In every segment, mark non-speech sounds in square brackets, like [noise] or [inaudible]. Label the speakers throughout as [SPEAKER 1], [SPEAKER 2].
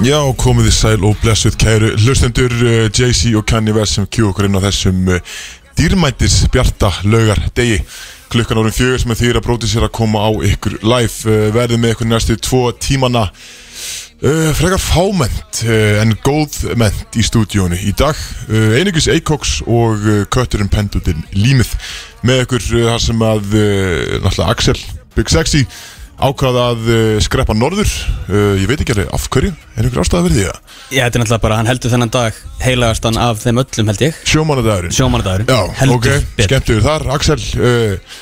[SPEAKER 1] Já, komið þið sæl og blessuð kæru hlustendur uh, Jay-Z og Kanye West sem kjú okkur inn á þessum uh, dýrmætis bjarta laugar degi klukkan árum fjögur sem því að brótið sér að koma á ykkur live uh, verðið með ykkur næstu tvo tímana frekar fáment en góð ment í stúdíónu í dag. Einingis Eikoks og kötturinn Pendutinn Límið. Með ykkur þar sem að náttúrulega Axel Big Sexy ákvaða að uh, skreppa norður. Uh, ég veit ekki alveg af hverju. Er einhver ástæða verið því að
[SPEAKER 2] Já, þetta er náttúrulega bara, hann heldur þennan dag heilagastan af þeim öllum held ég.
[SPEAKER 1] Sjómanadagurinn
[SPEAKER 2] Sjómanadagurinn
[SPEAKER 1] Já,
[SPEAKER 2] heldur
[SPEAKER 1] ok,
[SPEAKER 2] betur.
[SPEAKER 1] skemmtiður þar. Axel, uh,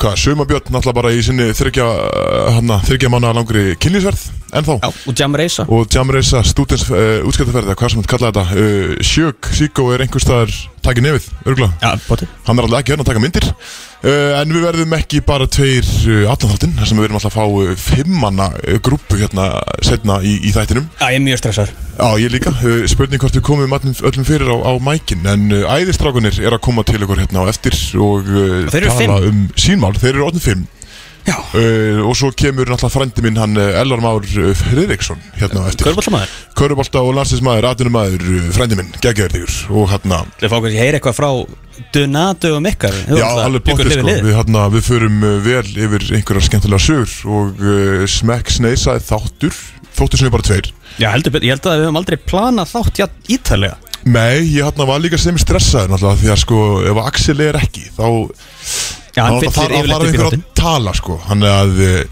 [SPEAKER 1] hvað, Sumabjörn náttúrulega bara í sinni þryggja uh, hana, þryggja manna langri kynlísverð ennþá.
[SPEAKER 2] Já, og Jam Reisa
[SPEAKER 1] og Jamreisa stúdens uh, útskjöldafærið hvað sem þetta kalla þetta. Uh, Sjög, Síkó er einhvers staðar takið nefið, örgulega
[SPEAKER 2] Já, bóti.
[SPEAKER 1] Hann er alltaf ekki hérna að taka myndir uh, en við verðum ekki bara tveir uh, allan þáttinn, þar sem við verðum alltaf að fá uh, fimmanna uh, grúpu hérna setna í, í þættinum.
[SPEAKER 2] Já, ég er mjög stressar
[SPEAKER 1] Já, ég líka. Spurning hvort við komum öllum, öllum fyrir á, á mækin en æðistrákunir er að koma til ykkur hérna á eftir og tala um sínmál, þeir eru orðin fimm.
[SPEAKER 2] Já,
[SPEAKER 1] uh, og svo kemur náttúrulega frændi minn hann uh, Elvar Már uh, Friðriksson hérna eftir.
[SPEAKER 2] Körbóltamæður
[SPEAKER 1] Körubolta og landsinsmaður, atvinnumæður, uh, frændi minn, geggjaður þigur og hérna,
[SPEAKER 2] Það fá kannski að heyra eitthvað frá Dunadögum ykkar
[SPEAKER 1] já, alveg bóttið sko. við, hérna, við förum vel yfir einhverja skemmtilega sögur og uh, smekk sneisaði þáttur. Þóttur sem við bara tveir.
[SPEAKER 2] Já, heldur ég held að við höfum aldrei planað þátt jafn ítalega
[SPEAKER 1] Nei, ég hérna var líka sem stressaður náttúrulega því að sko, ef Axel er ekki þá
[SPEAKER 2] Já, hann
[SPEAKER 1] þá þarf einhver að tala sko. Hann er að eh,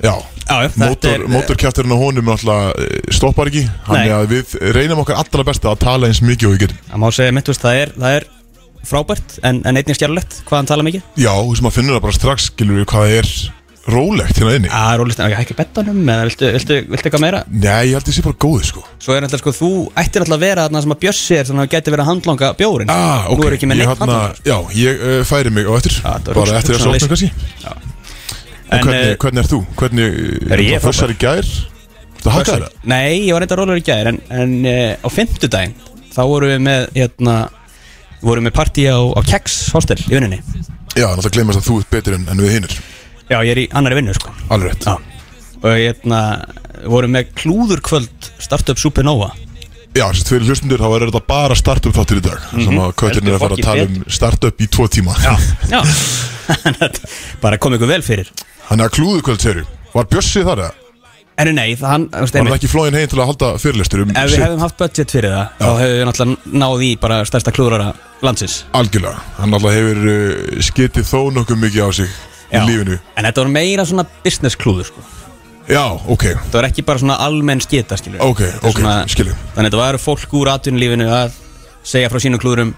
[SPEAKER 1] já,
[SPEAKER 2] Já,
[SPEAKER 1] mótorkjæfturinn á honum náttúrulega eh, stoppar ekki. Hann er að við reynum okkar allra besta að tala eins mikið og við getum.
[SPEAKER 2] Það má segja, mitt, það er, það er frábært en, en einnig stjárlegt hvað hann tala mikið.
[SPEAKER 1] Já, þú veist maður finnur það bara strax skilur við hvað það er rólegt hérna inni.
[SPEAKER 2] Já, rólist, ekki hækki bettanum eða viltu, viltu, viltu eitthvað meira?
[SPEAKER 1] Nei, ég held ég sé bara góð sko.
[SPEAKER 2] Svo er alltaf sko, þú ættir alltaf að vera þarna sem að Bjössi er þannig að það geti verið að handlanga bjórin
[SPEAKER 1] Ah, ok
[SPEAKER 2] Nú er ekki með
[SPEAKER 1] Ég
[SPEAKER 2] neitt
[SPEAKER 1] hérna-
[SPEAKER 2] handlanga
[SPEAKER 1] Já, ég uh, færi mig á eftir.
[SPEAKER 2] Var
[SPEAKER 1] Bara eftir að sókna kannski.
[SPEAKER 2] En,
[SPEAKER 1] hvernig,
[SPEAKER 2] eh,
[SPEAKER 1] hvernig er þú? Hvernig,
[SPEAKER 2] Er ég
[SPEAKER 1] er það fössar í gær? Þú hakkaði það?
[SPEAKER 2] Nei, ég var reynda rólur í gæðir En, en uh, á fimmtudaginn Þá vorum við með hérna, vorum með partí á, á Keks hostel í vinninni
[SPEAKER 1] Já, náttúrulega gleymast að þú ert betur en, en við hinnir
[SPEAKER 2] Já, ég er í annari vinnu sko.
[SPEAKER 1] Alveg rétt.
[SPEAKER 2] Já. Og hérna, vorum með klúðurkvöld Startup Supernova.
[SPEAKER 1] Já, sérst fyrir hlustundur þá er þetta bara startup þáttir í dag sem að Köttin er að fara að
[SPEAKER 2] Heldur
[SPEAKER 1] tala um startup í tvo tíma.
[SPEAKER 2] Já. [laughs] Já. [laughs] Bara kom ykkur vel fyrir.
[SPEAKER 1] Þannig að klúðu kvöld séru Var Bjössi þar eða?
[SPEAKER 2] En nei, það hann þú veist,
[SPEAKER 1] Var hann
[SPEAKER 2] einmitt,
[SPEAKER 1] ekki flóin heim til að halda fyrirlistur um
[SPEAKER 2] Ef við
[SPEAKER 1] sitt?
[SPEAKER 2] hefðum haft budget fyrir það Þá hefðum við náttúrulega náð í bara stærsta klúðrara landsins.
[SPEAKER 1] Algjörlega. Hann alltaf hefur uh, skitið þó nokkuð mikið á sig. Í lífinu.
[SPEAKER 2] En þetta var meira svona business klúður sko.
[SPEAKER 1] Já, ok,
[SPEAKER 2] Það var ekki bara svona almenn skita skilur
[SPEAKER 1] ok, ok, skilju
[SPEAKER 2] Þannig að þetta var fólk úr atvinnulífinu að segja frá sínum klúðurum.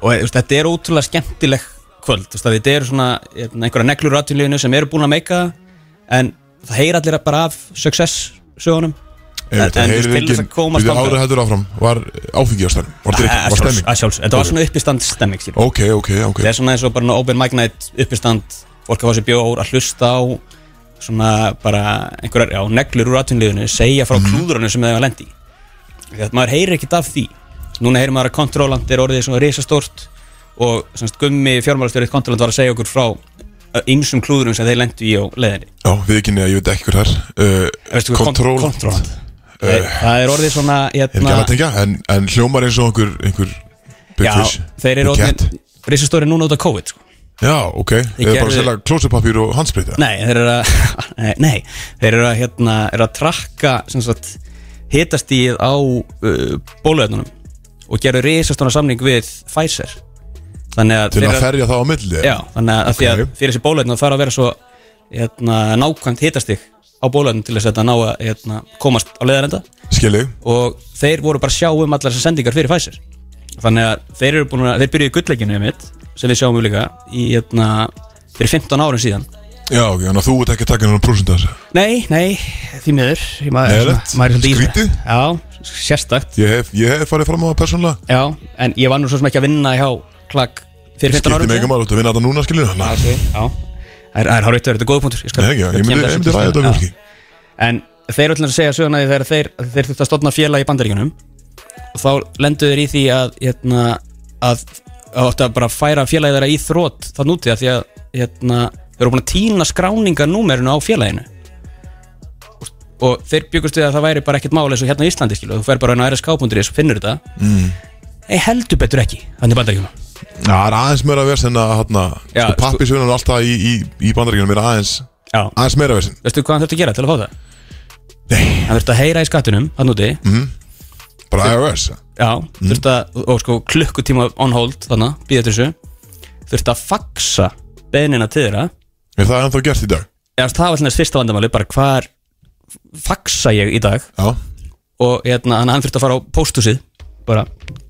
[SPEAKER 2] Og þú veist, þetta er ótrúlega skemmtileg kvöld. Þú veist, að Þetta eru svona hérna, einhverja neglur úr atvinnulífinu sem eru búin að meika En það heyr allir bara af success sögunum
[SPEAKER 1] Ef þetta
[SPEAKER 2] En- til þess að komast
[SPEAKER 1] Við árið hættur áfram. Var áfengi á stærn Var stemming?
[SPEAKER 2] sjálfs, þetta var svona uppistand stemming skilur.
[SPEAKER 1] Ok, ok, ok.
[SPEAKER 2] Það er svona eins og bara open mic night uppistand Fólk að fá sér bjór að hlusta á Svona bara einhverjar, já, neglur úr atvinnliðinu Segja frá
[SPEAKER 1] Mhm.
[SPEAKER 2] klúðurinu sem þeir hafa lendi Þetta maður heyrir ekkert af því. Núna heyrir maður að kontróland er orðið svona risastórt Og semst gummi fjármálastjórið kontróland var að segja okkur frá Ímsum klúðurum sem þeir lendu í á leðinni
[SPEAKER 1] Já, við ekki neða, ég veit ekki hver þar
[SPEAKER 2] Kontróland Það er orðið svona
[SPEAKER 1] Er
[SPEAKER 2] hérna,
[SPEAKER 1] að tengja En, en hljómar eins og einhver Einhver
[SPEAKER 2] Já, þeir eru orðin Risastóri núna út af COVID sko.
[SPEAKER 1] Já, ok. Eða bara
[SPEAKER 2] gerði-
[SPEAKER 1] að selja klósupapír og handsprit?
[SPEAKER 2] Nei, þeir eru að [laughs] nei, þeir eru að hérna, eru að trakka hitastíð á uh, bóluöfnunum og gerðu risastóna samning við Pfizer. Þannig að
[SPEAKER 1] Til
[SPEAKER 2] þeir
[SPEAKER 1] að ferja það á milli
[SPEAKER 2] já, þannig að, að því að fyrir þessi bóluöfnum þarf að vera svo hérna, nákvæmt hitastíð á bóluöfnum til þess að ná að hérna, komast á leðarenda
[SPEAKER 1] Skilji.
[SPEAKER 2] Og þeir voru bara að sjá um allar þessar sendingar fyrir Pfizer. Þannig að þeir eru búin að þeir byrjuðu gullleikinu mitt sem við sjáum líka í hérna, fyrir 15 árum síðan.
[SPEAKER 1] Já, ok, þannig að þú ert ekki að taka hennar prósund að þessu?
[SPEAKER 2] Nei, nei, því miður. Er þessu.
[SPEAKER 1] Skrítið.
[SPEAKER 2] Já, sérstakt.
[SPEAKER 1] Ég hef, ég hef farið fram á það persónulega.
[SPEAKER 2] Já, en ég var nú svo sem ekki að vinna hjá Klag fyrir 15
[SPEAKER 1] Skipti
[SPEAKER 2] árum
[SPEAKER 1] mig ekki maður út að vinna þetta núna, skilju
[SPEAKER 2] Já,
[SPEAKER 1] Þannig
[SPEAKER 2] ok, já. Það er- hárið þetta góða punktur.
[SPEAKER 1] Nei, ekki, ég myndi,
[SPEAKER 2] þessu
[SPEAKER 1] myndi ræða þetta fólki.
[SPEAKER 2] En þeir ætla að segja söguna því þegar þeir, þeir þurftu að stofna félag í bandaríkjunum. Og þá lendu þeir í því að hérna, að að áttu að bara færa félagið þeirra í þrótt það núti að því að hérna, þeir eru búin að týna skráningarnúmerinu á félaginu. Og þeir byggust við að það væri bara ekkert máli eins og hérna á Íslandi skilu, þú fer bara inn á rsk.is og finnur þetta. Mm. Ei heldur betur ekki, þannig bandaríkjum
[SPEAKER 1] Já, það er aðeins meira vers en að hérna,
[SPEAKER 2] Já,
[SPEAKER 1] sko, pappisvunum alltaf í, í, í bandaríkjunum er aðeins,
[SPEAKER 2] Já,
[SPEAKER 1] aðeins meira vers
[SPEAKER 2] veistu hvað hann þurfti að gera til að fá það?
[SPEAKER 1] Nei,
[SPEAKER 2] Hann þurfti að heyra í skattunum, hann úti
[SPEAKER 1] bara iOS
[SPEAKER 2] Já, þurfti að, og sko klukkutíma on hold þannig, býða þessu. Þurfti að faxa beðnina til þeirra.
[SPEAKER 1] Er það ennþá gert í dag?
[SPEAKER 2] eða það var svona fyrsta vandamáli, bara hvar faxa ég í dag?
[SPEAKER 1] Já,
[SPEAKER 2] og hérna, hann, þurfti að fara á pósthúsið bara,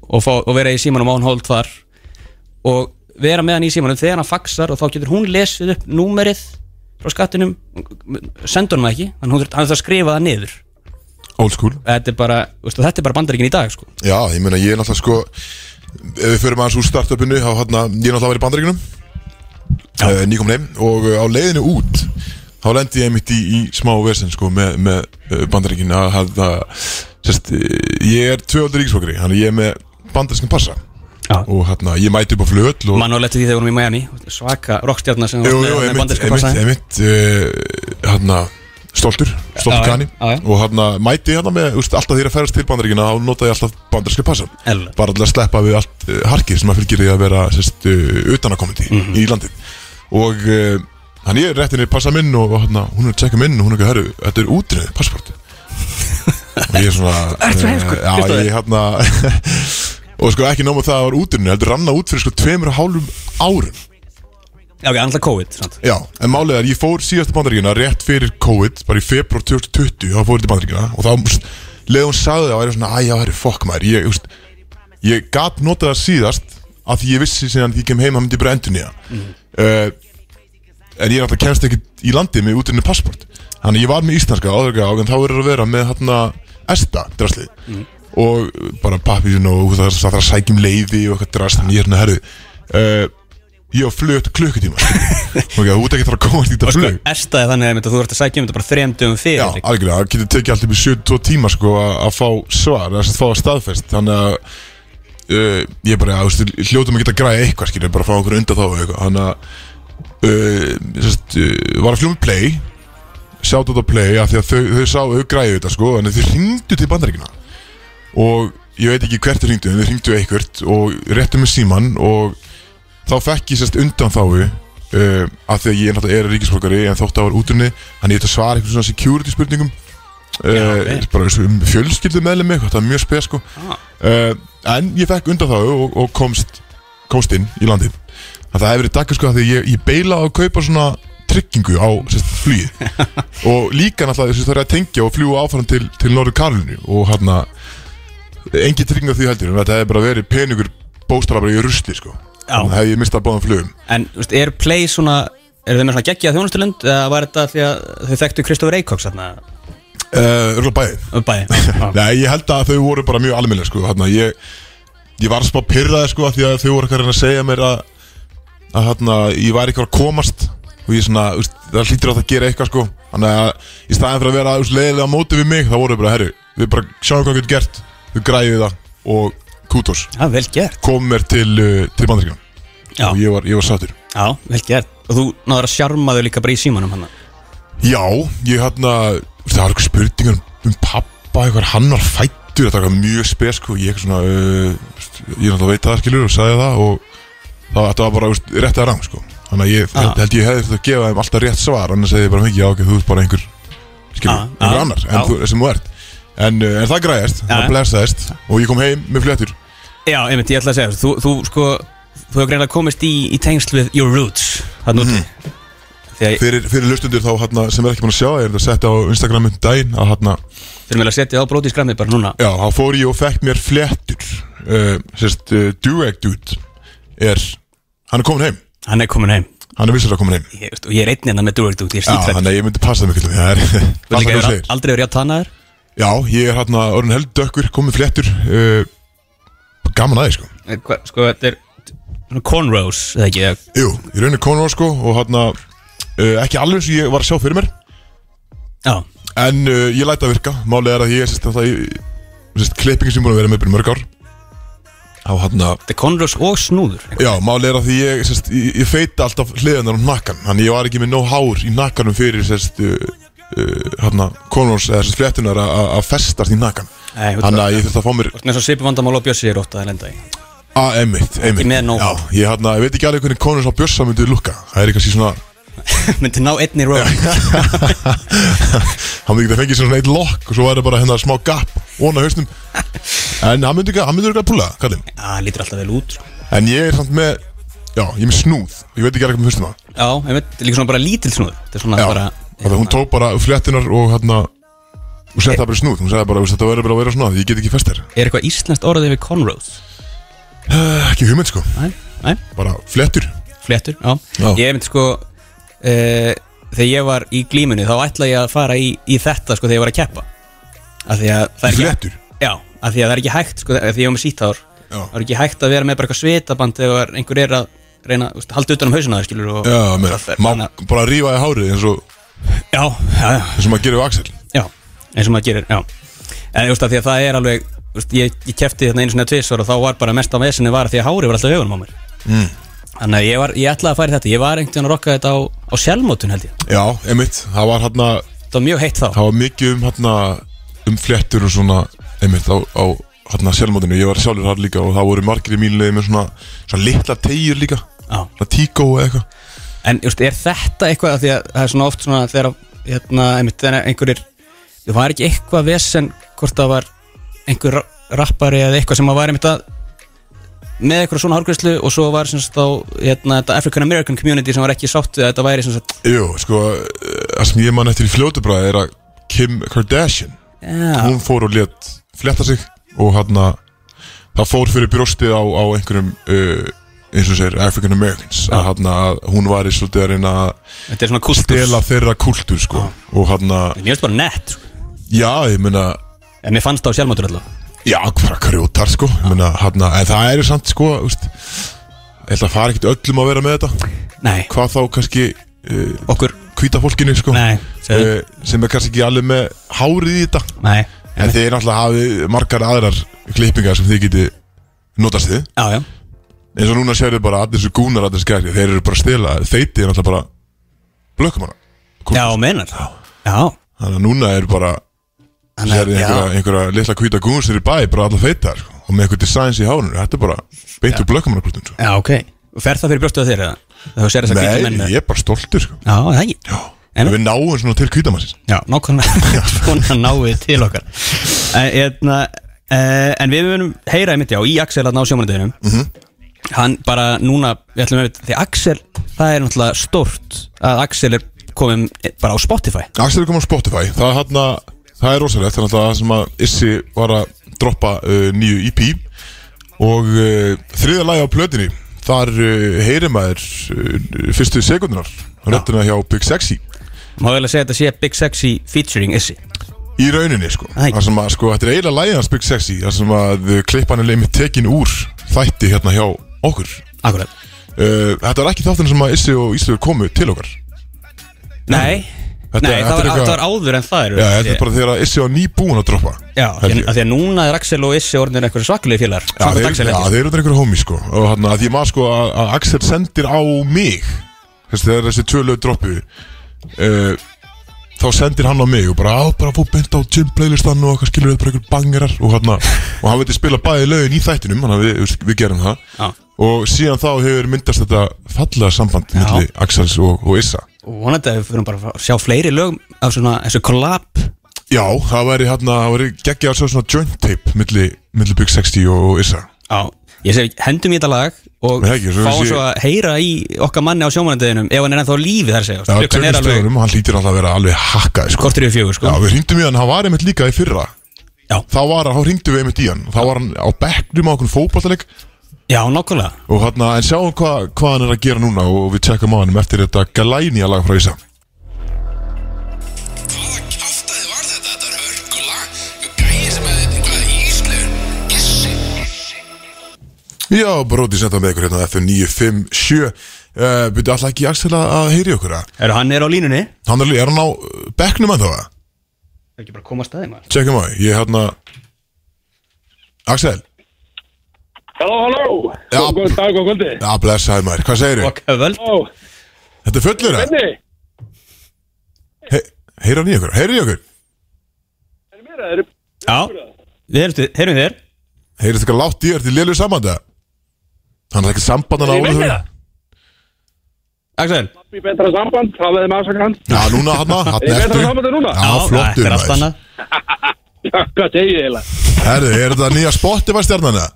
[SPEAKER 2] og, fá, og vera í símanum on hold þar. Og vera með hann í símanum þegar hann faxar og þá getur hún lesið upp númerið frá skattinum sendur hann ekki, hann þurfti að skrifa það niður
[SPEAKER 1] old school.
[SPEAKER 2] Þetta er bara, veistu, þetta er bara bandaríkin í dag sko.
[SPEAKER 1] Já, ég meina ég er náttúrulega sko Ef við förum aðeins úr startupinu þá hérna, ég er náttúrulega verið í bandaríkunum uh, Nýkom heim og uh, á leiðinu út þá lendi ég mitt í, í smá versen sko með, með uh, bandaríkin að hafa ég er tvöaldur ríkisflokkari þannig ég er með bandarískan passa.
[SPEAKER 2] Já.
[SPEAKER 1] og hérna ég mæti upp á flöll og
[SPEAKER 2] mann og leti því þegar við vorum í Miami svaka rockstjarnar sem var með,
[SPEAKER 1] einmitt,
[SPEAKER 2] passa.
[SPEAKER 1] hérna, stoltur, stoltur kani. og hérna mæti hérna með, úst, alltaf þegar ég ferðast til bandaríkina þá nota ég alltaf bandaríska passa
[SPEAKER 2] Eðlilega.
[SPEAKER 1] bara til að sleppa við allt uh, harkið sem að fylgir því að vera sérst, uh, utanakomandi
[SPEAKER 2] Mhm.
[SPEAKER 1] í landið. Og uh, hann ég er réttinni passa minn og, hérna, hún er að tjekka minn og hún er ekki að herru, þetta er útrið passport. Og ég er svona [laughs] eh, já, ég hérna [laughs] og sko ekki nóma það að það var útrið heldur ranna út fyrir sko tveimur og hálfum árum
[SPEAKER 2] já, ok, annað COVID sant?
[SPEAKER 1] Já, en málið er, ég fór síðast til bandaríkina rétt fyrir COVID, bara í februar 2020 þá fór ég til bandaríkina og þá leði hún sagði það og er svona, æja, það er fokk maður ég, úst, ég gat notað það síðast af því ég vissi síðan að ég kem heim að myndi bara endur nýja uh, en ég náttúrulega kemst ekki í landið með útrinni passport. Þannig ég var með íslenska áður en þá verður að vera með hérna ESTA draslið. Og bara pappísin og það þarf að sækjum leiði og eitthvað drast þannig ég er hérna, herru uh, ég á eftir klukkutíma [laughs] og þú ert ekki að fara að komast í þetta
[SPEAKER 2] sko,
[SPEAKER 1] flug.
[SPEAKER 2] estaði þannig einmitt að þú ert að sækja um þetta bara þrejum dögum fyrir
[SPEAKER 1] Já, algjörlega, það getur tekið alltaf í 72 tíma sko að að fá svar, að fá að staðfest. Þannig að uh, ég bara, veist, hljótum að geta að græja eitthvað skilja, bara að fá okkur undan þá eitthvað. Þannig að uh, sest, uh, var að fljóma play sjátt á play af því að þau, þau sá, þau græju þetta sko, þannig að þau ringdu til bandaríkina og ég veit ekki hvert þau ringdu þá fekk ég sérst undan þáu uh, af því að ég náttúrulega er ríkisborgari en þótt að það var útrunni þannig ég ætti að svara eitthvað svona security spurningum. Uh, bara um fjölskyldu meðlum mig þetta var mjög spes sko.
[SPEAKER 2] Ah.
[SPEAKER 1] uh, en ég fekk undan þáu og, og komst komst inn í landið. Að það hefur verið daggar sko af því ég, ég beila á að kaupa svona tryggingu á sérst, flugið [laughs] og líka náttúrulega þess að það er að tengja og fljúa áfram til, til Norður Karlinu og hérna engin trygging af því heldur en þetta hefði bara verið peningur bóstara bara í rusli sko. Þannig hefði ég mistað báðum flugum.
[SPEAKER 2] En veist, er Play svona er þau með svona geggja þjónustulund eða var þetta því að þau þekktu Kristofur Eikóks þarna?
[SPEAKER 1] Uh, Örgulega
[SPEAKER 2] bæði. [laughs] Já.
[SPEAKER 1] Nei, ég held að þau voru bara mjög almennileg sko Þarna, ég, ég var smá pyrraði sko Því að þau voru eitthvað að að segja mér að Að þarna, ég væri eitthvað að komast. Og ég svona, úst, það hlýtur að það gera eitthvað sko. Þannig að í staðin fyrir að vera leiðilega á móti við mig þá voru þau bara, herru Við bara sjáum hvað við getum gert. Þau græðið það. Og kútos.
[SPEAKER 2] Já, vel gert.
[SPEAKER 1] Kom mér til, uh, til bandaríkjum
[SPEAKER 2] já,
[SPEAKER 1] Og ég var, ég var sattur
[SPEAKER 2] já, vel gert. Og þú náður að sjarma þau líka bara í símanum hann
[SPEAKER 1] Já, ég hérna Það var eitthvað spurningar um pappa eitthvað, Hann var fættur, þetta var eitthvað mjög spes sko. Ég eitthvað svona uh, Ég náttúrulega veit það skilur og sagði það Og það, þetta var bara veist, rétt að rang sko. Þannig að ég held, held ég hefði þetta að gefa þeim alltaf rétt svar Annars segði ég bara mikið, já ok, þú ert bara einhver Skilur,
[SPEAKER 2] Ah,
[SPEAKER 1] einhver
[SPEAKER 2] ah,
[SPEAKER 1] annar
[SPEAKER 2] já.
[SPEAKER 1] en þú, sem þú ert En, en það græðist,
[SPEAKER 2] Já.
[SPEAKER 1] það blessaðist. Og ég kom heim með fléttur.
[SPEAKER 2] Já, einmitt, ég ætla að segja þú, þú sko, þú hefur greinlega komist í, í tengsl við your roots hann úti. Því að
[SPEAKER 1] Fyrir, fyrir lustundur þá hérna, sem er ekki búin að sjá Ég er þetta setja á Instagram um daginn Að hérna
[SPEAKER 2] fyrir mig að setja á bróti í skrammi bara núna.
[SPEAKER 1] Já, þá fór ég og fekk mér fléttur. Uh, Sérst, uh, Durag Dude Er, hann er komin heim.
[SPEAKER 2] Hann er komin heim.
[SPEAKER 1] Hann er vissir að komin heim.
[SPEAKER 2] Ég, veist, og ég er einn hérna með Durag Dude, ég er
[SPEAKER 1] Já,
[SPEAKER 2] slítrætt
[SPEAKER 1] þannig að ég myndi passa það mikil Það er alltaf hvað þú segir.
[SPEAKER 2] aldrei verið að tanna þér
[SPEAKER 1] Já, ég er hérna orðin held dökkur Komið fléttur uh, Gaman aðeins sko.
[SPEAKER 2] Eh, hva- Sko, þetta er cornrows, eða ekki eða-
[SPEAKER 1] Jú, ég raunir konur sko Og hérna uh, Ekki alveg sem ég var að sjá fyrir mér.
[SPEAKER 2] Já,
[SPEAKER 1] En uh, ég læt að virka. Málið er að ég sérst, það, ég, sérst, Klippingin sem búin að vera með byrjum mörg ár. Á hérna
[SPEAKER 2] þetta er cornrows og snúður.
[SPEAKER 1] Já, máli er að því ég, sérst, ég, ég feita alltaf hliðanar um nakkan Þannig ég var ekki með nóg hár í nakkanum fyrir sérst, hérna, Conors eða þessi fléttunar að- festast í nakan. Þannig að ég þurfti að fá mér
[SPEAKER 2] Með svo svipu vandamál og bjössi er ótt að lenda í.
[SPEAKER 1] Að einmitt, einmitt. Já, ég, hérna, ég veit ekki alveg hvernig Conors á bjössa myndi lukka Það er eitthvað svona [laughs]
[SPEAKER 2] Myndi ná einni rói
[SPEAKER 1] Hann myndi ekki að fengið svona eitt lokk og svo væri bara hérna smá gap Óna hausnum. En hann myndi ekki að
[SPEAKER 2] Já, hann lítur alltaf vel út sko.
[SPEAKER 1] En ég er samt með, já, ég er með snúð. Ég veit ekki alveg með haustum það.
[SPEAKER 2] Já, ég veit, líka svona bara lítil snúð. Þetta er svona
[SPEAKER 1] Já,
[SPEAKER 2] bara
[SPEAKER 1] og hún tók bara fléttinar og hérna Og setti það bara í snúð. Hún sagði bara, "Veist, þetta verður bara að vera svona Ég get ekki fest þér.
[SPEAKER 2] Er eitthvað íslenskt orðið við Conrose?
[SPEAKER 1] uh, Ekki hugmynd sko,
[SPEAKER 2] Nei, nei,
[SPEAKER 1] bara fléttur.
[SPEAKER 2] Fléttur, já,
[SPEAKER 1] Já.
[SPEAKER 2] Ég myndi sko uh, Þegar ég var í glímunni Þá ætla ég að fara í, í þetta sko Þegar ég var að keppa. Af því að það er ekki
[SPEAKER 1] Fléttur?
[SPEAKER 2] Já, af því að það er ekki hægt sko Af því ég var með síthár.
[SPEAKER 1] Já.
[SPEAKER 2] Það er ekki hægt að vera með bara eitthvað svitaband Þegar einhver er að reyna úst, Halda utan um hausuna þér skilur og,
[SPEAKER 1] Já, meina,
[SPEAKER 2] allt er-
[SPEAKER 1] má
[SPEAKER 2] þannig að-
[SPEAKER 1] bara rífa í hárið eins og,
[SPEAKER 2] Já, já, já.
[SPEAKER 1] Eins og maður gerir á Axel.
[SPEAKER 2] Já, eins og maður gerir, já. En just því að það er alveg just, Ég, ég kefti þetta einu sinni að tvisvar og þá var bara mest á vesinni var því að hári var alltaf augunum á mér.
[SPEAKER 1] Mm.
[SPEAKER 2] Þannig að ég, var, ég ætlaði að í þetta. Ég var einhvern veginn að rokka þetta á, á sjálfmótun held ég.
[SPEAKER 1] Já, einmitt, það var hérna
[SPEAKER 2] Það var mjög heitt þá.
[SPEAKER 1] Það var mikið um hérna um fléttur og svona einmitt á, á hérna sjálfmótinu. Ég var sjálfur þar líka og það voru margir í mínulegði með svona, svona litla tegjur líka.
[SPEAKER 2] Já.
[SPEAKER 1] Svona tíkó eða eitthvað
[SPEAKER 2] En just, er þetta eitthvað því að það er svona oft svona þegar hérna, einhverjir Það var ekki eitthvað vesen hvort það var einhver ra- rappari eða eitthvað sem að var einmitt að með eitthvað svona hárgræslu og svo var sem sagt á hérna, African American community sem var ekki sátt við að þetta væri sem sagt
[SPEAKER 1] Jú, sko, það sem ég man eftir í fljótubræði er að Kim Kardashian
[SPEAKER 2] Já,
[SPEAKER 1] Hún fór og let fletta sig og hérna það fór fyrir brjóstið á, á einhverjum uh, eins og sér African Americans að, hérna, að hún var í svolítið að reyna að
[SPEAKER 2] er
[SPEAKER 1] stela þeirra kultúr sko. Og hérna,
[SPEAKER 2] Mér finnst bara nett sko.
[SPEAKER 1] já, ég meina
[SPEAKER 2] En mér fannst það á sjálfmótur alltaf
[SPEAKER 1] Já, bara krjótar sko. Menna, hana, En það eru samt sko úst, Ég held að fara ekkert öllum að vera með þetta.
[SPEAKER 2] Nei,
[SPEAKER 1] Hvað þá kannski uh,
[SPEAKER 2] okkur.
[SPEAKER 1] Hvíta fólkinu sko.
[SPEAKER 2] Nei,
[SPEAKER 1] uh, Sem er kannski ekki alveg með hárið í þetta.
[SPEAKER 2] Nei.
[SPEAKER 1] En þið er náttúrulega hafið margar aðrar klippingar sem þið geti notast þið
[SPEAKER 2] Já, já
[SPEAKER 1] eins og núna sérðu bara allir þessu gúnar allir þessu gæri Þeir eru bara að stela Þeiti er náttúrulega bara Blökkum hana.
[SPEAKER 2] Já, meinar. Já.
[SPEAKER 1] Þannig að núna er bara
[SPEAKER 2] Þannig að-
[SPEAKER 1] Sérðu einhverja,
[SPEAKER 2] já.
[SPEAKER 1] einhverja litla hvíta gúnsir í bæ Bara allar feitar sko, Og með einhver designs í hárinu. Þetta er bara beint úr blökkum hana sko.
[SPEAKER 2] Já, ok. Og fer það fyrir brjóstuð þér eða? Það þú sér þess að menn
[SPEAKER 1] Nei,
[SPEAKER 2] með
[SPEAKER 1] ég er bara stoltur sko.
[SPEAKER 2] Já, það ekki? En-
[SPEAKER 1] við náum svona til kvítamannsins
[SPEAKER 2] Já, nákvæmlega. [laughs] Svona náið til okkar. En, hérna, eh, en við munum heyra einmitt já Í Axel að ná sjómanundeginum
[SPEAKER 1] Mhm.
[SPEAKER 2] Hann bara núna Við ætlum að Því Axel Það er náttúrulega stórt Að Axel er komin bara á Spotify.
[SPEAKER 1] Axel er komið á Spotify. Það er, hana, það er rosalegt. Það er náttúrulega það sem að Issi var að droppa uh, nýju EP Og uh, þriða lagi á plötinni Þar uh, heyrir maður uh, fyrstu sekundunar Röttina hjá Big Sexy.
[SPEAKER 2] Má vel að segja að þetta sé Big Sexy featuring Issi.
[SPEAKER 1] Í rauninni sko. Það sem að sko Þetta er eiginlega lagi hans Big Sexy. Það sem að uh, klippan er leið tekin úr Þætti hérna hjá okkur?
[SPEAKER 2] Akkurat.
[SPEAKER 1] Uh, Þetta er ekki þáttin sem að Issi og Ísleifur komu til okkar?
[SPEAKER 2] Nei.
[SPEAKER 1] Þetta-
[SPEAKER 2] Nei,
[SPEAKER 1] þetta
[SPEAKER 2] það var,
[SPEAKER 1] eitthvað-
[SPEAKER 2] það var áður en það er
[SPEAKER 1] Já, þetta er bara þegar Issi var nýbúin að droppa.
[SPEAKER 2] Já,
[SPEAKER 1] held
[SPEAKER 2] því að, því að núna er Axel og Issi orðinir einhverju svakalegi félagar
[SPEAKER 1] Já, þeir,
[SPEAKER 2] Axel
[SPEAKER 1] já, þeir eru þetta einhverju homi sko. Og hann að ég maður sko að, að Axel sendir á mig Þessi, Þegar þessi tvö lög droppu uh, Þá sendir hann á mig Og bara á, bara fór beint á gym playlistan Og eitthvað skilur við bara einhver bangerar Og hann, [laughs] og hann veitir spila bæði lögin í þættinum að við, við gerum það.
[SPEAKER 2] Já.
[SPEAKER 1] Og síðan þá hefur myndast þetta fallega samband
[SPEAKER 2] Já.
[SPEAKER 1] Milli Axels og, og Issa.
[SPEAKER 2] Og vonandi að við fyrir bara að sjá fleiri lög af svona þessu collab.
[SPEAKER 1] Já, það væri hérna Það væri geggja að sjá svona joint tape Milli, milli Big 60 og, og Issa.
[SPEAKER 2] Já, ég segi hendum í þetta lag og
[SPEAKER 1] ekki, svo
[SPEAKER 2] fáum
[SPEAKER 1] sé-
[SPEAKER 2] svo að heyra í okkar manni á sjómanandeginum ef hann er ennþá á lífi þar segja
[SPEAKER 1] Já,
[SPEAKER 2] er alveg
[SPEAKER 1] tökustöðunum, hann hlýtir alltaf að vera alveg hakkað sko.
[SPEAKER 2] kortur yfir fjögur sko.
[SPEAKER 1] Já, við hringdum í hann, hann var einmitt líka í fyrra.
[SPEAKER 2] Já.
[SPEAKER 1] Þá var hann, þá hringdum við einmitt í hann. Þá var hann á bekknum á okkur fótballtaleg
[SPEAKER 2] Já, nákvæmlega.
[SPEAKER 1] Og hann, en sjáum hvað hva hann er að gera núna Og við tjekkum á hann eftir þetta Galænia lag frá Ísa Já, bróti senda með ykkur hérna á FM 957 uh, Byrju alltaf ekki Axel að að heyri okkur að
[SPEAKER 2] Er hann er á línunni?
[SPEAKER 1] Hann er, er hann á uh, bekknum að það?
[SPEAKER 2] Það er ekki bara að koma að staði maður.
[SPEAKER 1] Tjekkum á, ég hérna Axel?
[SPEAKER 3] Halló, halló,
[SPEAKER 1] Já.
[SPEAKER 3] góð dag og kvöldi.
[SPEAKER 1] Já, blessaði maður, hvað segirðu?
[SPEAKER 2] Og köföld
[SPEAKER 3] Ó,
[SPEAKER 1] Þetta er fullur að? Heyra hann í okkur, heyra í okkur.
[SPEAKER 2] Já, við erum heyrum þér.
[SPEAKER 1] Heyrið þetta látt í, er þetta lélu sambandi? Hann er ekki samband hann
[SPEAKER 3] Ég veit
[SPEAKER 1] áður
[SPEAKER 3] það.
[SPEAKER 2] Axel
[SPEAKER 3] Í betra samband, hafðið með afsaka hann.
[SPEAKER 1] Já, núna hann, hann
[SPEAKER 3] Ég veit
[SPEAKER 1] ertu
[SPEAKER 3] það sambandi núna.
[SPEAKER 1] Já, flottur
[SPEAKER 2] þetta er allt
[SPEAKER 1] maður.
[SPEAKER 2] annað
[SPEAKER 3] Hvað segir ég eiginlega?
[SPEAKER 1] Herðu, er þetta nýja Spotify stjarnan eða?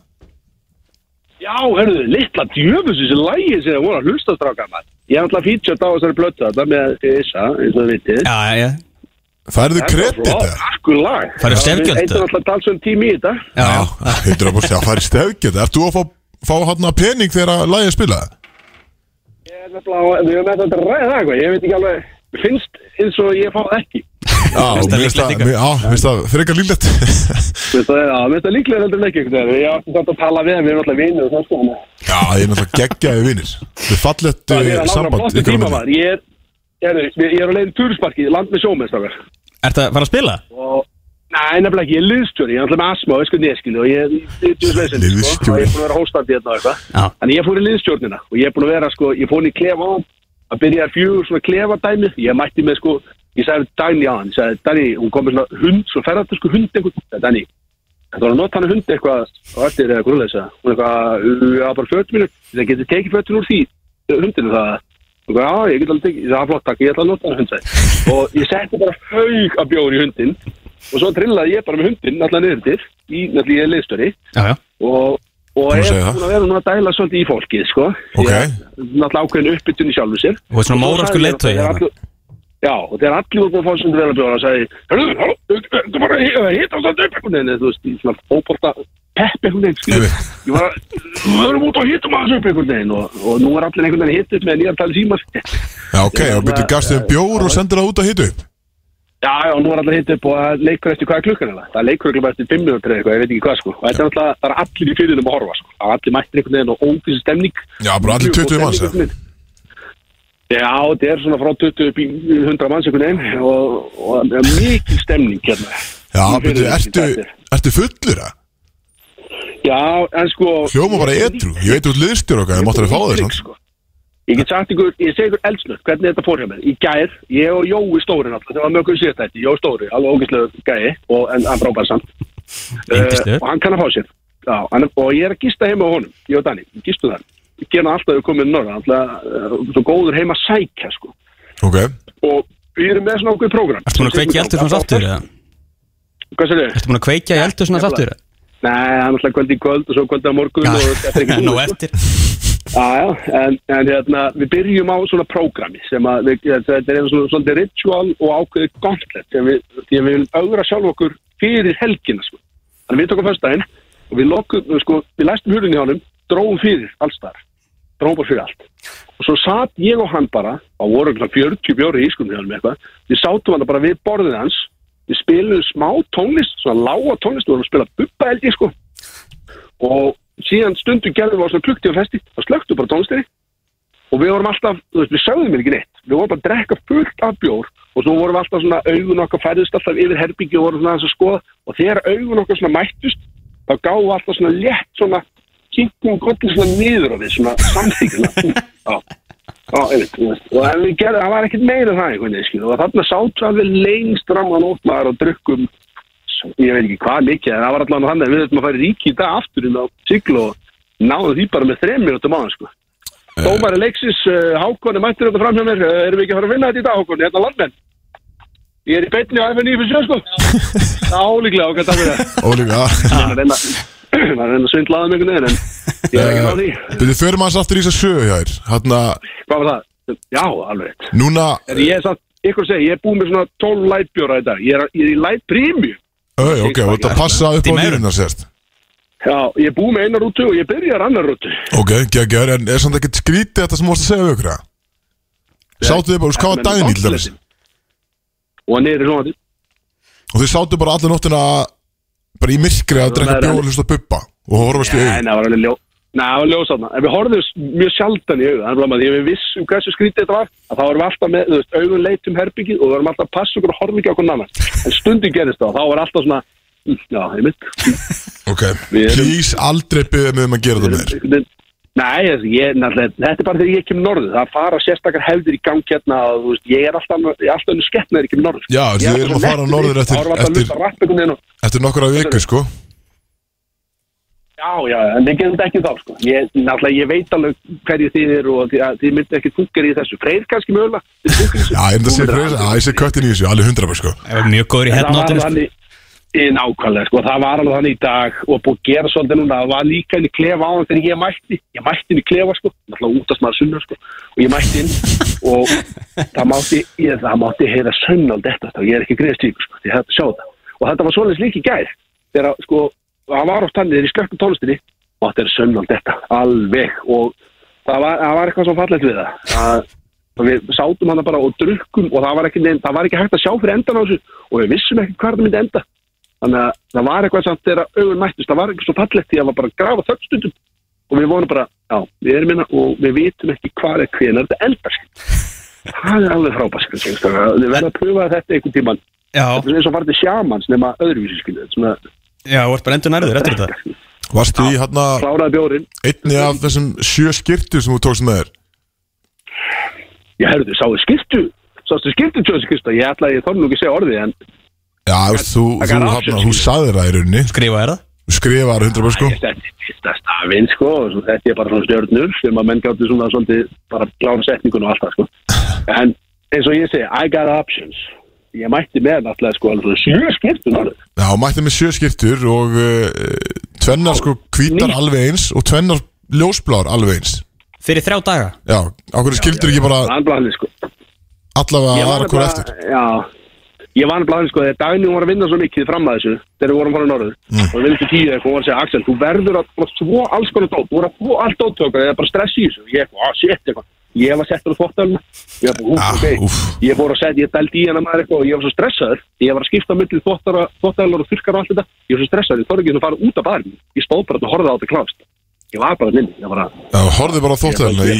[SPEAKER 3] Já, hörðu, litla djöfus þessi lægi sem það voru að hlusta strákar maður. Ég hef alltaf featured á þessari blötu þetta með Issa, eins og þið vitið.
[SPEAKER 2] Já, já, já
[SPEAKER 1] Færðu kredit eða?
[SPEAKER 3] Akkur lag.
[SPEAKER 2] Færðu stefgjöld,
[SPEAKER 3] Eitt er alltaf talsum tími í þetta.
[SPEAKER 2] Já, já,
[SPEAKER 1] 100% Já, færðu stefgjöld Ert þú að fá, fá hann að pening þegar að lagið spila?
[SPEAKER 3] Ég er nefnilega, við erum með þetta að ræða það. Ég veit ekki alveg, finnst eins og ég fá ekki.
[SPEAKER 1] Já,
[SPEAKER 2] Finnst það líklegt
[SPEAKER 1] frekar líklegt
[SPEAKER 3] Veist það, líklega heldur en ekki veginn. Ég átti samt að tala við, við erum alltaf það sko.
[SPEAKER 1] Já, ég er náttúrulega geggjaði vinnir
[SPEAKER 3] er að nára
[SPEAKER 1] samband.
[SPEAKER 3] Ég er, er, er á leiðin turisparki, land með sjómestrakar.
[SPEAKER 2] Ertu að fara að spila?
[SPEAKER 3] og Nei, nefnilega ekki, ég er liðstjóri, ég er alltaf með asma og veisku neskilu og ég er djúðsveisin, sko, og ég er búin að vera hóstandi hérna og eitthvað. Þannig ég fór í liðstjórnina og ég er búin að vera, sko, ég fór í klefa á að byrja fjögur svona klefadæmi, ég mætti með, sko, ég sagði Dani á hann, ég sagði, Dani, hún kom með svona hund, svona ferðartu, sko, hund sagði, Dani, þetta var að nota hann hund eitthvað hún eitthvað, það, og það er flott, takk, ég ætla að og svo trillaði ég bara með hundin alltaf niður til, í, náttúrulega ég er
[SPEAKER 2] já
[SPEAKER 3] og, og
[SPEAKER 1] að
[SPEAKER 3] er
[SPEAKER 1] það.
[SPEAKER 3] búin að vera núna að dæla svolítið í fólkið, sko.
[SPEAKER 1] Ok.
[SPEAKER 3] Ég er náttúrulega ákveðin uppbytun í sjálfu sér.
[SPEAKER 2] Og svona
[SPEAKER 3] svo
[SPEAKER 2] móranskur
[SPEAKER 3] sagði ég
[SPEAKER 2] leiðtogi,
[SPEAKER 3] að það er
[SPEAKER 2] hérna.
[SPEAKER 3] allir- Já, og þegar allir voru búin að fá sem vel að bjóða og sagði, hörru, hörru, þú bara að hita á þetta upp einhvern veginn, þú veist, í svona fótbolta pepp einhvern veginn, skilur
[SPEAKER 1] Einmitt.
[SPEAKER 3] Ég var að, við erum út og hitum aðeins upp einhvern veginn. Og, og nú er allir einhvern veginn hitt upp með nýjar tali símar
[SPEAKER 1] Já, ok, og byrju gastu þeim bjór og sendir það út að hitu upp
[SPEAKER 3] Já, já, nú er allir hitt upp og það leikur eftir hvað er klukkan eða. Það leikur ekki bara eftir 5 minútur eða eitthvað, ég veit ekki hvað sko. Og þetta er alltaf, það er allir í fyrirnum að horfa sko. Það er allir mættir einhvern veginn og ógísi stemning.
[SPEAKER 1] Já, bara allir 20 manns,
[SPEAKER 3] veginn. Já, þetta er svona frá 20 upp í 100 manns einhvern veginn og, og það er mikil stemning hérna.
[SPEAKER 1] Já,
[SPEAKER 3] fyrirhugum
[SPEAKER 1] ertu,
[SPEAKER 3] er.
[SPEAKER 1] ertu fullur það?
[SPEAKER 3] Já, en sko...
[SPEAKER 1] Hljóma bara edru, ég veit út liðstjór okkar, þið
[SPEAKER 3] Ég get sagt ykkur, ég segi ykkur eldsnöð hvernig þetta fór hjá mér. Í gær, ég og Jói Stóri náttúrulega, það var mjög okkur síðast þetta, Jói Stóri, alveg ógæslega gæi og en hann frábær samt. Eh, og hann kann að fá sér. Já, hann, og ég er að gista heima á honum, ég og Dani, gistu þar. Ég gera alltaf að við komum inn norða, alltaf uh, svo góður heima sækja, sko.
[SPEAKER 1] Ok,
[SPEAKER 3] Og við erum með svona okkur prógram.
[SPEAKER 2] Ertu búin að kveikja í eldur svona aftur? eða?
[SPEAKER 3] Hvað sér þið?
[SPEAKER 2] Ertu búin að kveikja í eldur svona aftur?
[SPEAKER 3] Nei, það er alltaf kvöld í kvöld og svo kvöld á morgun og þetta er ekki [laughs]
[SPEAKER 2] Nú
[SPEAKER 3] sko.
[SPEAKER 2] eftir
[SPEAKER 3] Já, já, en, en hérna, við byrjum á svona prógrami sem að þetta er einu svona, svona ritual og ákveðið gauntlet sem við, við viljum auðra sjálf okkur fyrir helgina, sko. Þannig við tókum fyrstæðin og við lokum, sko, við læstum hurðin í honum, dróum fyrir alls þar, dróum bara fyrir allt. Og svo satt ég og hann bara, á voru svona 40 bjóri í ískunni hjá eitthvað, við sátum hann bara við borðið hans, við spilum smá tónlist, svona lága tónlist, við vorum að spila bubba held ég, sko og síðan stundu gerðum við á svona klukktíma festi og slöktu bara tónlistinni og við vorum alltaf, þú veist, við sögðum ekki neitt. Við vorum bara að drekka fullt af bjór og svo vorum við alltaf svona, augun okkar færðist alltaf yfir herbyggi og vorum svona að skoða. Og þegar augun okkar svona mættust þá gáðum við alltaf svona létt svona kynkum gottin svona niður á við svona [laughs] veist. og en við gerðum, það var ekkert meira það einhvern veginn, og þarna sátu alveg lengst fram að nótmaður og drukkum ég veit ekki hvað mikið, en það var allavega hann við þurfum að fara ríki í dag aftur inn á sigl og náðu því bara með þrem minútum hann sko. Dómari Leiksis uh, Hákon er mættur þetta fram hjá mér. Uh, erum við ekki að fara að vinna þetta í dag Hákon, hérna landmenn ég er í beinni á FN957 sko. [laughs] Það er álíklega okkar takk fyrir það.
[SPEAKER 1] Ólíka
[SPEAKER 3] Það er að reyna það [clears throat] að að mig einhvern veginn en ég er ekki á því.
[SPEAKER 1] Byrju, förum aðeins aftur í þess að sögu hjá þér Hanna,
[SPEAKER 3] hvað var það? Já, alveg
[SPEAKER 1] núna
[SPEAKER 3] ég er samt, ykkur segi, ég er búið með svona 12 lightbjóra í dag. Ég er, ég er í light premium
[SPEAKER 1] Öy, ok, og þetta passa upp á
[SPEAKER 2] Í
[SPEAKER 1] lífina sérst.
[SPEAKER 3] Já, ég búið með eina rútu og ég byrjar annar rútu.
[SPEAKER 1] Ok, geggjör, en er samt ekkert skrítið þetta sem þú varst að segja við ykkur það? Sátu þið bara, hvað var daginn til dæmis?
[SPEAKER 3] Og hann er í svona
[SPEAKER 1] Og þið sátu bara allir nóttina bara í myrkri að drekka bjóð og hlusta á bubba og horfast í
[SPEAKER 3] Nei,
[SPEAKER 1] augun
[SPEAKER 3] það var alveg ljó Nei, það var ljós þarna. En við horfðum mjög sjaldan í augun Þannig að því að við vissum hversu skrítið þetta var. Að þá varum við alltaf með, þú veist, augun leit um herbyggið og við varum alltaf að passa okkur og horfa ekki okkur annan En stundin gerist það og þá var alltaf svona mm, Já, ég [laughs] mynd
[SPEAKER 1] Ok, please aldrei byggja mig um að gera það meir.
[SPEAKER 3] Nei, ég, þetta er bara þegar ég kem norðu það fara sérstakar hefðir í gang hérna og, þú veist, ég er alltaf, önnu skett með ég kem norður.
[SPEAKER 1] Já, við erum að fara norður eftir- eftir- Eftir nokkura vikur sko
[SPEAKER 3] Já, já, en við getum þetta ekki þá, sko. Ég, náttúrulega, ég veit alveg hverju þið eru og þið, þið myndi ekki funkar í þessu. Freyr kannski mögulega.
[SPEAKER 1] Já, ég þetta að segja freyr Já, ég sé köttin í þessu, alveg hundra bara sko.
[SPEAKER 2] Það var mjög góður í
[SPEAKER 3] var
[SPEAKER 2] headnotinu sko.
[SPEAKER 3] í nákvæmlega, sko, það var alveg þannig í dag og búið að gera svolítið núna, það var líka inn í klefa á hann þegar ég mætti, ég mætti inn í klefa, sko, náttúrulega út af smaður sunnar, sko, og ég mætti inn og það mátti, ég, það mátti heyra sönnald þetta, þá. Ég er ekki greiðst tíku, sko, ég hætti að sjá það, og þetta var svolítið líka í gær, þegar, sko, það var oft þannig, þegar ég slökkum tónlistinni, mátti heyra sönnald þetta, alveg, og það var, það var eitthvað svo fallegt við það, að og við sátum hana bara og drukkum og það var ekki, neinn, það var ekki hægt að sjá fyrir endan á þessu. Og við vissum ekki hvað það myndi enda. Þannig að það var eitthvað samt þegar augun mættist, það var ekki svo fallegt því að það var bara að grafa þöggstundum og við vonum bara, já, við erum minna og við vitum ekki hvað er hvenar þetta endar það er alveg frábært sko, við verðum að pröfa þetta einhvern tíman
[SPEAKER 2] Já,
[SPEAKER 3] þetta er eins og farið sjámans nema öðruvísi
[SPEAKER 2] já, þú ert bara endur nærður eftir þetta.
[SPEAKER 1] Varstu í hérna
[SPEAKER 3] kláraði bjórin
[SPEAKER 1] einni af þessum sjö skirtu sem þú tókst með þér?
[SPEAKER 3] Ég herðu, sáðu skirtu sástu skirtu tjóðs skirta, ég ætla að ég þorði nú ekki að segja orðið en
[SPEAKER 1] Já, veist, þú, þú, þú,
[SPEAKER 3] options,
[SPEAKER 1] þú sagðir það í rauninni.
[SPEAKER 2] Skrifa er það?
[SPEAKER 1] Skrifaði hundra bara sko.
[SPEAKER 3] Ég setti fyrsta stafinn sko og svo þetta er bara svona stjörnur sem að menn gáttu svona svolítið bara klára setningun og allt það sko. [laughs] En eins og ég segi, I got options ég mætti með náttúrulega sko alveg sjö skiptun orðið
[SPEAKER 1] Já, mætti með sjö skirtur og uh, tvennar sko hvítar
[SPEAKER 3] Nýtt.
[SPEAKER 1] alveg eins og tvennar ljósblár alveg eins.
[SPEAKER 2] Fyrir þrjá daga?
[SPEAKER 1] Já, ákveður skildur ekki bara
[SPEAKER 3] Anblæðin sko.
[SPEAKER 1] allavega aðra
[SPEAKER 3] nefnilega-
[SPEAKER 1] eftir?
[SPEAKER 3] Já. Ég var nefnilega sko þegar daginn var að vinna svo mikið fram að þessu þegar við vorum fara norður
[SPEAKER 1] Mm.
[SPEAKER 3] og við viljum til tíu eitthvað og var að segja Axel, þú verður að bara svo alls konar dót, þú verður að svo allt dóttöku eða bara stress í þessu. Ég eitthvað, ah eitthvað ég var settur á þvóttalina ég
[SPEAKER 1] Ah,
[SPEAKER 3] úf, ok.
[SPEAKER 1] úff.
[SPEAKER 3] ég fór að setja, ég dældi í hana maður eitthvað og ég var svo stressaður. Ég var að skipta milli þvóttalar og þurkar og allt þetta. Ég var svo stressaður, ég þorði ekki að fara út af barinn ég stóð bara og horfði á þetta klást ég var bara
[SPEAKER 1] Já, horfði bara á þóttælina
[SPEAKER 3] Ég
[SPEAKER 1] í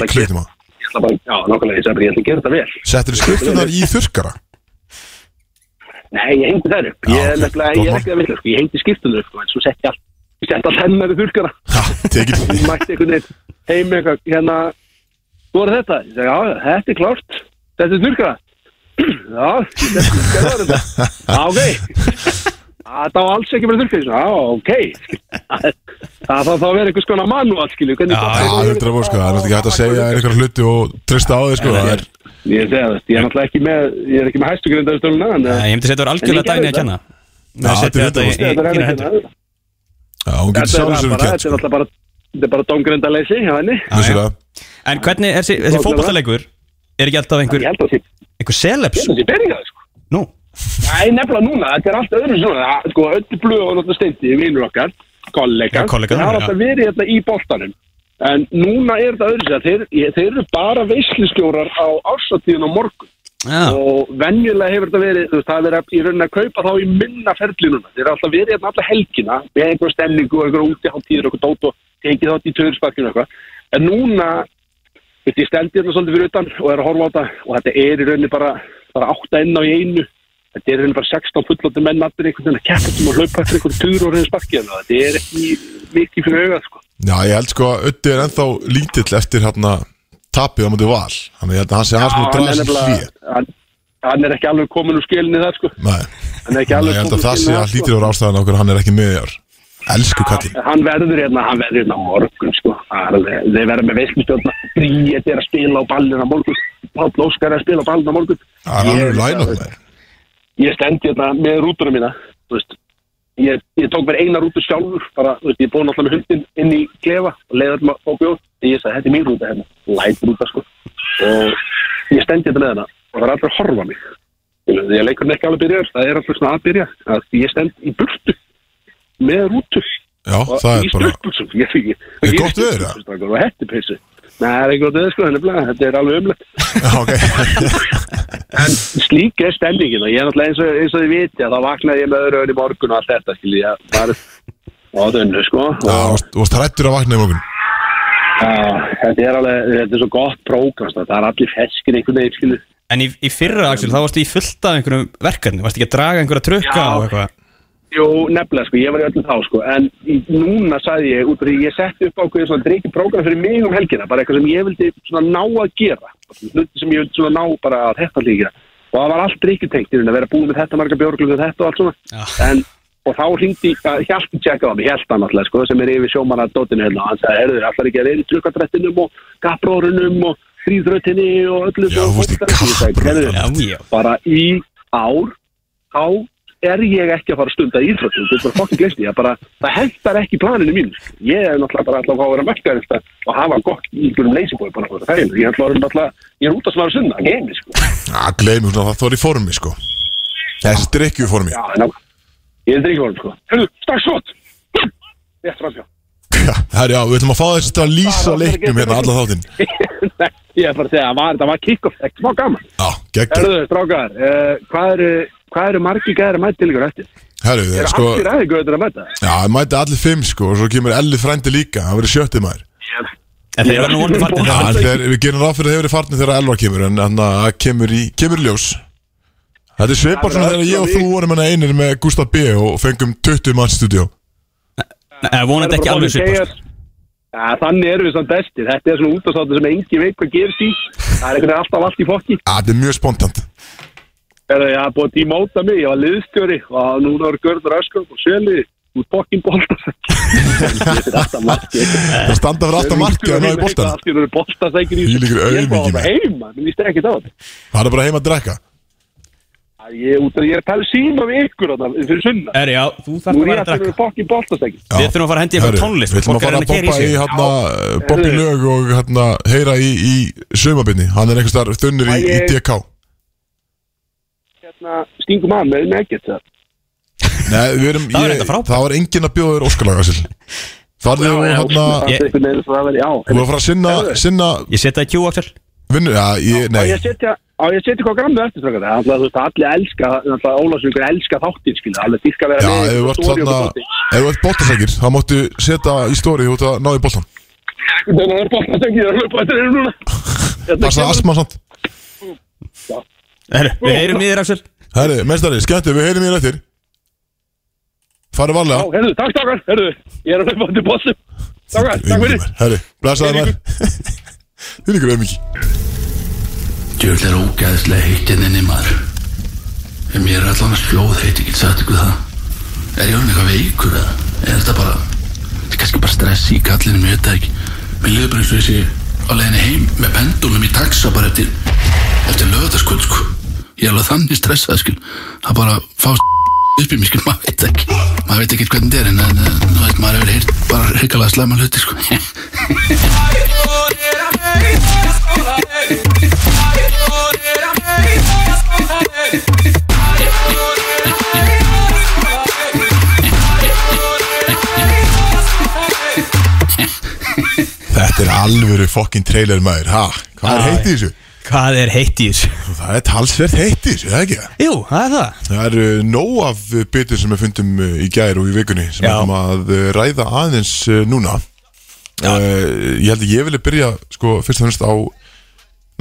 [SPEAKER 3] bara, já, nákvæmlega, ég sagði ég ætla að gera þetta vel.
[SPEAKER 1] Settur skirtunar í þurkara
[SPEAKER 3] Nei, ég hengdi þær upp. Ég sko. Ég hengdi skiptunum upp, ég setti allt hennar í veginn heim eitthvað, hérna, þú er þetta? Ég segi, já, þetta er klárt, þetta er þurrkara. Já, setti þurrkara þetta. Já, ok. Það var alls ekki verið þurrkara. Já, ok. Það þarf þá að vera einhvers konar manuál, skilju. hvernig
[SPEAKER 2] Já,
[SPEAKER 3] það-
[SPEAKER 1] hundra búr sko, það er náttúrulega ekki hægt að segja einhverja hluti og trista á þig sko Það er,
[SPEAKER 3] Ég segi það, ég er náttúrulega ekki með, ég er ekki með hæstu grindaðustöluna, en
[SPEAKER 2] Nei, Ég myndi setja það
[SPEAKER 3] En
[SPEAKER 2] algjörlega dæni að
[SPEAKER 3] þetta.
[SPEAKER 1] er
[SPEAKER 3] bara, alltaf domgrindaleysi hjá henni.
[SPEAKER 2] En hvernig er þessi, þessi fótballtalegur Er ekki alltaf einhver, einhver celebs?
[SPEAKER 3] ég held að það sé byrjaði, sko.
[SPEAKER 2] Nú,
[SPEAKER 3] Nei, nefnilega núna, þetta er allt öðru svona. Sko, öllu blöð og náttúrulega steindi Vinur okkar, kollegar, Það har alltaf verið hérna í boltanum. En núna er þetta öðru sér þeir, þeir eru bara veislistjórar á ársatíðin á morgun.
[SPEAKER 2] Já,
[SPEAKER 3] Og venjulega hefur þetta verið þú veist, Það er í rauninni að kaupa þá í minna ferli núna. Þeir eru alltaf verið hérna alla helgina Með einhver stemningu og einhver útiháttíður Og einhver dót og tekið þátt í töðursparkinu og eitthvað. En núna Veit, ég stendi hérna svolítið fyrir utan og er að horfa á þetta og þetta er í rauninni bara, bara átta inn á í einu. Þetta er í rauninni bara 16 fullóttu menn allir einhvern veginn að keppa sem að hlaupa eftir einhvern tuður og reyna sparkið þetta er ekki mikið fyrir augað sko.
[SPEAKER 1] Já, ég held sko að Ötti er ennþá lítill eftir hérna tapið á mútið val. Hann
[SPEAKER 3] er nefnilega- hann, er ekki alveg komin úr skilinni það sko.
[SPEAKER 1] Nei,
[SPEAKER 3] hann er ekki alveg
[SPEAKER 1] ég held að
[SPEAKER 3] komin úr
[SPEAKER 1] það sé að
[SPEAKER 3] það,
[SPEAKER 1] hlýtir ára ástæðan okkur hann er ekki með þér Elsku kallinn
[SPEAKER 3] hann verður hérna, hann verður hérna morgun sko. Það þeir verður með veislustjórna Bríet er að spila á ballin á morgun. Páll Óskar er að spila á ballin á morgun.
[SPEAKER 1] Það er
[SPEAKER 3] Ég-
[SPEAKER 1] alveg læn okkur með
[SPEAKER 3] ég stendi hérna með rútuna mína ég, ég tók mér eina rútu sjálfur bara, veist, ég búið náttúrulega með hundin inn í klefa og leiði alltaf á bjóð ég sagði, þetta er mín rúta hérna, læt rúta sko. Og ég stendi hérna með hana og það er allir að horfa mig. Skilur, því að leikurinn ekki alveg byrjar, það alltaf svona að byrja. Að ég stend í burtu með rútu
[SPEAKER 1] Já,
[SPEAKER 3] og
[SPEAKER 1] það er bara
[SPEAKER 3] ég,
[SPEAKER 1] Er
[SPEAKER 3] ég,
[SPEAKER 1] gott eða?
[SPEAKER 3] eða? og hettipeysu Nei, það er ekki gott veður sko, þetta er alveg umlegt. [laughs]
[SPEAKER 1] Já, ok.
[SPEAKER 3] En slík er stemmingin og ég er náttúrulega eins og, eins og þið viti að þá vaknaði ég með öðru öðru í morgun og allt þetta skilji á þunnu sko.
[SPEAKER 1] Já,
[SPEAKER 3] og,
[SPEAKER 1] varst- þú varst hrættur að vakna í morgun.
[SPEAKER 3] Já, þetta er alveg, þetta er svo gott prógram það er allir feskir einhvern veginn skilji.
[SPEAKER 2] En í, í fyrra Axel, þá varstu í fullt af einhverjum verkefni Varstu ekki að draga einhverja trukka
[SPEAKER 3] Já.
[SPEAKER 2] og eitthvað
[SPEAKER 3] Jú, nefnilega, sko, ég var í öllum þá, sko, en í, núna sagði ég, út af því ég setti upp ákveðið svona dreikið prógram fyrir mig um helgina, bara eitthvað sem ég vildi svona ná að gera, hluti sem ég vildi svona ná bara að þetta líka, og það var allt dreikið tengt, að vera búin með þetta marga björglum og þetta og allt svona,
[SPEAKER 2] Já.
[SPEAKER 3] en, og þá hringdi, Hjalti tjekkaði á mig, Hjaltan alltaf, sko, sem er yfir sjómanna dótinu hérna, og hann sagði, herðu, allar ekki að vera í trukkadrættinum og gappróðrunum og fríðröttinni og öllu
[SPEAKER 1] Já, í
[SPEAKER 2] já.
[SPEAKER 3] bara í ár þá er ég ekki að fara að stunda íþróttum þú er bara fokkin bara það hendar ekki planinu mín, ég er náttúrulega bara alltaf að að vera mekkaðist og hafa gott í einhverjum leysibói bara það ég er náttúrulega, ég er út að svara sunna geimi, sko,
[SPEAKER 1] Já, gleymum svona, það í formi sko. Þessi drikkju formi
[SPEAKER 3] já, ná. Ég er ekki vorum, sko, hörru, strax svot ég er framfjá
[SPEAKER 1] Herri, já, við ætlum að fá þessi til að lýsa leiknum hérna alla þáttinn.
[SPEAKER 3] Nei, [laughs] ég er bara að segja, það var, var kick-off ekki smá gaman,
[SPEAKER 1] Já, geggjör
[SPEAKER 3] herruðu, strákar uh, hvað eru, hvað eru margi gæðir að mæta til ykkur eftir,
[SPEAKER 1] Herri,
[SPEAKER 3] eru
[SPEAKER 1] sko
[SPEAKER 3] allir aðeins gauður að mæta?
[SPEAKER 1] Já, það mæti allir fimm sko og svo kemur Elli frændi líka Það verður sjöttið maður.
[SPEAKER 2] En þeir eru nú farnir
[SPEAKER 1] Já,
[SPEAKER 2] þegar
[SPEAKER 1] þeir, við gerum ráð fyrir að þeir verið farnir þegar Elva kemur En þannig að það kemur í, kemur í ljós. Þetta er svipar svona þegar ég og þú vorum hérna einir með Gustaf B og fengum 20 manns í stúdíó.
[SPEAKER 2] Nei, vonandi ekki alveg svipast
[SPEAKER 3] Ja, þannig erum við samt bestir. Þetta er svona útastáttu sem engi veit hvað gerist í. Það er einhvern veginn alltaf allt í fokki.
[SPEAKER 1] Já, þetta er mjög spontant
[SPEAKER 3] Þegar ég hafði búið að tímóta mig, ég var liðstjóri og núna er Görður Öskum og Sjöli út er alltaf marki.
[SPEAKER 1] Það standa fyrir alltaf markið að ná í
[SPEAKER 3] Það er boltasækir í
[SPEAKER 1] Þvílíkur
[SPEAKER 3] Ég er bara að heima, mér líst ekki á þetta.
[SPEAKER 1] Það er bara heima að drekka
[SPEAKER 3] Ég, ég er að tala síma við ykkur þarna fyrir sunna.
[SPEAKER 2] Herri, já, þú þarf að
[SPEAKER 3] er ég
[SPEAKER 2] vera
[SPEAKER 3] að
[SPEAKER 2] að.
[SPEAKER 1] Já.
[SPEAKER 2] Við þurfum að fara að hendi eitthvað tónlist
[SPEAKER 1] Við ætlum að
[SPEAKER 2] er
[SPEAKER 1] fara
[SPEAKER 2] að
[SPEAKER 1] að
[SPEAKER 2] keyra í
[SPEAKER 1] hérna Bobby
[SPEAKER 3] Heyrðu.
[SPEAKER 1] lög og hérna heyra í, í sömabinni Hann er einhvers þar þunnur í, í
[SPEAKER 3] ég-
[SPEAKER 1] DK
[SPEAKER 3] Hérna, stingum að með neggett það.
[SPEAKER 1] Nei, við erum
[SPEAKER 2] Það var
[SPEAKER 1] ég-
[SPEAKER 2] enda frábært.
[SPEAKER 1] Það var enginn að bjóða þér óskalaga sér Farðu og hérna
[SPEAKER 3] Það er einhvern veginn svo að vera, já.
[SPEAKER 1] Þú var að fara að sinna, sinna
[SPEAKER 2] Ég setja í Q Axel
[SPEAKER 1] vinnu, já, ég,
[SPEAKER 3] Á
[SPEAKER 1] nei
[SPEAKER 3] ég að setja, á ég að setja hvað grannu eftir strákar? Það er alltaf, þú veist, allir elska, alltaf Ólafsvíkur elska þáttinn, skilja, allir dýrka að vera
[SPEAKER 1] Já,
[SPEAKER 3] með
[SPEAKER 1] ef þú
[SPEAKER 3] í
[SPEAKER 1] ert
[SPEAKER 3] story og
[SPEAKER 1] þarna. Ef þú ert bóttasækir, þá máttu setja í stóri út að ná í bóttan
[SPEAKER 3] Þannig að það er bóttasengið, það er hlupað þetta er núna. Hérna
[SPEAKER 1] Passa
[SPEAKER 3] kemur-
[SPEAKER 1] asma samt
[SPEAKER 2] Herri, við heyrum í þér Axel
[SPEAKER 1] Herri, mestari, skemmtu, við heyrim ég eftir. Farðu
[SPEAKER 3] Já,
[SPEAKER 1] varlega
[SPEAKER 3] herðu, takk strákar, herðu, ég er að hlupað til bóttum. Strákar, takk fyrir.
[SPEAKER 1] Herri, blessaði maður. Þið líkur auðmiki
[SPEAKER 4] Djöfull er ógæðislega heitt inninni maður. En mér er allan að sljóð heitt, ég get sagt ykkur það. Er ég orðin eitthvað veikur eða? Er þetta bara Þetta er kannski bara stress í kallinu, mér veit það ekki. Mér liður bara eins og þessi á leiðinni heim með pendulum í taxa bara eftir eftir lögðarskvöld sko Ég er alveg þannig stressað skil. Það bara fá upp í mig skil, maður veit ekki. Maður veit ekki hvernig þetta er en, en, en veit, maður hefur heyrt bara hrikalega slæma hluti sko.
[SPEAKER 1] Þetta er alvöru fokkin trailer maður, ha? Hvað er í þessu?
[SPEAKER 2] Hvað er heitt í þessu?
[SPEAKER 1] Það er talsvert heitt í þessu, er það ekki?
[SPEAKER 2] Jú, það er það.
[SPEAKER 1] Það eru nóg af uh, bitur sem við fundum uh, í gær og í vikunni sem við
[SPEAKER 2] Já.
[SPEAKER 1] ætlum að uh, ræða aðeins uh, núna. Uh, Ég held að ég vilja byrja sko fyrst og fremst á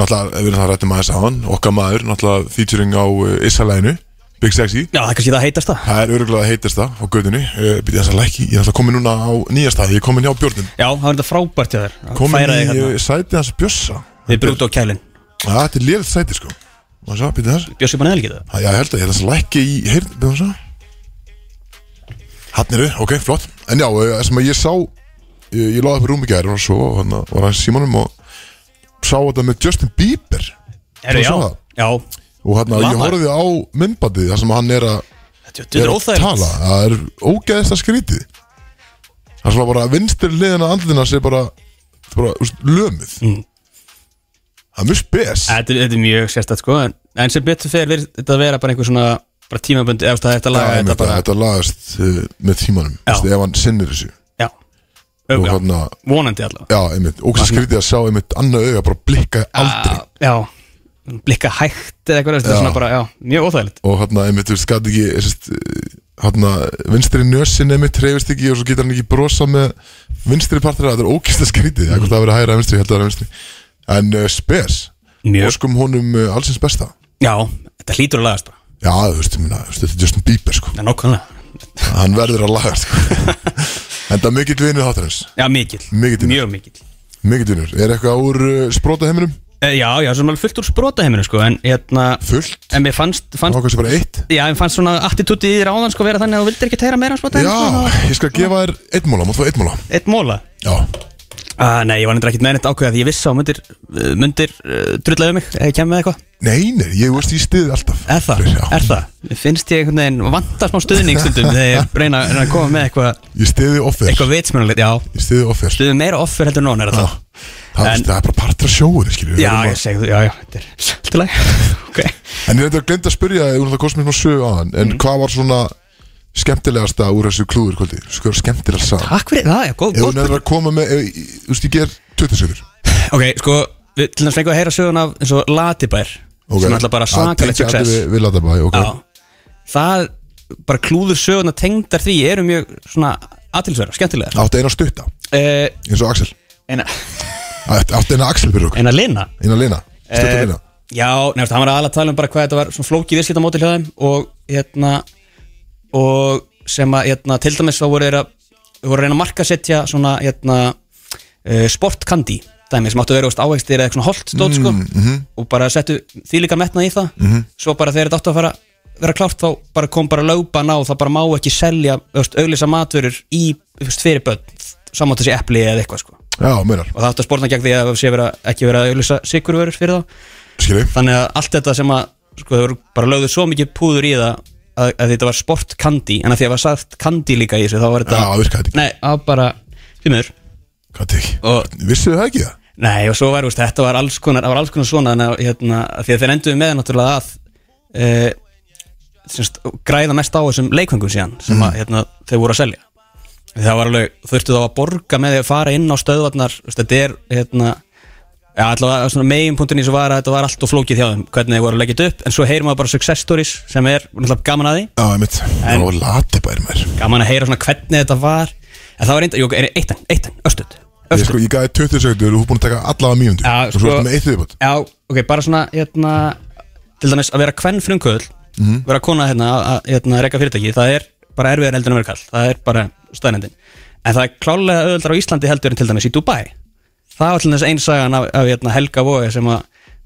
[SPEAKER 1] náttúrulega, við erum það rættum aðeins á hann okkar maður, náttúrulega featuring á uh, Issa-læginu, Big Sexy.
[SPEAKER 2] Já, það er kannski það heitast það
[SPEAKER 1] Það er öruglega heitast það á gödunni uh, Byrja þess að lækki, ég er alltaf komin núna á nýja stað Ég er komin hjá Björnum.
[SPEAKER 2] Já, það var þetta frábært hjá þér að
[SPEAKER 1] Komin í
[SPEAKER 2] hérna.
[SPEAKER 1] uh, sætið hans Bjössa.
[SPEAKER 2] Við brúti á kælin
[SPEAKER 1] Já, Þetta er liðið sætið sko.
[SPEAKER 2] Bjössi bara neðalgið það.
[SPEAKER 1] Já, ég held að ég ætla að lækki í heyrn Hann eru, ok, flott. En já, það sem að ég sá Ég, ég láði upp í rúmi gær og svo og hann var hans símanum og sá þetta með Justin Bieber. Þú
[SPEAKER 2] já, já.
[SPEAKER 1] Og hann ég
[SPEAKER 2] Lamar.
[SPEAKER 1] horfði á myndbandið þar sem hann er að
[SPEAKER 2] Þetta er
[SPEAKER 1] er að tala. Það er ógeðist að skrítið. Það er svona bara vinstir liðina andlina sé bara, bara úst, lömuð.
[SPEAKER 2] Mm.
[SPEAKER 1] Það er mjög spes.
[SPEAKER 2] Þetta er, þetta er mjög sérstætt sko En, en sem betur fyrir virðist þetta að vera bara einhver svona Bara tímaböndi Eða þetta laga þetta bara
[SPEAKER 1] þetta lagast uh, með tímanum. Vist, ef hann sinnir þessu.
[SPEAKER 2] Já,
[SPEAKER 1] og
[SPEAKER 2] Öfga,
[SPEAKER 1] hann
[SPEAKER 2] vonandi allavega.
[SPEAKER 1] Já, einmitt, ógeðist skrítið að sjá einmitt annað auga bara blikka aldrei.
[SPEAKER 2] Já, blikka hægt eða eitthvað Þetta er svona bara, já, mjög óþægilegt.
[SPEAKER 1] Og hann einmitt, þú veist, gæti ekki hann vinstri nösin einmitt trefist ekki og svo getur hann ekki brosa með vinstri partur, þetta er mm. verið held að er vinstri en uh, spes, óskum honum uh, allsins besta.
[SPEAKER 2] Já, þetta hlýtur að lagast. Bara
[SPEAKER 1] Já, þú veist, ég þetta er Justin Bieber sko.
[SPEAKER 2] Er nákvæmlega.
[SPEAKER 1] Hann verður að laga sko. En það er mikill vinnur þáttarins.
[SPEAKER 2] Já, mikill, mjög mikill.
[SPEAKER 1] Mikill vinnur Er eitthvað úr uh?
[SPEAKER 2] Eh, Já, já, sem alveg fullt úr sprota heiminu sko En hérna,
[SPEAKER 1] Fullt?
[SPEAKER 2] en mér fannst, fannst
[SPEAKER 1] eitt.
[SPEAKER 2] Já, mér fannst svona attitútið í þér áðan sko vera þannig að þú vildir ekki teyra meira sprota
[SPEAKER 1] Já, ég skal gefa þér eitt móla, móla
[SPEAKER 2] Eitt móla
[SPEAKER 1] Já,
[SPEAKER 2] ah, Nei, ég var nefndir ekkert með neitt ákveða Því ég vissi á myndir, uh, myndir uh, drullaðu mig. Ef ég kem með eitthvað?
[SPEAKER 1] Nei, nei, ég veist ég stiði alltaf.
[SPEAKER 2] Er það?
[SPEAKER 1] Já.
[SPEAKER 2] Er það? Finnst ég einhvern veginn vanta smá stuðning stundum Þegar ég reyna, reyna að koma með eitthvað
[SPEAKER 1] Ég stiði offer.
[SPEAKER 2] Eitthvað vitsmjörnulegt, já.
[SPEAKER 1] Ég stiði offer.
[SPEAKER 2] Stuðum meira offer heldur nón, er það.
[SPEAKER 1] Það,
[SPEAKER 2] En-
[SPEAKER 1] er bara partur af sjóður, skilju
[SPEAKER 2] Já, ég segi þú, já, já, þetta er Allt í lagi, ok.
[SPEAKER 1] En ég reyndi að glemta að spyrja Ég það kostum mér skemmtilegasta úr þessu klúður kvöldi. Sko, skemmtilegast sagði
[SPEAKER 2] Takk fyrir það, já, góð,
[SPEAKER 1] Ef hún er að koma með ef- Þú veist, ég ger 20 sögur.
[SPEAKER 2] Ok, sko, við til þess fengum að heyra sögun af eins og Latibær
[SPEAKER 1] Ok.
[SPEAKER 2] sem alltaf bara
[SPEAKER 1] Að allir
[SPEAKER 2] success.
[SPEAKER 1] Við, við Latabæ, ok.
[SPEAKER 2] Já, það, bara klúður söguna tengdar því eru mjög svona aðtilsverða, skemmtilegar.
[SPEAKER 1] Áttu eina stutta,
[SPEAKER 2] uh,
[SPEAKER 1] eins og Axel.
[SPEAKER 2] Eina,
[SPEAKER 1] Áttu áttu eina Axel fyrir okkur,
[SPEAKER 2] eina lina.
[SPEAKER 1] Eina Lina. Stutta
[SPEAKER 2] Eh,
[SPEAKER 1] Lina.
[SPEAKER 2] Já, nefnst, hann var aðalega að tala um bara hvað þetta var svona flókið viðskiptamótil hjá þeim og hérna og sem að hérna, til dæmis þá voru þeir að voru að reyna að markasetja svona hérna uh, sportkandi dæmi sem áttu að vera veist, ávegstir eða eitthvað svona holt stótt sko. Og bara settu því líka metnað í það. Svo bara þegar þetta áttu að fara vera klárt þá bara kom bara lögban á og það bara má ekki selja veist, auglýsa matvörur í veist, fyrir börn samátt þessi epli eða eitthvað sko.
[SPEAKER 1] Já, meinar,
[SPEAKER 2] og það áttu að spórna gegn því að það sé vera, ekki vera að auglýsa sigurvörur fyrir þá.
[SPEAKER 1] Skilji.
[SPEAKER 2] Þannig að allt þetta sem að sko, þau voru bara lögðu svo mikið púður í það að, að þetta var sportkandi en að því að það var sagt kandi líka í þessu þá var þetta
[SPEAKER 1] Já, virkaði þetta ekki
[SPEAKER 2] nei, það var bara því miður
[SPEAKER 1] Hvað teki?
[SPEAKER 2] og
[SPEAKER 1] Vissuðu það ekki það?
[SPEAKER 2] nei og svo var veist, þetta var alls konar, það var alls konar svona en að, hérna, að því að þeir enduðu með náttúrulega að e, semst, græða mest á þessum leikvöngum síðan sem
[SPEAKER 1] Mhm.
[SPEAKER 2] að hérna, þau voru að selja það var alveg, þurftu þá að borga með því að fara inn á stöðvarnar veist, þetta er hérna Já, svona meginpunktin í þessu var að þetta var allt og flókið hjá þeim, hvernig þeir voru að leggja þetta upp. En svo heyrir maður bara success stories sem er gaman að því,
[SPEAKER 1] Já, einmitt. Það var Latabær mér
[SPEAKER 2] gaman að heyra svona hvernig þetta var. En það var reynda, jú, er eitt enn, eitt enn, östuð
[SPEAKER 1] Ég sko, ég gæði 20 sekundur og þú er búin að taka allavega mínúndur
[SPEAKER 2] Já,
[SPEAKER 1] Og svo
[SPEAKER 2] sko-
[SPEAKER 1] ertu með eitt viðbútt
[SPEAKER 2] já, ok, bara svona hérna, til dæmis að vera kvenn frumkvöld
[SPEAKER 1] Mhm.
[SPEAKER 2] vera kona hérna að að, hérna, reyka fyrirtæki, það er bara erfiðar það var til þess einn sagan af, af hérna, Helga Vói sem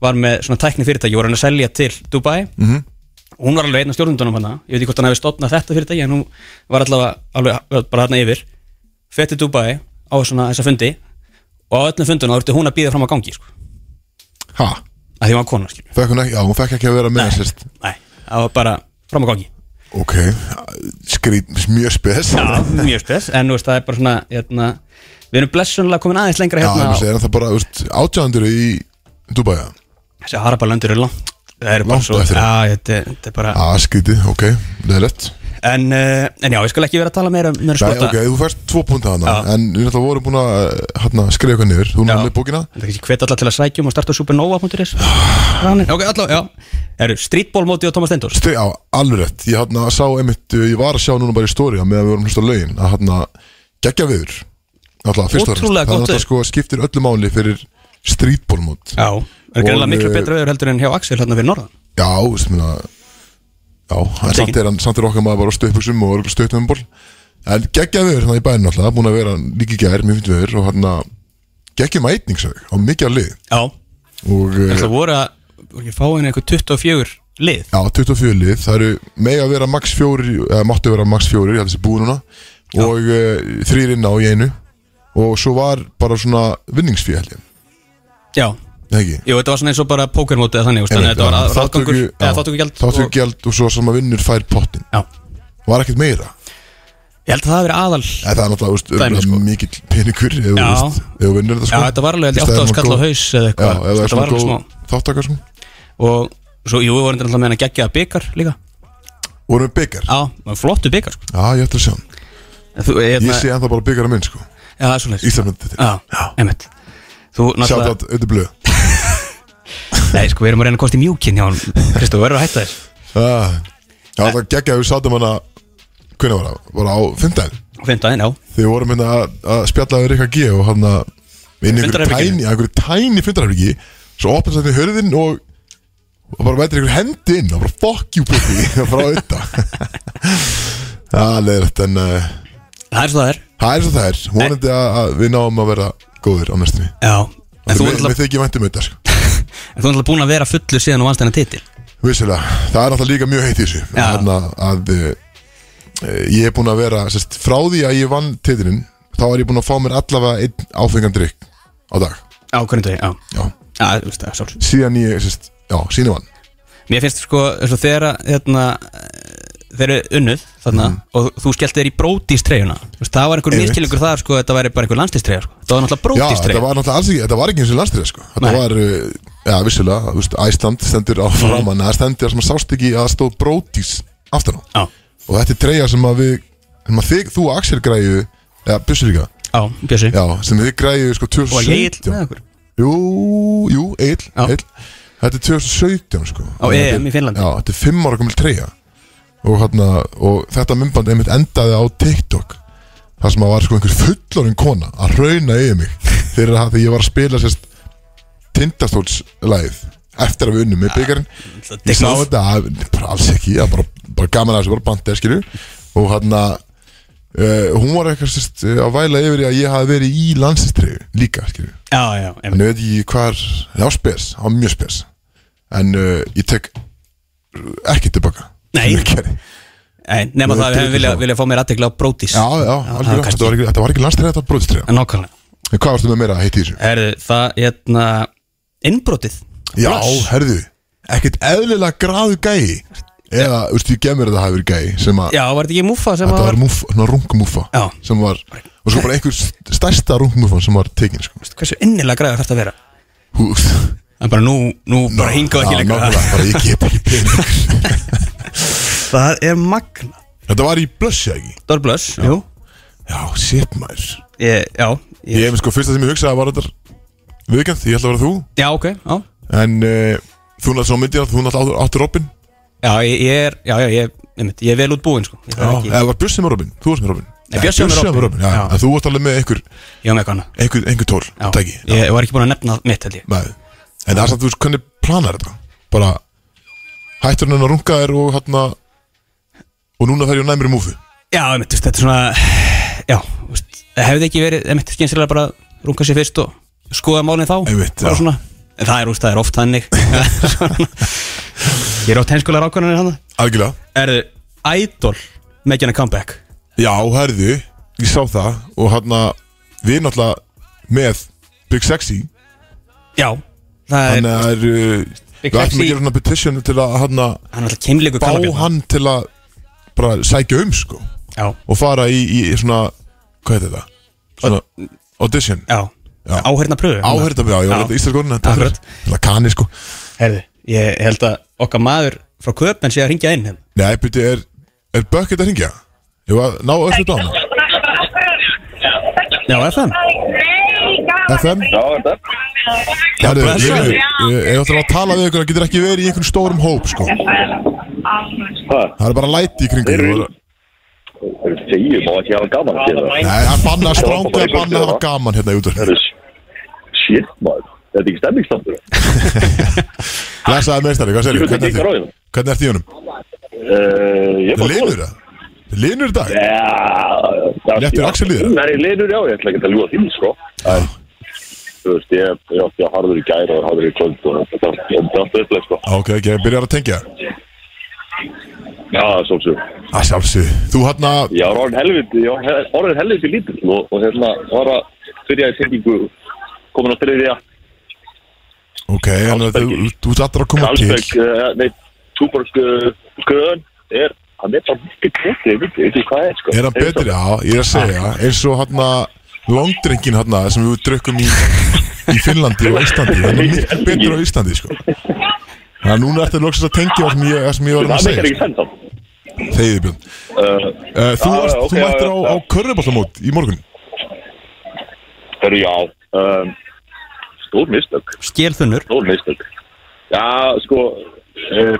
[SPEAKER 2] var með svona tækni fyrirtæki voru hann að selja til Dubai.
[SPEAKER 1] Mhm.
[SPEAKER 2] og hún var alveg einn af stjórnundunum hann ég veit ekki hvort hann hefði stofnað þetta fyrirtæki en hún var allavega alveg bara þarna yfir. Fetti Dubai á svona þessa fundi og á öllum fundunum þá þurfti hún að býða fram á gangi sko,
[SPEAKER 1] Ha,
[SPEAKER 2] að því hún var kona skilur.
[SPEAKER 1] fekk hún ekki, já, hún fekk ekki að vera með sérst.
[SPEAKER 2] Nei, það var bara fram á gangi.
[SPEAKER 1] Ok, skrít, mjög spes.
[SPEAKER 2] Já, mjög spes, en þú veist, það er bara svona hérna, við erum blessunlega komin aðeins lengra
[SPEAKER 1] Já,
[SPEAKER 2] hérna
[SPEAKER 1] sé, er það bara, átjándur í Já,
[SPEAKER 2] þessi harabalöndur langt það er bara
[SPEAKER 1] Langt
[SPEAKER 2] svo,
[SPEAKER 1] á eftir.
[SPEAKER 2] já, þetta, þetta er bara
[SPEAKER 1] skrítið, ok, leðilegt
[SPEAKER 2] en, uh, en já, ég skal ekki vera að tala meira um meira
[SPEAKER 1] Nei,
[SPEAKER 2] spota
[SPEAKER 1] ok, þú færst tvo púnta hana
[SPEAKER 2] Já.
[SPEAKER 1] En við náttúrulega vorum búin að hérna, skrifa eitthvað niður. Þú
[SPEAKER 2] Já.
[SPEAKER 1] náttúrulega bókina.
[SPEAKER 2] Þetta er ekki hvet allar til að sækjum og starta supernova.is ok, allavega, já. Eru streetball móti og Thomas Stendors
[SPEAKER 1] Stri, Já, alveg rétt. Ég hérna, sá einmitt, uh, ég var að sjá núna bara í stóri Með að við vorum hlusta lögin Að hérna, geggja viður
[SPEAKER 2] Ótrúlega
[SPEAKER 1] Það
[SPEAKER 2] gott veður.
[SPEAKER 1] sko skiptir öllu máli fyrir streetballmót.
[SPEAKER 2] Já, er
[SPEAKER 1] Og,
[SPEAKER 2] greinlega miklu
[SPEAKER 1] eh,
[SPEAKER 2] betra veður heldur en hjá Axel hérna fyrir norðan?
[SPEAKER 1] Já, veist minna Já, en samt er, samt er okkar maður bara á stöpuksum og stöttum um ból En geggja viður hérna í bæðin alltaf Búin að vera líki gær, mjög fint viður Og hérna, geggjum ætning svo Á mikið að lið.
[SPEAKER 2] Já,
[SPEAKER 1] eh,
[SPEAKER 2] það voru að voru ekki fáinu eitthvað 24 lið?
[SPEAKER 1] Já, 24 lið, það eru með að vera max fjóri, eða máttu vera max fjóri, ég held þessi búið núna. Og uh, þrýr inn á í einu og svo var bara svona vinningsfí held ég,
[SPEAKER 2] Já, jú, þetta var svona eins og bara pókermóti eða þannig, þannig að þetta var að- ráðgangur eða þáttökugjald og-
[SPEAKER 1] Þáttökugjald og svo sem að vinnur fær pottin
[SPEAKER 2] Já,
[SPEAKER 1] Var ekkert meira?
[SPEAKER 2] Ég held að það hafi verið aðal
[SPEAKER 1] Eða það er náttúrulega,
[SPEAKER 2] sko.
[SPEAKER 1] mikill peningur ef þú
[SPEAKER 2] Já.
[SPEAKER 1] vinnur þetta
[SPEAKER 2] Já,
[SPEAKER 1] sko.
[SPEAKER 2] þetta var alveg,
[SPEAKER 1] Í
[SPEAKER 2] held ég, 8 á skall á haus eða
[SPEAKER 1] Já,
[SPEAKER 2] eitthvað. Þetta var
[SPEAKER 1] svona
[SPEAKER 2] alveg
[SPEAKER 1] góð
[SPEAKER 2] smá.
[SPEAKER 1] þáttakar sko.
[SPEAKER 2] Og svo, jú, við vorum alltaf með hann að gegja byggar líka.
[SPEAKER 1] Vorum við byggar?
[SPEAKER 2] Já, flottu byggar, sko.
[SPEAKER 1] Já, ég að
[SPEAKER 2] Ég
[SPEAKER 1] sé ennþá bara byggar að minn sko
[SPEAKER 2] Já, það er svo leys
[SPEAKER 1] Íslandmyndið
[SPEAKER 2] Já, einmitt. Þú
[SPEAKER 1] Sjátt átt auðvitað blöð. [laughs]
[SPEAKER 2] Nei, sko, við erum að reyna að kosta í mjúkin hjá hann Kristó, verður að hætta þess
[SPEAKER 1] Já, já það geggja að við sátum hana Hvernig var það? Var það á fimmdæðin?
[SPEAKER 2] Fymtaðin, já.
[SPEAKER 1] Við vorum hérna að, að spjalla við Rikka G og hann að inn í einhverju tæni, fundarherbergi Svo opnast þetta í hörðin og og bara veitir einhver hendi inn og bara fuck you baby [laughs] frá þetta Já, leiðrætt, en uh,
[SPEAKER 2] Það er svo það er.
[SPEAKER 1] Það er svo það er. Vonandi að, að við náum að vera góðir á næstunni.
[SPEAKER 2] Já. En þú
[SPEAKER 1] Við,
[SPEAKER 2] er
[SPEAKER 1] við þykjum væntum þetta, sko. [laughs]
[SPEAKER 2] Náttúrulega búin að vera fullur síðan og vannst hennar titil.
[SPEAKER 1] Vissulega, það er náttúrulega líka mjög heitt í þessu. Þannig að, að uh, ég er búin að vera sérst, frá því að ég vann titilinn þá er ég búin að fá mér allavega einn áfengan drikk á dag.
[SPEAKER 2] Já, hvernig þau, já.
[SPEAKER 1] Já,
[SPEAKER 2] Já, þú veist
[SPEAKER 1] síðan ég, sérst, já, síðan ég vann.
[SPEAKER 2] Mér finnst sko, þegar hérna, þeir eru unnuð þarna og þú skellt þér í brótístreyjuna það var einhver miskilningur þar sko þetta væri bara einhver landslistreya sko. það var náttúrulega brótístreyja
[SPEAKER 1] var náttúrulega alls ekki, þetta var ekki eins og landstrið sko. Þetta
[SPEAKER 2] Nei.
[SPEAKER 1] var, uh, já, vissulega, þú veist, Æsland stendur á framann Það stendur sem sást ekki að það stóð brótís aftan á. Og þetta er treyja sem að við, sem að þig, þú og Axel græju Eða, Bjössur líka?
[SPEAKER 2] Já, Bjössi.
[SPEAKER 1] Já, sem þið græju sko
[SPEAKER 2] Og Egil
[SPEAKER 1] 2017
[SPEAKER 2] með okkur?
[SPEAKER 1] Jú, jú, Egil, Þetta er 2017 sko.
[SPEAKER 2] Á EM í Finnlandi.
[SPEAKER 1] Já, þetta er 5 ára komil treyja og, hérna, og þetta myndband einmitt endaði á TikTok þar sem að var sko einhver fullorinn kona að rauna yfir mig fyrir að ég var að spila sérst tindastólslæðið eftir að við unnum með byggarinn ég sá þetta, að, bara alls ekki já, bara, bara gaman að þessu, bara bandið skilju og hann að uh, hún var eitthvað sérst að væla yfir að ég hafi verið í landsistregu líka skilju en ég veit ekki hvað já spes, það var mjög spes. En uh, ég tek ekki tilbaka
[SPEAKER 2] Nei. Nei, nema það að við
[SPEAKER 1] veit
[SPEAKER 2] hefum viljað vilja fá mér aðtekla á brótís
[SPEAKER 1] já, já,
[SPEAKER 2] kannski.
[SPEAKER 1] þetta var ekki, þetta var ekki landstæði þetta var bróðistræða
[SPEAKER 2] En nákvæmlega
[SPEAKER 1] hvað varstu með meira að heiti þessu?
[SPEAKER 2] Herðu, það, hérna, innbrótið
[SPEAKER 1] já,
[SPEAKER 2] Bless.
[SPEAKER 1] herðu, ekkert eðlilega graðu gæi eða, þú veist, ég gef mér að það hafi verið gæi sem að,
[SPEAKER 2] Já, var þetta ekki Muffa sem
[SPEAKER 1] þetta
[SPEAKER 2] var
[SPEAKER 1] var múfa, svona rungmúfa
[SPEAKER 2] Já.
[SPEAKER 1] sem var, og svo bara einhver stærsta rungmúfa sem var tekin, sko
[SPEAKER 2] Hversu innilega græður þetta að vera
[SPEAKER 1] Hú,
[SPEAKER 2] En bara nú, nú bara hinga ekki lengur
[SPEAKER 1] bara ég get ekki pening [laughs]
[SPEAKER 2] Það er magna
[SPEAKER 1] þetta var í blössi, ekki?
[SPEAKER 2] Dorblöss, jú.
[SPEAKER 1] Já, shit maður.
[SPEAKER 2] Ég, Já, ég,
[SPEAKER 1] Ég hef sko fyrsta sem ég hugsaði var þetta viðkjönd, ég ætla að vera þú.
[SPEAKER 2] Já, ok, já.
[SPEAKER 1] En uh, þú náttúrulega svo myndir að þú náttúrulega áttur Robin.
[SPEAKER 2] Já, ég, ég er, já, já, ég, ég, ég er vel út búinn, sko. Ég
[SPEAKER 1] Já,
[SPEAKER 2] ekki,
[SPEAKER 1] eða var Bjössi með Robin, þú varst með Robin?
[SPEAKER 2] Nei, var með
[SPEAKER 1] Bjössi
[SPEAKER 2] Robin.
[SPEAKER 1] já,
[SPEAKER 2] Já.
[SPEAKER 1] En þú varst alveg með einhver,
[SPEAKER 2] ég var með eitthvað annað.
[SPEAKER 1] einhver, einhver tól,
[SPEAKER 2] Já,
[SPEAKER 1] tæki.
[SPEAKER 2] Ég var ekki búinn að nefna mitt, held ég.
[SPEAKER 1] Nei, en það er samt, þú veist, hvernig planar þetta? Bara hættur hann að runga þér og hérna Og núna fer ég á næmri múfi
[SPEAKER 2] Já, ég myndi, þetta er svona Já, þú veist, það hefði ekki verið myndi skynsilega bara að runga sér fyrst og skoða málinn þá?
[SPEAKER 1] Einmitt, já.
[SPEAKER 2] svona. En það er, úst, það er oft þannig. [laughs] Ég er oft henskulegar ákvæðanir hann
[SPEAKER 1] Algjörlega.
[SPEAKER 2] Er Idol making a comeback?
[SPEAKER 1] Já, herðu, ég sá það Og hérna, við náttúrulega með Big Sexy.
[SPEAKER 2] Já,
[SPEAKER 1] Þannig að það er
[SPEAKER 2] Big
[SPEAKER 1] Við ætlum að gera svona petition til að hérna
[SPEAKER 2] Hann er alltaf keimleikur
[SPEAKER 1] Bá hann til að Bara sækja um, sko.
[SPEAKER 2] Já,
[SPEAKER 1] Og fara í, í svona Hvað heitir þetta? Svona audition.
[SPEAKER 2] Já,
[SPEAKER 1] Já.
[SPEAKER 2] áhörna pröfu
[SPEAKER 1] Áhörða, já, ég var eitthvað íslensk orðin Þetta er Það kanni, sko.
[SPEAKER 2] Herði, ég held að okkar maður frá köpen sé að ringja inn hérna.
[SPEAKER 1] Nei, byrju, er, er Bucket að ringja? Ég var ná öllu dánu
[SPEAKER 2] Já, FM
[SPEAKER 1] FM?
[SPEAKER 5] Já, þetta
[SPEAKER 2] bless.
[SPEAKER 1] Lilju, ég ég ætla að tala við ykkur Það getur ekki verið í einhvern stórum hóp, sko
[SPEAKER 5] Hvað?
[SPEAKER 1] Það er bara læti í kringum
[SPEAKER 5] Þeir eru-
[SPEAKER 1] og-
[SPEAKER 5] Það er segið, má ekki hafa gaman að gera það
[SPEAKER 1] Nei, hann banna strángið að banna að hafa gaman hérna í
[SPEAKER 5] Það
[SPEAKER 1] útverð
[SPEAKER 5] er Shit, maður Þetta er ekki stemmingstamtur
[SPEAKER 1] Lesaði [laughs] meistari, hvað segir
[SPEAKER 5] Ég veit
[SPEAKER 1] Hvernig
[SPEAKER 5] ekki
[SPEAKER 1] ertu?
[SPEAKER 5] gráðinu
[SPEAKER 1] Hvernig ertu í honum?
[SPEAKER 5] Uh, Ég er
[SPEAKER 1] Það
[SPEAKER 5] bara
[SPEAKER 1] linur það? Það linur í dag?
[SPEAKER 5] Já
[SPEAKER 1] Léttur Axel í þér?
[SPEAKER 5] Nei, linur já, ég ætla ekki að ljúa því, sko En, þú veist, ég ég átti að harður í gæra og harður í kvöld og þetta er er allt upplega, sko.
[SPEAKER 1] Ok, ok, byrjar að tengja?
[SPEAKER 5] Já, svolsug
[SPEAKER 1] Það sjálfsög Þú hérna
[SPEAKER 5] Ég var orðin helviti, ég orðin helviti lítill og, og hérna var að byrja í tengingu komin á þriðja.
[SPEAKER 1] Ok, að þú þú allra að koma til.
[SPEAKER 5] Karlsberg, uh, nei, Túborg skröðun er, hann er bara mikið betri, mikið, veit ekki hvað er, sko.
[SPEAKER 1] Er hann betri? Já, ég er að segja. Eins og hérna Longdrinkin hérna sem við drukkum í í Finnlandi og Íslandi hann er miklu betri á Íslandi sko Þannig að núna ertu loksast að tengja það sem ég, það sem ég var að
[SPEAKER 5] Það
[SPEAKER 1] segja
[SPEAKER 5] meikar ekki
[SPEAKER 1] sko.
[SPEAKER 5] senn þá
[SPEAKER 1] Þegiði Björn
[SPEAKER 5] uh,
[SPEAKER 1] uh, Þú,
[SPEAKER 5] Já,
[SPEAKER 1] varst,
[SPEAKER 5] já, ok,
[SPEAKER 1] þú mættir á, á körfuboltamót í morgun
[SPEAKER 5] já um, Stór mistök,
[SPEAKER 2] Skélþunnur
[SPEAKER 5] stór mistök Já, sko uh,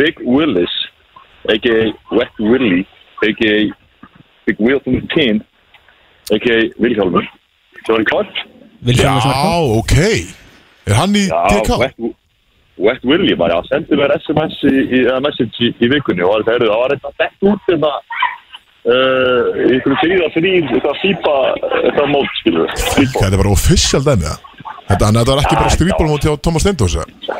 [SPEAKER 5] Big Willis a.k.a. Wet Willy a.k.a. Big Will from the Teen a.k.a. Vilhjálmur sem var í kort
[SPEAKER 2] Vilhjálmur er
[SPEAKER 1] Já, ok Er hann í
[SPEAKER 5] Já,
[SPEAKER 1] TK?
[SPEAKER 5] Wet, Wet Willy bara, já, sendi mér SMS í, í, eða message í, í vikunni og það er það var eitthvað bett út en það uh, í ykkur þrýða þrýr eitthvað fýpa eitthvað mót skilur.
[SPEAKER 1] Þetta er bara official dæmi það Þetta, að var ekki bara strýpólum út hjá Thomas Stendos eða?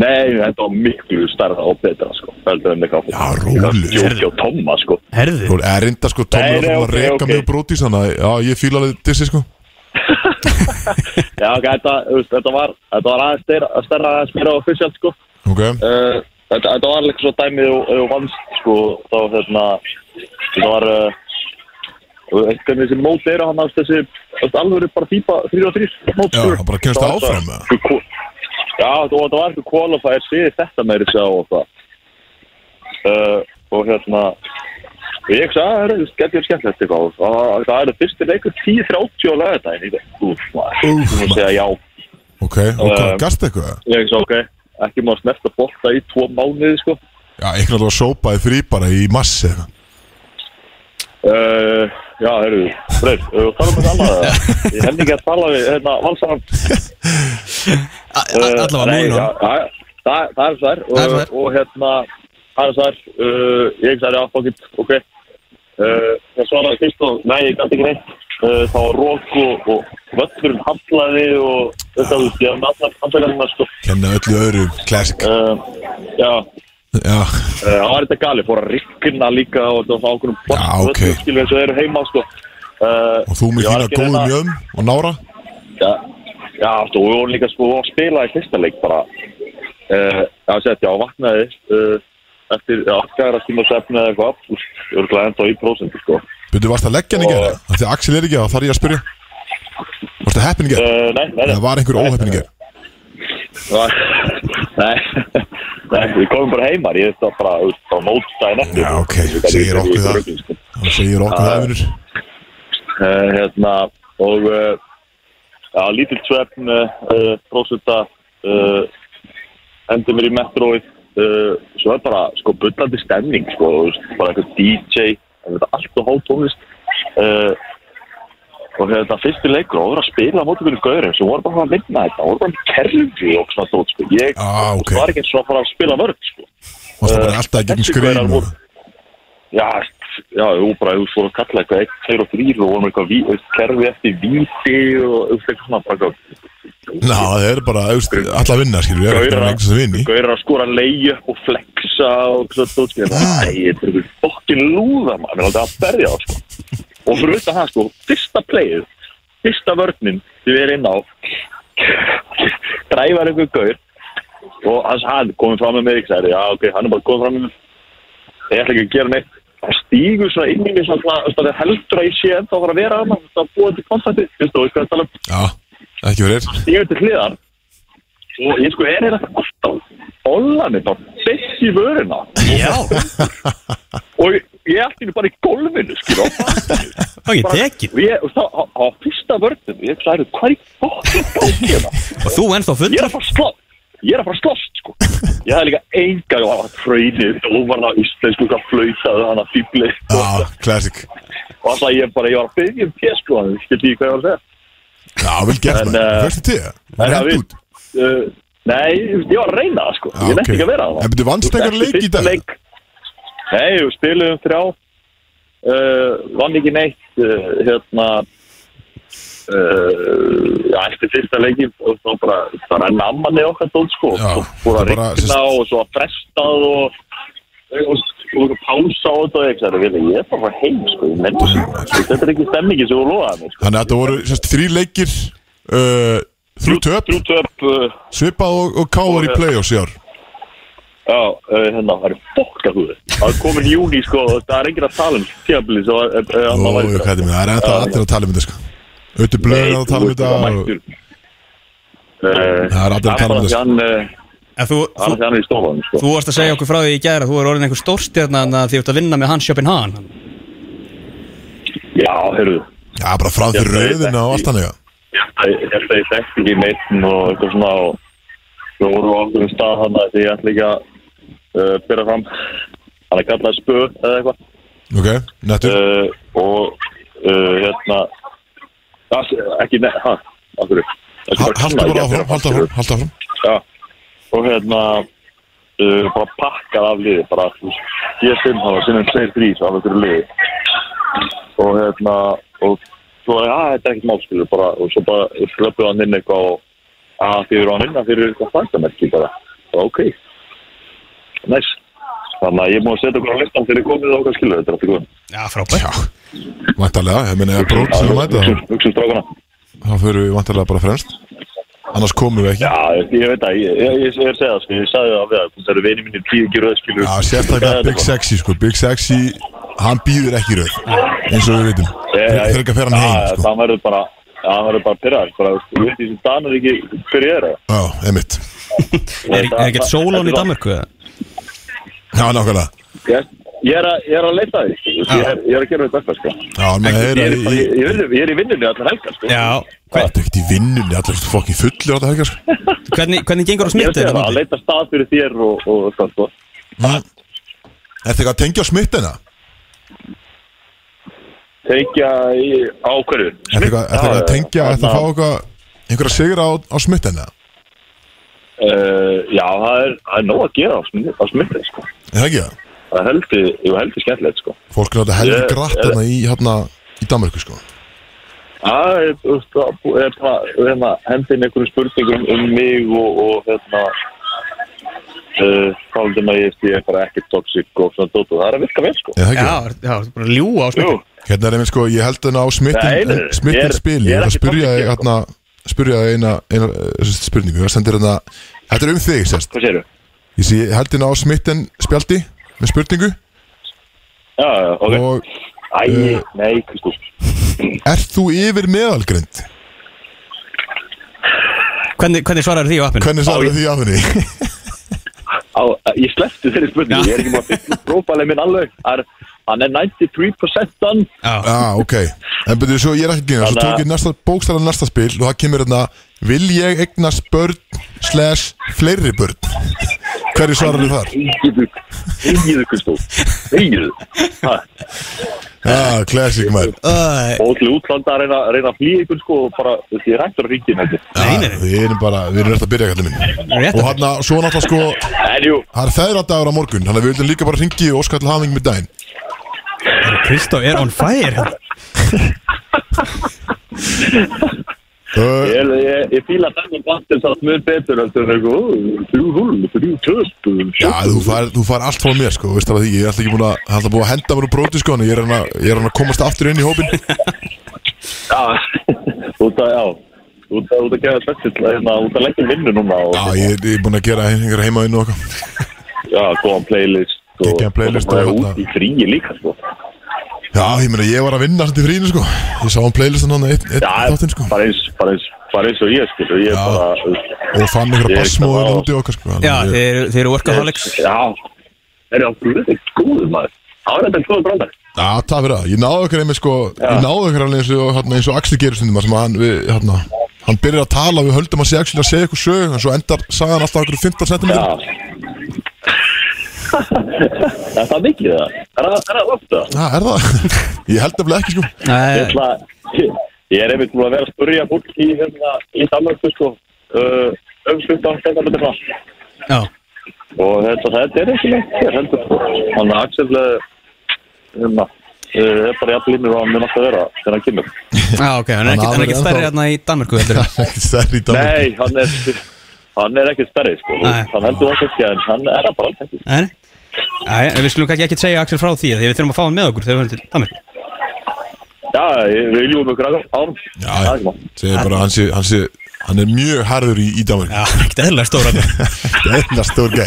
[SPEAKER 5] Nei, þetta var miklu starra og betra sko heldur en eitthvað
[SPEAKER 1] Já, rólegur.
[SPEAKER 5] Jóki og Tomma sko
[SPEAKER 2] Herðu,
[SPEAKER 1] Þú er reynda sko Tommy
[SPEAKER 5] Nei,
[SPEAKER 1] var
[SPEAKER 5] nei,
[SPEAKER 1] að
[SPEAKER 5] ok.
[SPEAKER 1] mjög brótis Þannig að já, ég fíla alveg dissi sko [laughs]
[SPEAKER 5] Já, ok, þetta, þú veist, þetta var þetta var aðeins stærra, stærra aðeins meira official sko
[SPEAKER 1] Ok,
[SPEAKER 5] uh, þetta, þetta var alveg svo dæmið og, og vannst sko þá hérna þetta var uh, eitthvað þessi mót eru hann ást þessi ást, alveg bara fýpa 3 og 3 mót
[SPEAKER 1] Já,
[SPEAKER 5] sko.
[SPEAKER 1] hann bara kemst
[SPEAKER 5] Það var
[SPEAKER 1] áfram,
[SPEAKER 5] svo-
[SPEAKER 1] eða?
[SPEAKER 5] Já, þetta var, þetta eitthvað qualifier fyrir þetta meiri sjá og það. Uh, og hérna ég sagði að það er skemmtilegt skemmtilegt eitthvað. Og það- það er fyrsti leikur 10-30 á lagadaginn ég veit, úf, maður, þú múið segja já.
[SPEAKER 1] Ok, og hvað,
[SPEAKER 5] Um,
[SPEAKER 1] gast eitthvað?
[SPEAKER 5] ég sagði ok, ekki má snerta bolta í tvo mánuði sko.
[SPEAKER 1] Já, einhvern veginn að sópaði frí bara í massi eða?
[SPEAKER 5] Uh, já, heyrðu, Freyr, uh, tala um þetta annað? [laughs] Ég hef ekki að tala við, hérna, valsaran [laughs]
[SPEAKER 2] allavega
[SPEAKER 5] já, já, það, er þær. og, og hérna, það er uh, Ég sagði, já, fokkitt, ok. Uh, Það svaraði fyrst og, nei, ég gæti ekki neitt. Var rók og, og völlurinn handlaði og þetta, þú ég hef með allar handlagarna, sko.
[SPEAKER 1] Kenna öllu öðru, classic.
[SPEAKER 5] Uh, Já, Það var þetta gali, fór að rikkina líka og það var ákveðum plott
[SPEAKER 1] Já, ok.
[SPEAKER 5] skilur eins og þeir eru heima sko.
[SPEAKER 1] og þú með
[SPEAKER 5] ég
[SPEAKER 1] þína
[SPEAKER 5] ekki að
[SPEAKER 1] góðu
[SPEAKER 5] reyna-
[SPEAKER 1] mjögum og nára?
[SPEAKER 5] Já, já þú, við vorum líka sko að spila í fyrsta leik bara uh, Já, sett, já, vaknaði uh, eftir, skæra tíma sefni eða eitthvað úst, örgulega enda í prósentu sko
[SPEAKER 1] Byrju, varst að leggja
[SPEAKER 5] Og-
[SPEAKER 1] gera? Því að Axel er ekki að þar ég að spyrja Varst að heppin gera?
[SPEAKER 5] uh, Nei, nei, nei
[SPEAKER 1] Eða var einhver óheppin gera? [laughs]
[SPEAKER 5] Nei, nei, við komum bara heimar, ég veist það bara, þú veist, bara mótstæðin eftir
[SPEAKER 1] Já, ok, segir okkur það.
[SPEAKER 5] sko.
[SPEAKER 1] Segir okkur það, vinnur
[SPEAKER 5] uh, hérna og já, lítill svefn uh, prósutta uh, endur mér í metróið svo er bara sko bullandi stemning sko, bara eitthvað DJ það allt og hálf tónlist og þetta fyrsti leikur og voru að spila móti fyrir gaurin sem voru bara að vinna þetta, voru bara með kerfi og svona tótt sko, ég
[SPEAKER 1] Ah, ok.
[SPEAKER 5] var ekki eins og að fara að spila vörð sko
[SPEAKER 1] Varst það
[SPEAKER 5] Uh,
[SPEAKER 1] alltaf
[SPEAKER 5] gaurar
[SPEAKER 1] og...
[SPEAKER 5] voru- Já, já, jú, bara þú fór að kalla eitthvað 1, 2 og 3 og vorum eitthvað kerfi eftir víti og eitthvað svona bara eitthvað
[SPEAKER 1] Ná, það er bara, alla vinna, skilur Við erum ekki að einhvers að vinni
[SPEAKER 5] Gaurar að skora leiðu og flexa og svona tótskið Æ, þetta er eitthvað fokkin lúða maður, mér er aldrei að berja á sko. og fyrir utan það sko, fyrsta playið fyrsta vörninn sem við erum inn á dræfar einhver gaur og hans hann komið fram með mig ég sagði, já ok, hann er bara komið fram með mig. Ég ætla ekki að gera neitt hann stígur svona inn í mig svona, heldur að ég sé enda að fara að vera að það að búa til kontakti, finnst þú, veist hvað ég tala um.
[SPEAKER 1] Já, ekki fyrir
[SPEAKER 5] stígur til hliðar. Og ég sko er hérna alltaf Ollan er bara best í vöruna
[SPEAKER 2] Já,
[SPEAKER 5] og ég, er allir bara í golfinu skil [laughs] og
[SPEAKER 2] það er tekin
[SPEAKER 5] og ég, þá, á, fyrsta vörnum ég sagði, hvað er hérna?
[SPEAKER 2] Og þú ennþá
[SPEAKER 5] ég er að fara að slá ég er að fara að slåst sko. Ég hafði líka enga fröynið og var það íslensku hvað flautaði hann að fýbli
[SPEAKER 1] classic.
[SPEAKER 5] Og alltaf ég bara, ég var að byggja um tér sko ég skildi ekki hvað ég var að segja.
[SPEAKER 1] Já, vel gert maður,
[SPEAKER 5] En
[SPEAKER 1] Rent
[SPEAKER 5] það við-
[SPEAKER 1] út?
[SPEAKER 5] uh, Nei, ég var að reyna það sko.
[SPEAKER 1] Já,
[SPEAKER 5] Ég nefndi
[SPEAKER 1] ok.
[SPEAKER 5] ekki að vera það.
[SPEAKER 1] En byrju, vannstu einhver leik í dag?
[SPEAKER 5] Nei, við spilum þrjá. Uh, Vann ekki neitt uh, Hérna uh, eftir fyrsta leiki og þá bara, það renna ammanni okkar dót sko.
[SPEAKER 1] Já,
[SPEAKER 5] og fór að rigna og svo að frestað og og, pása á þetta og "Vili, ég er bara að heim sko, þessu. Þetta er ekki stemmingi sem þú lofaði mig sko.
[SPEAKER 1] Þannig að þetta voru sérst, þrý leikir uh, Þrjú töp.
[SPEAKER 5] Þrjú töp uh,
[SPEAKER 1] Svipað og, og káður í play-offs í ár.
[SPEAKER 5] Já, hérna, það er fokka þú Það er komin í júni, sko, það er enginn að tala um tíabili,
[SPEAKER 1] er það er ennþá allir að tala um þetta sko Ötu blöður að tala um þetta. Það er allir að tala um þetta.
[SPEAKER 5] Hann,
[SPEAKER 2] En þú, þú,
[SPEAKER 5] hann, hann er sko
[SPEAKER 2] þú varst að segja okkur frá því í gæra Þú er orðin einhver stórstjarna Þannig að því þú ert að vinna með hans Sjöpin Han
[SPEAKER 5] Já, heyrðu
[SPEAKER 1] Já, bara frá því rauðina og allt já.
[SPEAKER 5] Ég held að ég þekkt ekki neitt og eitthvað svona og svo voru á okkur um stað hann að því ég ætla ekki að uh, byrja fram hann er kallað spö eða eitthvað
[SPEAKER 1] Ok, nettur
[SPEAKER 5] uh, og uh, hérna ekki neitt, hæ, af hverju? Ekki bara
[SPEAKER 1] bara áfram,
[SPEAKER 5] fram,
[SPEAKER 1] áfram, haltu áfram.
[SPEAKER 5] Já, og hérna uh, bara pakkað af liði bara þú veist, G5 það var sinnum 2-3 af einhverju liði. Og hérna og var ég að þetta er ekkert málskilur bara og svo bara slöpuð hann inn eitthvað og að því eru hann inn að fyrir eitthvað fæntamerki bara. Og ok. Næs þannig að ég múið að setja okkur á listan fyrir komið og okkar skilur þetta er alltaf góð
[SPEAKER 2] Já, frábært.
[SPEAKER 1] Já, vantarlega, ég meina ef brót sem að mæta þá,
[SPEAKER 5] Hugsum strákana.
[SPEAKER 1] þá fyrir við vantarlega bara fremst. Annars komum við ekki.
[SPEAKER 5] Já, ég, ég veit að ég, ég, ég, ég er að segja það sko, ég sagði það við það það eru vinið mínir tíu ekki röð skilur.
[SPEAKER 1] Já, sérstaklega Big Sexy sko, Big Sexy hann býður ekki í röð eins og við veitum, þegar ekki að fer hann heim sko.
[SPEAKER 5] Það verður bara það verður bara pyrraður bara, þú veit því sem Danur ekki hver ég er það
[SPEAKER 1] Já, einmitt,
[SPEAKER 2] Er, er ekkert sólón í Danmörku? eða?
[SPEAKER 1] Já, nákvæmlega
[SPEAKER 5] Ég, ég, er að, ég er að leita því sko. ég, er, ég er að gera þetta besta sko.
[SPEAKER 1] Já, heyra
[SPEAKER 5] er,
[SPEAKER 1] í,
[SPEAKER 5] bara- ég, ég, er, ég er í vinnunni allar helgar sko.
[SPEAKER 2] Já,
[SPEAKER 1] Þetta er ekkert í vinnunni, allir fokkin fullir á þetta helgar sko. [laughs]
[SPEAKER 2] hvernig, hvernig gengur á
[SPEAKER 5] ég er að
[SPEAKER 2] þetta
[SPEAKER 5] það, að leita stað fyrir þér og, og, og sko.
[SPEAKER 1] Ertu eitthvað að tengja á smittina?
[SPEAKER 5] teikja í
[SPEAKER 1] Ertu eitthvað ertu eitthvað að tengja, ertu að fá eitthvað einhverja sigra á, á smittina?
[SPEAKER 5] uh, Já, það er, það er nóg að gera á smittið sko.
[SPEAKER 1] Er það ekki það?
[SPEAKER 5] það er heldur, jú, heldur skemmtilegt sko.
[SPEAKER 1] Fólk er náttúrulega heldur
[SPEAKER 5] Ég-
[SPEAKER 1] grætt
[SPEAKER 5] ég-
[SPEAKER 1] þarna í, hérna, í Danmarku sko
[SPEAKER 5] Það er, þú veist, er hérna, hendin einhverjum spurningum um mig og, og hérna uh, Kálum að ég sé bara ekki toxic og svona dót og það er að virka vel sko
[SPEAKER 1] Er það ekki
[SPEAKER 2] Já,
[SPEAKER 1] það?
[SPEAKER 2] já, bara ljúa á
[SPEAKER 5] Jú,
[SPEAKER 2] smittu
[SPEAKER 1] Hérna er einmitt sko, ég held þarna á smittin,
[SPEAKER 5] ég
[SPEAKER 1] smittin
[SPEAKER 5] er-
[SPEAKER 1] spili
[SPEAKER 5] ég er ekki
[SPEAKER 1] spurja ég
[SPEAKER 5] sko.
[SPEAKER 1] hérna, spurja ég eina, eina uh, spurningu, það stendur hérna Þetta er um þig, sérst
[SPEAKER 5] hvað segirðu?
[SPEAKER 1] Ég sé, ég held hérna á smittin spjaldi með spurningu.
[SPEAKER 5] Já, já, ok.
[SPEAKER 1] Og
[SPEAKER 5] Æ,
[SPEAKER 1] uh,
[SPEAKER 5] nei, Kristú
[SPEAKER 1] ert þú yfir meðalgrind?
[SPEAKER 2] Hvernig, hvernig svarar því á appinu?
[SPEAKER 1] Hvernig sagði því af henni?
[SPEAKER 5] Á, [laughs] Ég sleppti þeirri spurningu, ég er ekki maður að fylla prófælið minn alveg. Það er- Hann er 93% done.
[SPEAKER 2] Já,
[SPEAKER 1] ok. En betur svo, ég er ekki gynna Svo tók ég næsta bókstæðan næsta spil Og það kemur hérna Vil ég eignast börn Slash fleiri börn Hverju svarar þið þar?
[SPEAKER 5] Þegiðu, Kristú Þegiðu Ha,
[SPEAKER 1] Já, classic
[SPEAKER 2] Æ,
[SPEAKER 5] Og til útlanda að reyna, reyna að flýja ykkur sko og bara, ég er hættur að ríkja með þetta
[SPEAKER 2] Nei, nei, nei.
[SPEAKER 1] Við erum bara, við erum rétt að byrja kallið minn
[SPEAKER 2] Rétt
[SPEAKER 1] Og
[SPEAKER 2] að
[SPEAKER 1] hérna, svo náttúrulega sko
[SPEAKER 5] En jú,
[SPEAKER 1] Það er feðradagur á morgun Þannig að við viljum líka bara ringi og óskall hafing með daginn.
[SPEAKER 2] Kristó er on fire
[SPEAKER 1] uh, [laughs]
[SPEAKER 5] ég, ég, ég fíla þennan bandir satt mjög betur en það er eitthvað, þrjú húl, þrjú töst
[SPEAKER 1] Já, þú fær, þú fær allt frá mér sko Veist það því, ég er alltaf ekki búin að alltaf búin að henda mér úr bróti sko En ég er hann að, að komast aftur inn í hópin
[SPEAKER 5] Já, [laughs] út að, já Út að, að gefa spesill, hérna, út að leggja vinnu núna
[SPEAKER 1] Já, ég, er búin að gera einhverja heima inn og okkar
[SPEAKER 5] já, góðan playlist og,
[SPEAKER 1] playlist
[SPEAKER 5] og,
[SPEAKER 1] og
[SPEAKER 5] og
[SPEAKER 1] hérna-
[SPEAKER 5] út í fríi líka, sko
[SPEAKER 1] Já, ég meina, ég var að vinna samt í frínu sko. Ég sá hann playlistan hann eitt, eitt
[SPEAKER 5] Já,
[SPEAKER 1] þáttinn sko.
[SPEAKER 5] bara eins, bara eins, bara eins og ég, skilur, ég er
[SPEAKER 1] Já.
[SPEAKER 5] bara,
[SPEAKER 1] Og fann einhverja
[SPEAKER 5] er
[SPEAKER 1] bassmóður
[SPEAKER 5] að-
[SPEAKER 1] út í okkar sko.
[SPEAKER 2] Já,
[SPEAKER 1] að
[SPEAKER 2] þeir,
[SPEAKER 1] ég-
[SPEAKER 2] eru- þeir eru workaholics.
[SPEAKER 5] Já, er það blöðið góður maður. Það var þetta góður brandar
[SPEAKER 1] Já, það fyrir það. Ég náðu okkar einmitt sko Ég náðu okkar alveg eins og, hérna, eins og Axel gerir stundum sem að hann, við, hérna, hann byrjar að tala Við höldum að sé Axel að segja eitthvað sög En svo endar sagan alltaf okkur 15 cm
[SPEAKER 5] Já Er það mikið það? Það, er það ofta?
[SPEAKER 1] Já, er það? [laughs] Ég held nefnilega ekki sko
[SPEAKER 5] Ég,
[SPEAKER 2] Nei,
[SPEAKER 5] ætla, ég er einmitt búin að vera að spurja fólk í, hérna, í Danmarku sko, uh, um 15 cm
[SPEAKER 2] já
[SPEAKER 5] og þetta, þetta er ekki neitt hér heldur sko. Þannig að Axel uh, hérna, uh, er bara jafn línur og hann mun alltaf vera þegar hann kemur.
[SPEAKER 2] Já, ok, hann er ekkert- hann er ekkert stærri hérna í Danmörku heldur [laughs] en.
[SPEAKER 1] Ekki stærri í Danmark
[SPEAKER 5] Nei, hann er, hann er ekki stærri sko.
[SPEAKER 2] Nei.
[SPEAKER 5] Hann heldur það ekki en hann er það bara alls ekki.
[SPEAKER 2] Nei, Æ, við skulum kannski ekki segja Axel frá því því við þurfum að fá hann með okkur þegar við höfum til Danmörku
[SPEAKER 5] Já, ég- við viljum okkur árum.
[SPEAKER 1] Já,
[SPEAKER 5] er mál.
[SPEAKER 1] segir bara hann sé, hann sé Hann er mjög harður í, í Danmark
[SPEAKER 2] Já, ekkert
[SPEAKER 1] Þetta er einnig stór [laughs] gæ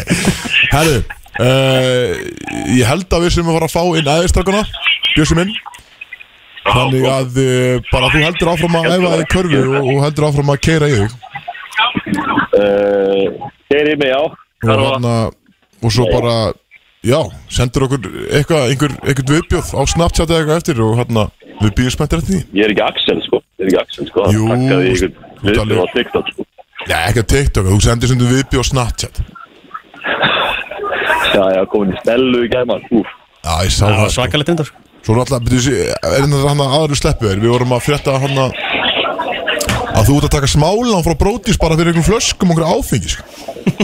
[SPEAKER 1] Herðu uh, Ég held að við sem að fara að fá inn aðeins Bjössi minn. Þannig að uh, bara þú heldur áfram að æfa í körfu og, og heldur áfram að keira í þig.
[SPEAKER 5] Uh, Hér í mig, já.
[SPEAKER 1] og, hana, og svo bara já, sendur okkur eitthvað einhver, einhver viðbjóð á Snapchat eða eitthvað eftir og hérna, við býðum spenntir eftir því.
[SPEAKER 5] Ég er ekki Axel sko. Ég er ekki Axel sko.
[SPEAKER 1] Jú,
[SPEAKER 5] Það takkaði
[SPEAKER 1] þú alveg-
[SPEAKER 5] viðbjóð á TikTok sko.
[SPEAKER 1] Já, ekki að TikTok, þú sendir þú viðbjóð á Snapchat. [laughs]
[SPEAKER 5] Já, já, komin í stelu í gæma Úf
[SPEAKER 1] Já, ég sá
[SPEAKER 2] Það
[SPEAKER 1] það
[SPEAKER 2] var
[SPEAKER 1] sko.
[SPEAKER 2] svakalegt undar
[SPEAKER 1] Svo er alltaf, byrju, er þetta hann aðru sleppu þér Við vorum að frétta hann að að þú ert að taka smálán frá brótis bara fyrir einhverjum flöskum og einhverju áfengi sko.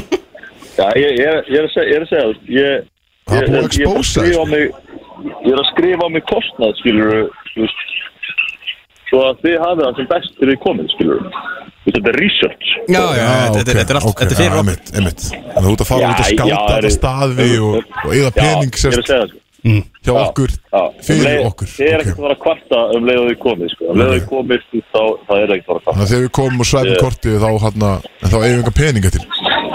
[SPEAKER 1] [laughs]
[SPEAKER 5] Já, ég, ég, ég, er að segja, ég
[SPEAKER 1] Það er búið að expósa
[SPEAKER 5] ég er að skrifa á mig kostnað, skilur svo að þið hafið það sem best fyrir komin, skilur Þetta er research.
[SPEAKER 2] Já, já, þetta er- þetta er allt, þetta er fyrir okkur.
[SPEAKER 1] þú ert að fara út að skáta þetta staði og, og eða
[SPEAKER 5] Já,
[SPEAKER 1] pening
[SPEAKER 5] ég er að segja það, sko.
[SPEAKER 1] hjá
[SPEAKER 5] Já,
[SPEAKER 1] okkur
[SPEAKER 5] já. Um
[SPEAKER 1] fyrir
[SPEAKER 5] leið-
[SPEAKER 1] okkur
[SPEAKER 5] Þið er
[SPEAKER 1] Ok.
[SPEAKER 5] ekkert að að kvarta um leið og þið komið, sko. Um leið og þið komið, þá, þá er ekkert að
[SPEAKER 1] Þannig
[SPEAKER 5] kvarta.
[SPEAKER 1] þegar við komum og svæfum
[SPEAKER 5] Ég-
[SPEAKER 1] kortið þá, hana, þá eigum við enga pening eftir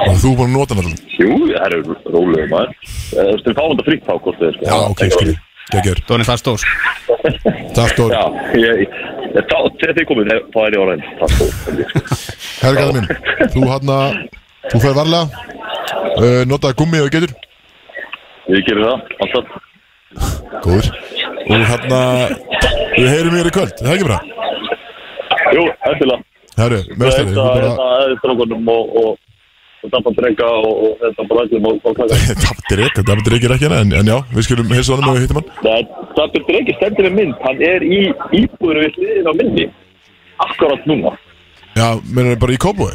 [SPEAKER 1] og þú er búin að nota allir
[SPEAKER 5] Jú, það er rólega maður. Eh, Þú veist, þið fáum þetta frítt þið er, sko.
[SPEAKER 1] Já, ok,
[SPEAKER 5] Ekki
[SPEAKER 1] skilji, geggjör
[SPEAKER 2] Dóni það stór
[SPEAKER 1] Dóri,
[SPEAKER 5] Já, ég, ég, þá, þegar þið komið, þá- er ég á ræðin. Það er held ég, sko.
[SPEAKER 1] minn Þú hann þú fer varlega uh, notaði gummi ef þú getur
[SPEAKER 5] Ég gerir það, alltaf.
[SPEAKER 1] Góður Og hann við heyrum mér í kvöld, það er ekki bara
[SPEAKER 5] Jú, eftirlega.
[SPEAKER 1] Herri,
[SPEAKER 5] Það
[SPEAKER 1] meðstæði,
[SPEAKER 5] er það er og, og, og tappa drenga og, og þetta bara ekki og, og klaka.
[SPEAKER 1] Taptir [laughs] ekki, taptir ekki ekki en, en já, við skulum heilsa honum og við hittum hann
[SPEAKER 5] Það drengi stendur með mynd, hann er í íbúður við hliðin á myndi. Akkurat núna.
[SPEAKER 1] Já, mennur það bara í Kópói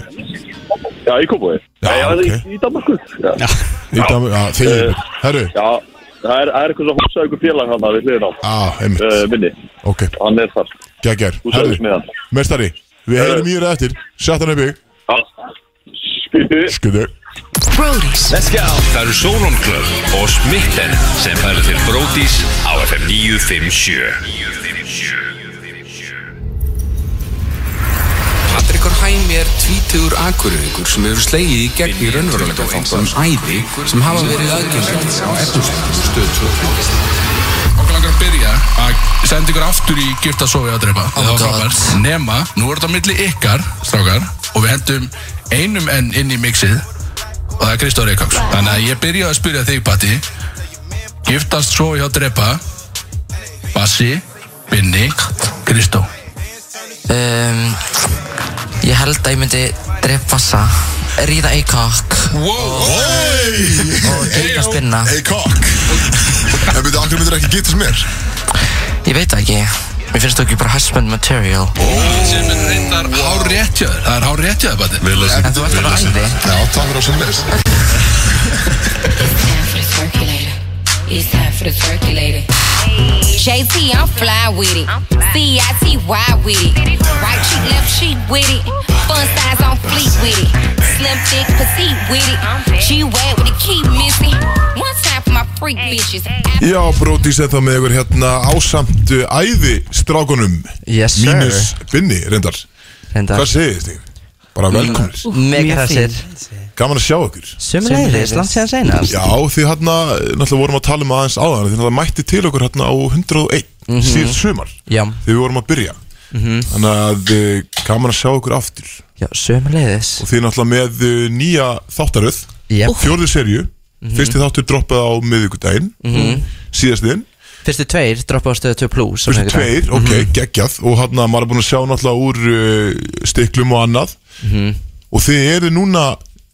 [SPEAKER 5] Já, í Kópói.
[SPEAKER 1] Já,
[SPEAKER 5] Já,
[SPEAKER 1] ok.
[SPEAKER 5] í, í Danmarku. Já.
[SPEAKER 2] Já,
[SPEAKER 1] Í Dam, já, þegar,
[SPEAKER 5] Eh,
[SPEAKER 1] herru
[SPEAKER 5] Já, það er, er eitthvað svo húsa ykkur félag hann við hliðin á. Uh, minni.
[SPEAKER 1] ok,
[SPEAKER 5] Hann er þar. sagði smiðan.
[SPEAKER 1] Meistari, við heyrum í þér eftir. Sett hann upp í.
[SPEAKER 5] Já. Skutu.
[SPEAKER 1] Skuðu
[SPEAKER 6] Brody's
[SPEAKER 7] Það eru Club og Smitten sem færa til Bródís á FM 957
[SPEAKER 8] Patrikur Hæmi er tvítugur akureyringur sem hefur slegið í gegn í raunveruleika þáttunum æði sem hafa verið aðgengið á stöðu 2. Okkur langar að byrja að senda ykkur aftur í gift að sofi að drepa
[SPEAKER 9] Oh
[SPEAKER 8] Það var frábært. Nema, nú er þetta á milli ykkar, strákar Og við hendum einum enn inn í mixið Og það er Kristóð Reykjavíks Þannig að ég byrja að spyrja þig, Patti. Giftast sofi hjá drepa Bassi, Binni, Kristó.
[SPEAKER 9] Um, Ég held að ég myndi drepa bassa Ríða eikokk
[SPEAKER 8] Wow,
[SPEAKER 9] og geika spinna.
[SPEAKER 1] Cock En byrju, akkur myndir ekki getast mér
[SPEAKER 9] Ég veit það ekki. Mér finnst þú ekki bara husband material.
[SPEAKER 8] Sem er reyndar hár rétt hjá þér Það er hár rétt hjá þér, Patti
[SPEAKER 9] En þú ert bara æði.
[SPEAKER 1] Já, takk fyrir að sem leys
[SPEAKER 6] It's time for the the circulator. JT, I'm fly with it. C-I-T-Y with it. Right cheek, left cheek with it. Fun size on fleet with it. Slim, thick, petite with it. She wet with the key missing. One time for my freak bitches.
[SPEAKER 1] Já, Bródís er það með ykkur hérna ásamt æði strákunum
[SPEAKER 9] Yes sir
[SPEAKER 1] Mínus Binni, reyndar
[SPEAKER 9] Reyndar
[SPEAKER 1] Hvað segir þið? Bara velkomnir
[SPEAKER 9] Mega hressir
[SPEAKER 1] Gaman að sjá ykkur.
[SPEAKER 9] Sumleiðis, langt síðan seinast.
[SPEAKER 1] Já, því hérna, náttúrulega vorum að tala um aðeins áðan Því náttúrulega mætti til okkur hérna á 101
[SPEAKER 9] Mhm.
[SPEAKER 1] síðan sumar
[SPEAKER 9] Já,
[SPEAKER 1] Þegar við vorum að byrja. Þannig að uh, gaman að sjá ykkur aftur.
[SPEAKER 9] Já, sumleiðis
[SPEAKER 1] Og því náttúrulega með uh, nýja þáttaröð
[SPEAKER 9] Jep,
[SPEAKER 1] Fjórðu serju Fyrsti þáttur droppað á miðvikudaginn Síðastiðinn
[SPEAKER 9] fyrstu tveir droppa á stöðu 2 plus
[SPEAKER 1] Fyrstu tveir, ok, geggjað. Og hann að maður er búin að sjá náttúrulega úr uh, stiklum og annað. Og þið eru núna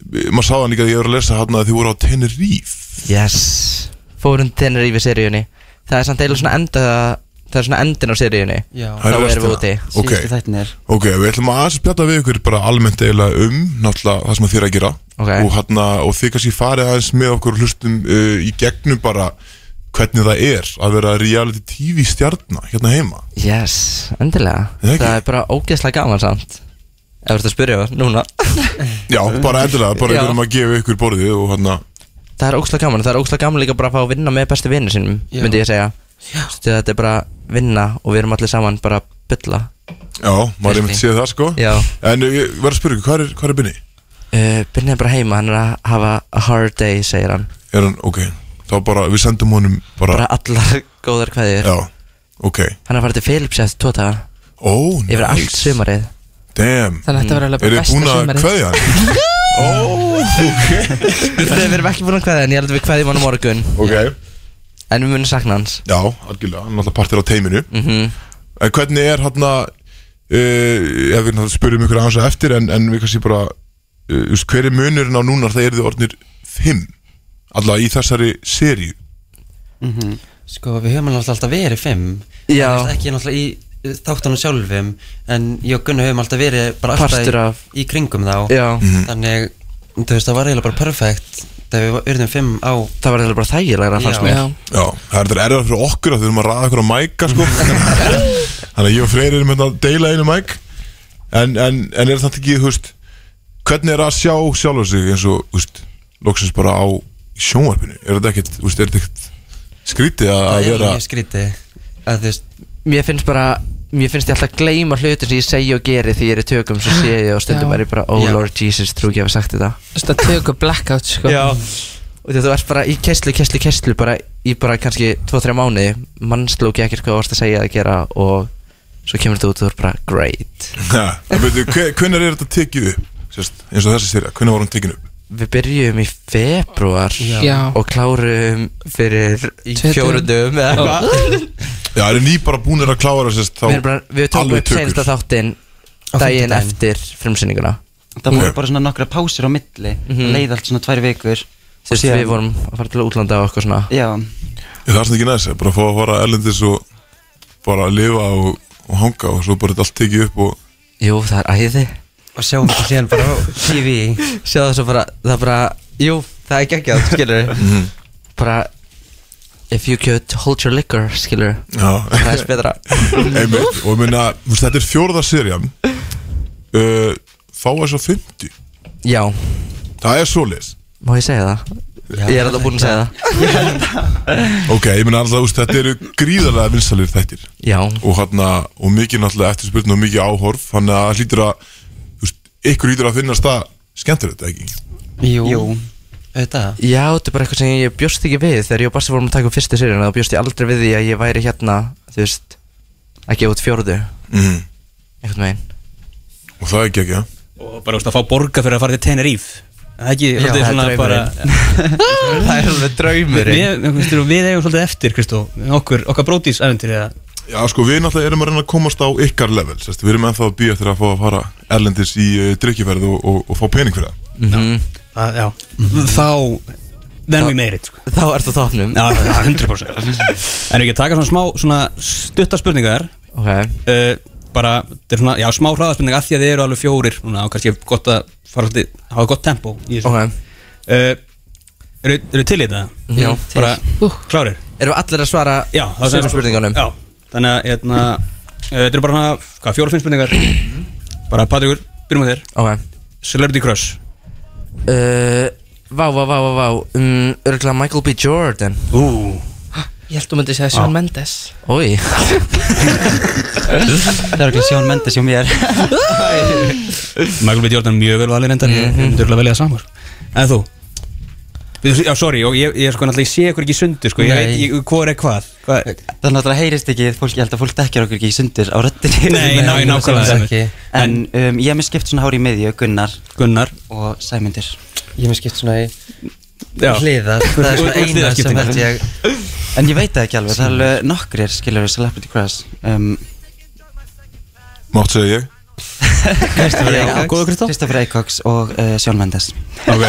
[SPEAKER 1] Maður sá það líka að ég er að lesa hann að þið voru á Tenerife.
[SPEAKER 9] Yes. Fórum við seríunni. Það er samt eiginlega svona enda Það er svona endin á seríunni.
[SPEAKER 1] Er
[SPEAKER 9] Þá erum við úti.
[SPEAKER 1] Ok,
[SPEAKER 2] Síðustu þættinir
[SPEAKER 1] ok, við ætlum að aðeins spjalla við ykkur bara almennt eiginlega um náttúrulega það sem þið er að gera.
[SPEAKER 9] Ok.
[SPEAKER 1] og, hana, og þið kannski farið aðeins með okkur og hlustum uh, í gegnum bara hvernig það er að vera reality TV stjarnar hérna heima.
[SPEAKER 9] Yes, endilega?
[SPEAKER 1] Það
[SPEAKER 9] er bara ógeðslega gaman samt Ef þú ert að spyrja það, núna. [laughs]
[SPEAKER 1] Já, bara endilega, bara
[SPEAKER 9] Já.
[SPEAKER 1] ykkur um að gefa ykkur borðið og hann
[SPEAKER 9] Það er ógeðslega gaman, það er ógeðslega gaman líka bara að fá að vinna með bestu vinnir sínum
[SPEAKER 2] Já.
[SPEAKER 9] Myndi ég segja. Að þetta er bara vinna og við erum allir saman bara að bylla
[SPEAKER 1] Já, maður er einmitt séð það sko.
[SPEAKER 9] Já.
[SPEAKER 1] En uh, ég verð að spyrja ykkur, hvað er, hvað er Binni?
[SPEAKER 9] uh, Binni er bara heima, hann er að hafa a hard day, segir hann.
[SPEAKER 1] Er hann, ok, þá bara, við sendum honum bara,
[SPEAKER 9] Bara allar [laughs] góðar kveðir
[SPEAKER 1] Já, ok.
[SPEAKER 9] Hann er að fara til Philips eftir daga.
[SPEAKER 1] Ó,
[SPEAKER 9] Yfir allt
[SPEAKER 1] nice.
[SPEAKER 9] sumarið
[SPEAKER 1] Damn.
[SPEAKER 10] Þannig að þetta var alveg
[SPEAKER 1] Er
[SPEAKER 10] bara
[SPEAKER 1] þið
[SPEAKER 10] besta
[SPEAKER 1] búin að
[SPEAKER 10] sumarið.
[SPEAKER 1] kveðja hann? [laughs] Ó, ok.
[SPEAKER 9] Við erum ekki búin að kveðja en ég held að við kveðjum hann á morgun.
[SPEAKER 1] Ok.
[SPEAKER 9] En við munum sakna hans.
[SPEAKER 1] Já, algjörlega, hann er alltaf partir á teiminu.
[SPEAKER 9] Mhm.
[SPEAKER 1] En hvernig er hann að uh, Ég vil náttúrulega spyrja um ykkur aðeins á eftir En, en við kannski bara uh, Hver er munurinn á núna þegar þið orðnir Fimm? Alla í þessari seríu.
[SPEAKER 10] Sko við höfum alveg alltaf verið fimm.
[SPEAKER 9] Já.
[SPEAKER 10] Það er Ekki náttúrulega í þáttunum sjálfum En ég og Gunnar höfum alltaf verið bara alltaf í, í kringum þá.
[SPEAKER 9] Já.
[SPEAKER 10] Þannig, þú veist, það var eiginlega bara perfekt þegar við urðum fimm á
[SPEAKER 9] Það var eiginlega bara þægilegra fannst mér.
[SPEAKER 1] Já, það er þetta erfiðar fyrir okkur að við erum að ræða okkur á mæka sko. [laughs] Þannig að ég og Freyr erum hérna að deila einu mæk. En, en, en er þetta ekki, þú veist Hvernig er að sjá sjálfur sig eins og, þú veist, loksins bara á sjónvarpinu? Er þetta ekkert, þú veist, er þetta ekkert skrítið að, að
[SPEAKER 10] Það er
[SPEAKER 1] vera
[SPEAKER 10] skrítið. Að þú veist
[SPEAKER 9] Mér finnst bara Mér finnst ég alltaf að gleyma hlutin sem ég segi og geri því ég er í tökum Svo sé ég og stundum
[SPEAKER 11] Já.
[SPEAKER 9] er ég bara Oh
[SPEAKER 10] Já.
[SPEAKER 9] Lord Jesus, trú ekki að hafa sagt þetta
[SPEAKER 11] Þú veist að tökur blackout sko
[SPEAKER 9] Já Og því að þú ert bara í kesslu, kesslu, kesslu Bara í bara kannski 2-3 mánuði Mannslú ekki ekkert hvað þú varst að segja að gera Og svo kemur þetta út og þú er bara Great
[SPEAKER 1] Ja, en veitu, hve- hvenær er þetta tekið upp? Sérst, eins og þessi séri, hvenær var hún tekið upp?
[SPEAKER 9] Við byrjum í februar
[SPEAKER 11] Já.
[SPEAKER 9] Og klárum fyrir í
[SPEAKER 11] Tvö
[SPEAKER 9] fjórundum eða eitthvað.
[SPEAKER 1] Já, eru ný bara búinir að klára sérst þá
[SPEAKER 9] Við, erum bara, við tókum
[SPEAKER 1] alveg
[SPEAKER 9] upp senasta þáttinn
[SPEAKER 10] Á
[SPEAKER 9] Daginn
[SPEAKER 10] fimmtudaginn.
[SPEAKER 9] eftir frumsýninguna.
[SPEAKER 10] Það voru bara svona nokkra pásir á milli
[SPEAKER 9] Mhm.
[SPEAKER 10] leið allt svona tvær vikur.
[SPEAKER 9] Þú veist, við vorum að fara til útlanda og eitthvað svona.
[SPEAKER 10] Já,
[SPEAKER 1] Ég það er svona ekki næst, bara að fá að fara erlendis og bara að lifa og, og hanga og svo bara þetta allt tekið upp og
[SPEAKER 9] Jú, það er æði
[SPEAKER 10] og sjáum þetta síðan bara á TV
[SPEAKER 9] Sjá það svo bara, það bara Jú, það er geggjað, skilur [laughs] Bara If you could hold your liquor, skilur. Það er betra. [laughs]
[SPEAKER 1] Einmitt. Og ég meina, þetta er fjórða serían. Uh, fá þess að 50
[SPEAKER 9] Já,
[SPEAKER 1] það er svoleiðis.
[SPEAKER 9] Má ég segja það? ég er alltaf búinn að segja það. [laughs]
[SPEAKER 1] Ok, ég meina alltaf, veist, þetta eru gríðarlega vinsalir þættir.
[SPEAKER 9] Já,
[SPEAKER 1] og hérna, og mikið náttúrulega eftirspurn og mikið áhorf, þannig að það hlýtur að ykkur hlýtur að finnast það skemmtir þetta ekki?
[SPEAKER 10] Jú, Jú. auðvitað.
[SPEAKER 9] Já, þetta er bara eitthvað sem ég bjóst ekki við. Þegar ég og Basti vorum að taka upp fyrstu seríuna þá bjóst ég aldrei við því að ég væri hérna Þú veist, ekki út fjórðu.
[SPEAKER 1] Mm.
[SPEAKER 9] Eitthvað megin
[SPEAKER 1] og það er ekki ekki,
[SPEAKER 2] Og bara, veist, að fá borga fyrir að fara til Tenerife. Það er ekki,
[SPEAKER 9] Já, það er
[SPEAKER 2] svona bara [laughs]
[SPEAKER 9] Það er alveg draumurinn.
[SPEAKER 2] Við, við, við, við eigum svolítið eftir, Kristó Okkur, okkar brótis æventir eða
[SPEAKER 1] Já, sko, við náttúrulega erum að reyna að komast á ykkar level. Sérst, Við erum ennþá að býja eftir að fá að fara erlendis í uh, drikkjuferð og, og, og fá pening fyrir það.
[SPEAKER 9] Mhm.
[SPEAKER 2] Það, já. Þá Then we made it sko.
[SPEAKER 9] Þá ertu á topnum
[SPEAKER 2] Já, já, 100% [laughs] En við að taka svona smá Svona stutta spurningar.
[SPEAKER 9] Ok.
[SPEAKER 2] Uh, Bara, þetta er svona, já, smá hraðaspurningar Af því að þið eru alveg fjórir Núna, og kannski gott að fara svolítið Hafa gott tempo í þessu.
[SPEAKER 9] Ok.
[SPEAKER 2] Uh, Eru eru til í þetta?
[SPEAKER 9] Já,
[SPEAKER 2] Bara,
[SPEAKER 11] Uh.
[SPEAKER 2] klárir?
[SPEAKER 9] Erum við allir að svara
[SPEAKER 2] Já, það
[SPEAKER 9] sömu spurningunum?
[SPEAKER 2] Já, þannig að, hérna uh, Þetta eru bara fjóra, fimm spurningar? Bara, Patrikur, byrjum með þér.
[SPEAKER 9] Ok.
[SPEAKER 2] Celebrity Crush.
[SPEAKER 9] Uh, Vá, vá, vá, vá, vá. Um, Örgulega Michael B. Jordan.
[SPEAKER 2] Ú.
[SPEAKER 11] Ég held þú myndi segja Shawn Mendes.
[SPEAKER 9] Ói [laughs]
[SPEAKER 10] Það er ekki Sjón Mendes hjá mér.
[SPEAKER 2] Michael B. Jordan mjög vel valið reyndar. Ég myndi örugglega velja það samar En þú? Já, sorry, og ég, ég, sko, ég sé ykkur ekki í sundur, sko, ég
[SPEAKER 10] Nei.
[SPEAKER 2] veit, ég, hvað er hvað, hvað
[SPEAKER 10] Það náttúrulega heyrist ekki fólk, Ég held að fólk dekkjar okkur ekki í sundir á röddinni.
[SPEAKER 2] Nei, [laughs] ná, nákvæmlega.
[SPEAKER 10] ekki. En um, ég hef mér skipt svona hári í miðju Gunnar.
[SPEAKER 2] Gunnar.
[SPEAKER 10] Og Sæmundir
[SPEAKER 12] Ég hef mér skipt svona í
[SPEAKER 2] Já.
[SPEAKER 10] hliðar [laughs] Það er svona eina sem held ég En ég veit það ekki alveg Það er alveg nokkrir skilur við Celebrity Crush um,
[SPEAKER 1] Mátt segja ég
[SPEAKER 10] Kristoffer
[SPEAKER 2] Já,
[SPEAKER 10] Eikoks og uh, Sjón Mendes.
[SPEAKER 2] Ok. [laughs]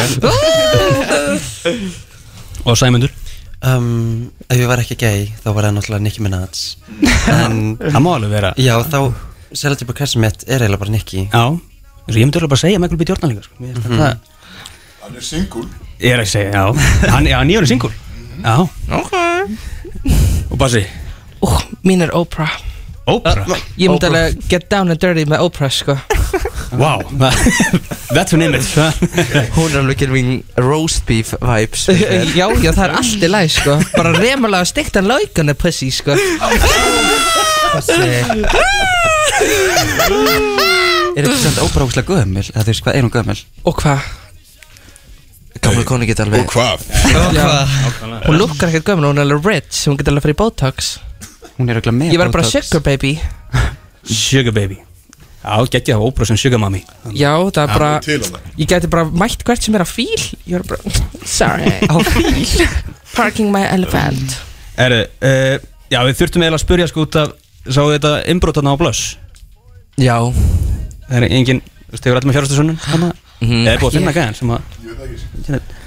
[SPEAKER 2] Og Sæmundur?
[SPEAKER 10] Um, Ef ég var ekki gay þá var það náttúrulega Nicki Minaj. En [laughs]
[SPEAKER 2] Það má alveg vera.
[SPEAKER 10] Já þá Celebrity Crush mitt er eiginlega bara Nicki.
[SPEAKER 2] Já. Ég myndi örugglega bara segja Michael B. Jordan líka, sko. Mér finnst
[SPEAKER 10] Mhm.
[SPEAKER 2] þetta-
[SPEAKER 1] Hann er singul
[SPEAKER 2] Ég er að segja, já. Hann, já, nýjörn er single. Já.
[SPEAKER 9] Ok.
[SPEAKER 2] Og Bassi?
[SPEAKER 11] Ú, mín er Oprah
[SPEAKER 2] Oprah?
[SPEAKER 11] Ég myndi alveg get down and dirty með Oprah sko.
[SPEAKER 2] Wow [laughs] That's an image. [laughs]
[SPEAKER 9] Hún er alveg gerðin roast beef vibes. [laughs]
[SPEAKER 11] Já, já, það er allt í læg sko. Bara remalega stiktan laugan er pussy sko.
[SPEAKER 10] Er þetta samt óbrákslega gömul? Það veist hvað er hún gömul?
[SPEAKER 11] Og hvað?
[SPEAKER 9] Gamla konu geta alveg
[SPEAKER 1] Og hvað?
[SPEAKER 11] Hún lukkar ekkert gömul, hún er alveg rich Hún getur alveg fyrir botox
[SPEAKER 10] Hún er auðvitað með
[SPEAKER 11] Ég verð bara sugar baby. [laughs]
[SPEAKER 2] Sugar baby. Já, geggja það Oprah sem sugar mommy
[SPEAKER 11] Já, það er bara. Ég gæti bara mætt hvert sem er á fíl. Ég verð bara Sorry. [laughs]
[SPEAKER 10] Á fíl.
[SPEAKER 11] Parking my elephant.
[SPEAKER 2] Erðu, uh, já við þurftum eiginlega að spyrja sko út af Sáðu þetta innbrotarna á Blöss
[SPEAKER 9] Já.
[SPEAKER 2] Það er engin, þú veist, hefur allir með fjárhastusunum Þannig
[SPEAKER 9] Mhm.
[SPEAKER 2] að Það er búið að finna gæðan sem að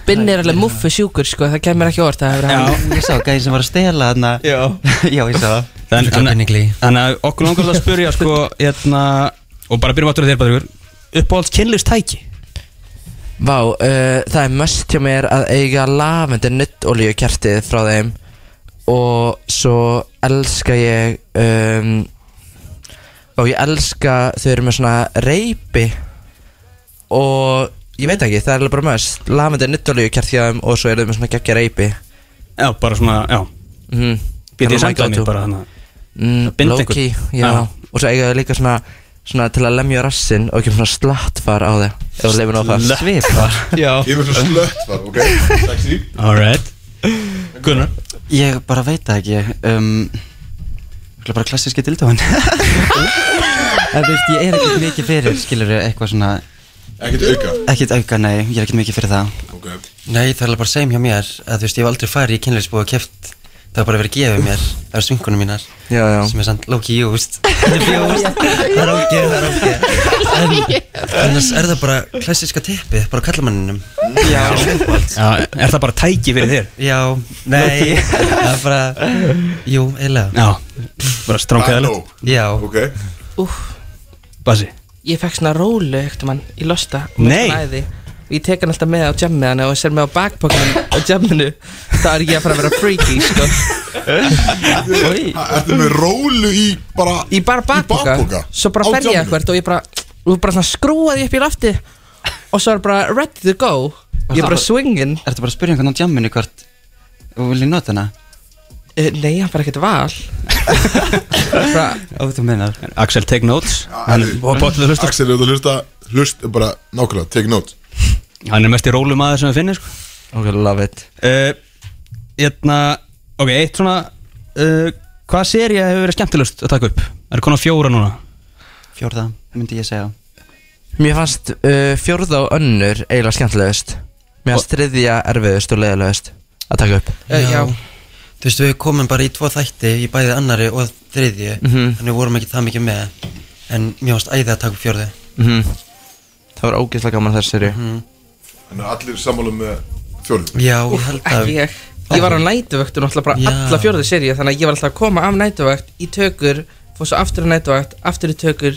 [SPEAKER 11] Binni er alveg muffu sjúkur sko Það kemur ekki orð Það hefur
[SPEAKER 2] Já,
[SPEAKER 11] hann
[SPEAKER 10] Ég sá gæði sem var að stela þarna.
[SPEAKER 2] Já. [laughs]
[SPEAKER 10] Já, ég sá. Það
[SPEAKER 2] Þannig að okkur langar að spyrja sko [laughs] hérna, Og bara byrjum áttur að þér Uppáhalds kynlist tæki
[SPEAKER 9] Vá, uh, það er must hjá mér að eiga lavender nuttolíu kertið frá þeim. Og svo elska ég um, og ég elska þau eru með svona reypi og ég veit ekki, það er alveg bara nuttolíu kertið hjá þeim og svo eru þau með svona geggja reypi.
[SPEAKER 2] Já, bara svona, já.
[SPEAKER 9] Mm,
[SPEAKER 2] BDSM dæmi bara þannig
[SPEAKER 9] mm,
[SPEAKER 2] binda
[SPEAKER 9] Low-key,
[SPEAKER 2] einhvern.
[SPEAKER 9] já.
[SPEAKER 2] Já.
[SPEAKER 9] og svo eiga þau líka svona svona til að lemja rassin og ekki svona slattfar á þau. Ef þú leifir ná það.
[SPEAKER 10] Svipar.
[SPEAKER 9] Já.
[SPEAKER 1] Ég er svona slött var, ok?
[SPEAKER 2] Alright Gunnar?
[SPEAKER 10] Ég bara veit það ekki um, bara klassíski dildóin [laughs] En þú veist, ég er ekkert mikið fyrir skilur eitthvað svona
[SPEAKER 1] Ekkert auka?
[SPEAKER 10] Ekkert auka, nei, ég er ekkert mikið fyrir það.
[SPEAKER 1] Ok.
[SPEAKER 10] Nei, það er bara same hjá mér að þú veist, ég hef aldrei farið í kynleysbúið og keft það har bara verið gefið mér það er svinkunum mínar
[SPEAKER 9] Já, já.
[SPEAKER 10] sem er sann low-key used. Það er used, það er ok, það er ok. En annars er það bara klassiska teppið, bara kallamanninum Já,
[SPEAKER 2] Já, er það bara tæki fyrir þér?
[SPEAKER 10] Já, nei, það er bara, jú, eiginlega.
[SPEAKER 2] Já, bara stránkæðilegt
[SPEAKER 10] Já.
[SPEAKER 1] Ok.
[SPEAKER 2] Basi
[SPEAKER 11] ég fekk svona rólu ekkert mann í losta
[SPEAKER 2] Nei.
[SPEAKER 11] Æði. Og ég tek hann alltaf með á jammið hann og ser með á backpockunum á jamminu Það er ekki að fara að vera freaky sko
[SPEAKER 1] Ertu með rólu í bara
[SPEAKER 11] Í bara bakpoka? Svo bara fer ég eitthvað og ég bara Og bara svona skrúaði upp í lofti Og svo er bara ready to go Ég er bara swingin
[SPEAKER 10] Ertu bara að spyrja einhvern á jamminu hvort og vil ég nota hana?
[SPEAKER 11] Uh, Nei, hann bara ekkert val. Bara, [laughs]
[SPEAKER 10] Ó, þú meinar.
[SPEAKER 2] Axel, take notes. Er
[SPEAKER 1] Axel, þú hlusta Hlust bara nákvæmlega Take note
[SPEAKER 2] Hann er mest í rólu maður sem við finnir sko.
[SPEAKER 9] Ok, love it.
[SPEAKER 2] Uh, Hérna Ok, eitt svona uh, Hvaða seria hefur verið skemmtilegust að taka upp? Er það konar fjóra núna?
[SPEAKER 10] Fjórða, myndi ég segja.
[SPEAKER 9] Mér fannst uh, fjórða og önnur eiginlega skemmtilegust. Mér fannst þriðja erfiðust og leiðilegust að taka upp.
[SPEAKER 11] Uh, Já,
[SPEAKER 10] Þú veist, við komum bara í tvo þætti í bæði annari og þriðju
[SPEAKER 9] Mhm.
[SPEAKER 10] Þannig við vorum ekki það mikið með En mér varst æðið að taka upp fjórðu.
[SPEAKER 9] Mm Það var ógeðslega gaman þess serju
[SPEAKER 1] Þannig að allir sammála með fjórðu.
[SPEAKER 10] Já, ég held að
[SPEAKER 11] ekki ég. Ég var á nætuvöktu náttúrulega bara
[SPEAKER 10] Já.
[SPEAKER 11] alla fjórðu seríu Þannig að ég var alltaf að koma af nætuvökt í tökur Fór svo aftur á nætuvökt, aftur í tökur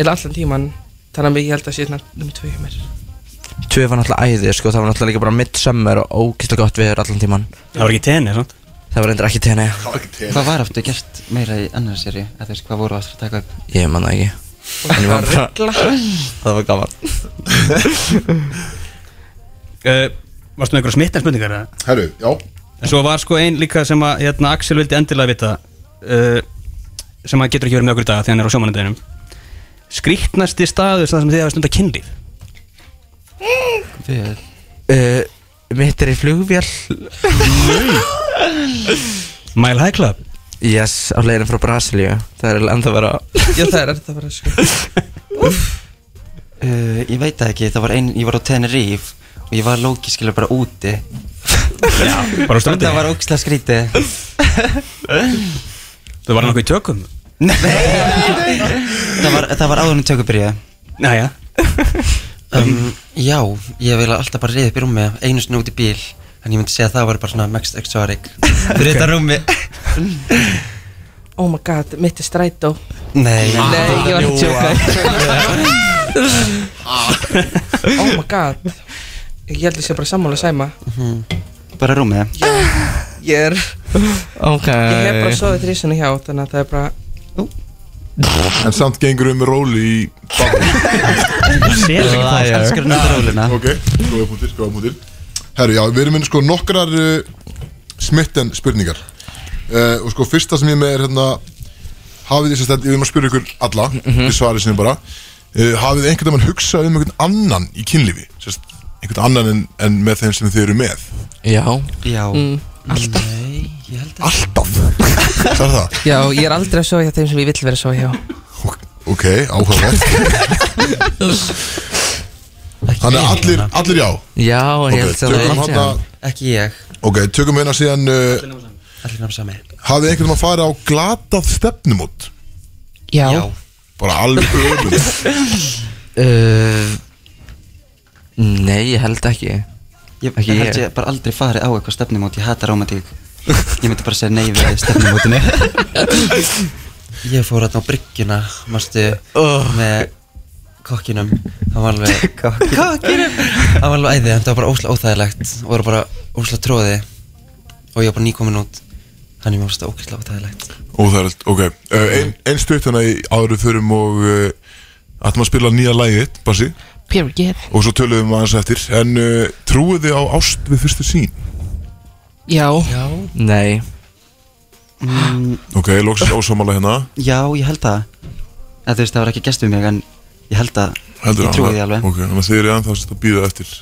[SPEAKER 11] Eða allan tíman Þannig að ég held að sé nummer tvö hjá mér.
[SPEAKER 9] Tvö var náttúrulega æði sko, það var náttúrulega líka bara midsummer og ógeðslega gott viður allan tíman
[SPEAKER 2] Það var ekki sant?
[SPEAKER 9] Það var endur ekki
[SPEAKER 1] Það til
[SPEAKER 10] Hvað var aftur gert meira í annari seri? Eða þú veist, hvað voru aftur að taka upp?
[SPEAKER 9] Ég manna ekki. Ég var
[SPEAKER 11] Ruggla
[SPEAKER 9] það var gaman.
[SPEAKER 2] Uh, [laughs] varstu með einhverja smittan spurningar? eða?
[SPEAKER 1] Herru, já.
[SPEAKER 2] En svo var sko ein líka sem að hérna, Axel vildi endilega vita uh, sem að getur ekki verið með okkur í dag þegar hann er á sjómanandeginum Skrýtnasti staður þar sem þið hafa stundar kynlíf?
[SPEAKER 10] Við
[SPEAKER 9] uh, Mitt er í flugvél
[SPEAKER 2] Mile High Club.
[SPEAKER 9] Yes, á leiðin frá Brasilíu. Það er alveg enda að vera [laughs]
[SPEAKER 11] Já það er þetta bara sko.
[SPEAKER 10] Uh, ég veit það ekki, það var ein, ég var á Tenerife og ég var lóki skilur bara úti. [laughs]
[SPEAKER 2] Já, bara á strandi
[SPEAKER 10] Það var ógislega skrítið. [laughs]
[SPEAKER 2] Það var nokkuð í tökum?
[SPEAKER 10] Það var, það var áður en tökur byrja
[SPEAKER 2] Næja
[SPEAKER 10] um, Já, ég vil alltaf bara reyða upp í rúmi einu sinni út í bíl en ég myndi segja að það var bara svona Max Exotic [laughs] Fyrir þetta rúmi
[SPEAKER 11] Oh my god, mitt er strætó.
[SPEAKER 10] Nei,
[SPEAKER 11] Nei, ég var að tjóka Oh my god. Ég held að ég sé bara sammála sæma.
[SPEAKER 10] Bara rúmið
[SPEAKER 11] Ég er.
[SPEAKER 9] Ok.
[SPEAKER 11] Ég hef bara sofið þrísunni hjá Þannig að það er bara
[SPEAKER 1] En samt gengur um með rólu í bakpoka
[SPEAKER 10] Elskar að nota róluna.
[SPEAKER 1] Ok, skoða punktir, skoða punktir Herru, já, við erum með sko nokkrar uh, smitten spurningar. Uh, Og sko, fyrsta sem ég er með er hérna Hafið þið sérst, ég vil maður spyrja ykkur alla Við svarið sinni bara. Uh, Hafið einhvern veginn hugsað um einhvern annan í kynlífi? Sérst, einhvern annan en, en með þeim sem þið eru með?
[SPEAKER 9] Já.
[SPEAKER 10] Já,
[SPEAKER 11] mm,
[SPEAKER 10] alltaf. Nei, ég held að
[SPEAKER 1] Alltaf? Það er það?
[SPEAKER 11] Já, ég er aldrei að hjá þeim sem ég vill vera að hjá.
[SPEAKER 1] Ok, áhugavert [laughs] Þannig að allir, allir já?
[SPEAKER 9] Já, ég held
[SPEAKER 1] Ok,
[SPEAKER 9] að
[SPEAKER 1] tökum
[SPEAKER 9] það
[SPEAKER 1] hana
[SPEAKER 10] Ekki ég,
[SPEAKER 1] Ok, tökum við hérna síðan uh,
[SPEAKER 10] allir náttúrulega sami.
[SPEAKER 1] Hafið einhvern veginn að fara á glatað stefnumót?
[SPEAKER 11] Já,
[SPEAKER 10] Já,
[SPEAKER 1] Bara alveg öfum [laughs]
[SPEAKER 9] uh, Nei, ég held ekki.
[SPEAKER 10] Ég,
[SPEAKER 9] Ekki
[SPEAKER 10] ég held
[SPEAKER 9] ég.
[SPEAKER 10] ég bara aldrei farið á eitthvað stefnumót Ég hata romantík Ég myndi bara segja nei við [laughs] stefnumótinu. [laughs] Ég fór hérna á bryggjuna Mástu
[SPEAKER 9] oh.
[SPEAKER 10] með kokkinum. Það var alveg [laughs] Kokkinum. Það var alveg æði, en það var bara óslega óþægilegt. Og voru bara óslega tróði og ég var bara nýkomin út. Þannig mér varst það óslega óþægilegt.
[SPEAKER 1] Óþægilegt, ok. Uh, Ein, ein stutt hérna í áður við förum og uh, að spila nýja lægið, Bassi.
[SPEAKER 11] Period
[SPEAKER 1] Og svo töluðum við aðeins eftir. En uh, trúið þið á ást við fyrstu sín?
[SPEAKER 11] Já.
[SPEAKER 10] Já.
[SPEAKER 9] Nei.
[SPEAKER 10] Mm,
[SPEAKER 1] Ok, loksins ósámála hérna.
[SPEAKER 10] Já, ég held það. En þú veist, það var ekki gest við mig en ég held að
[SPEAKER 1] Heldur
[SPEAKER 10] ég trúi því alveg.
[SPEAKER 1] Ok, þannig að þið eru ennþá að býða eftir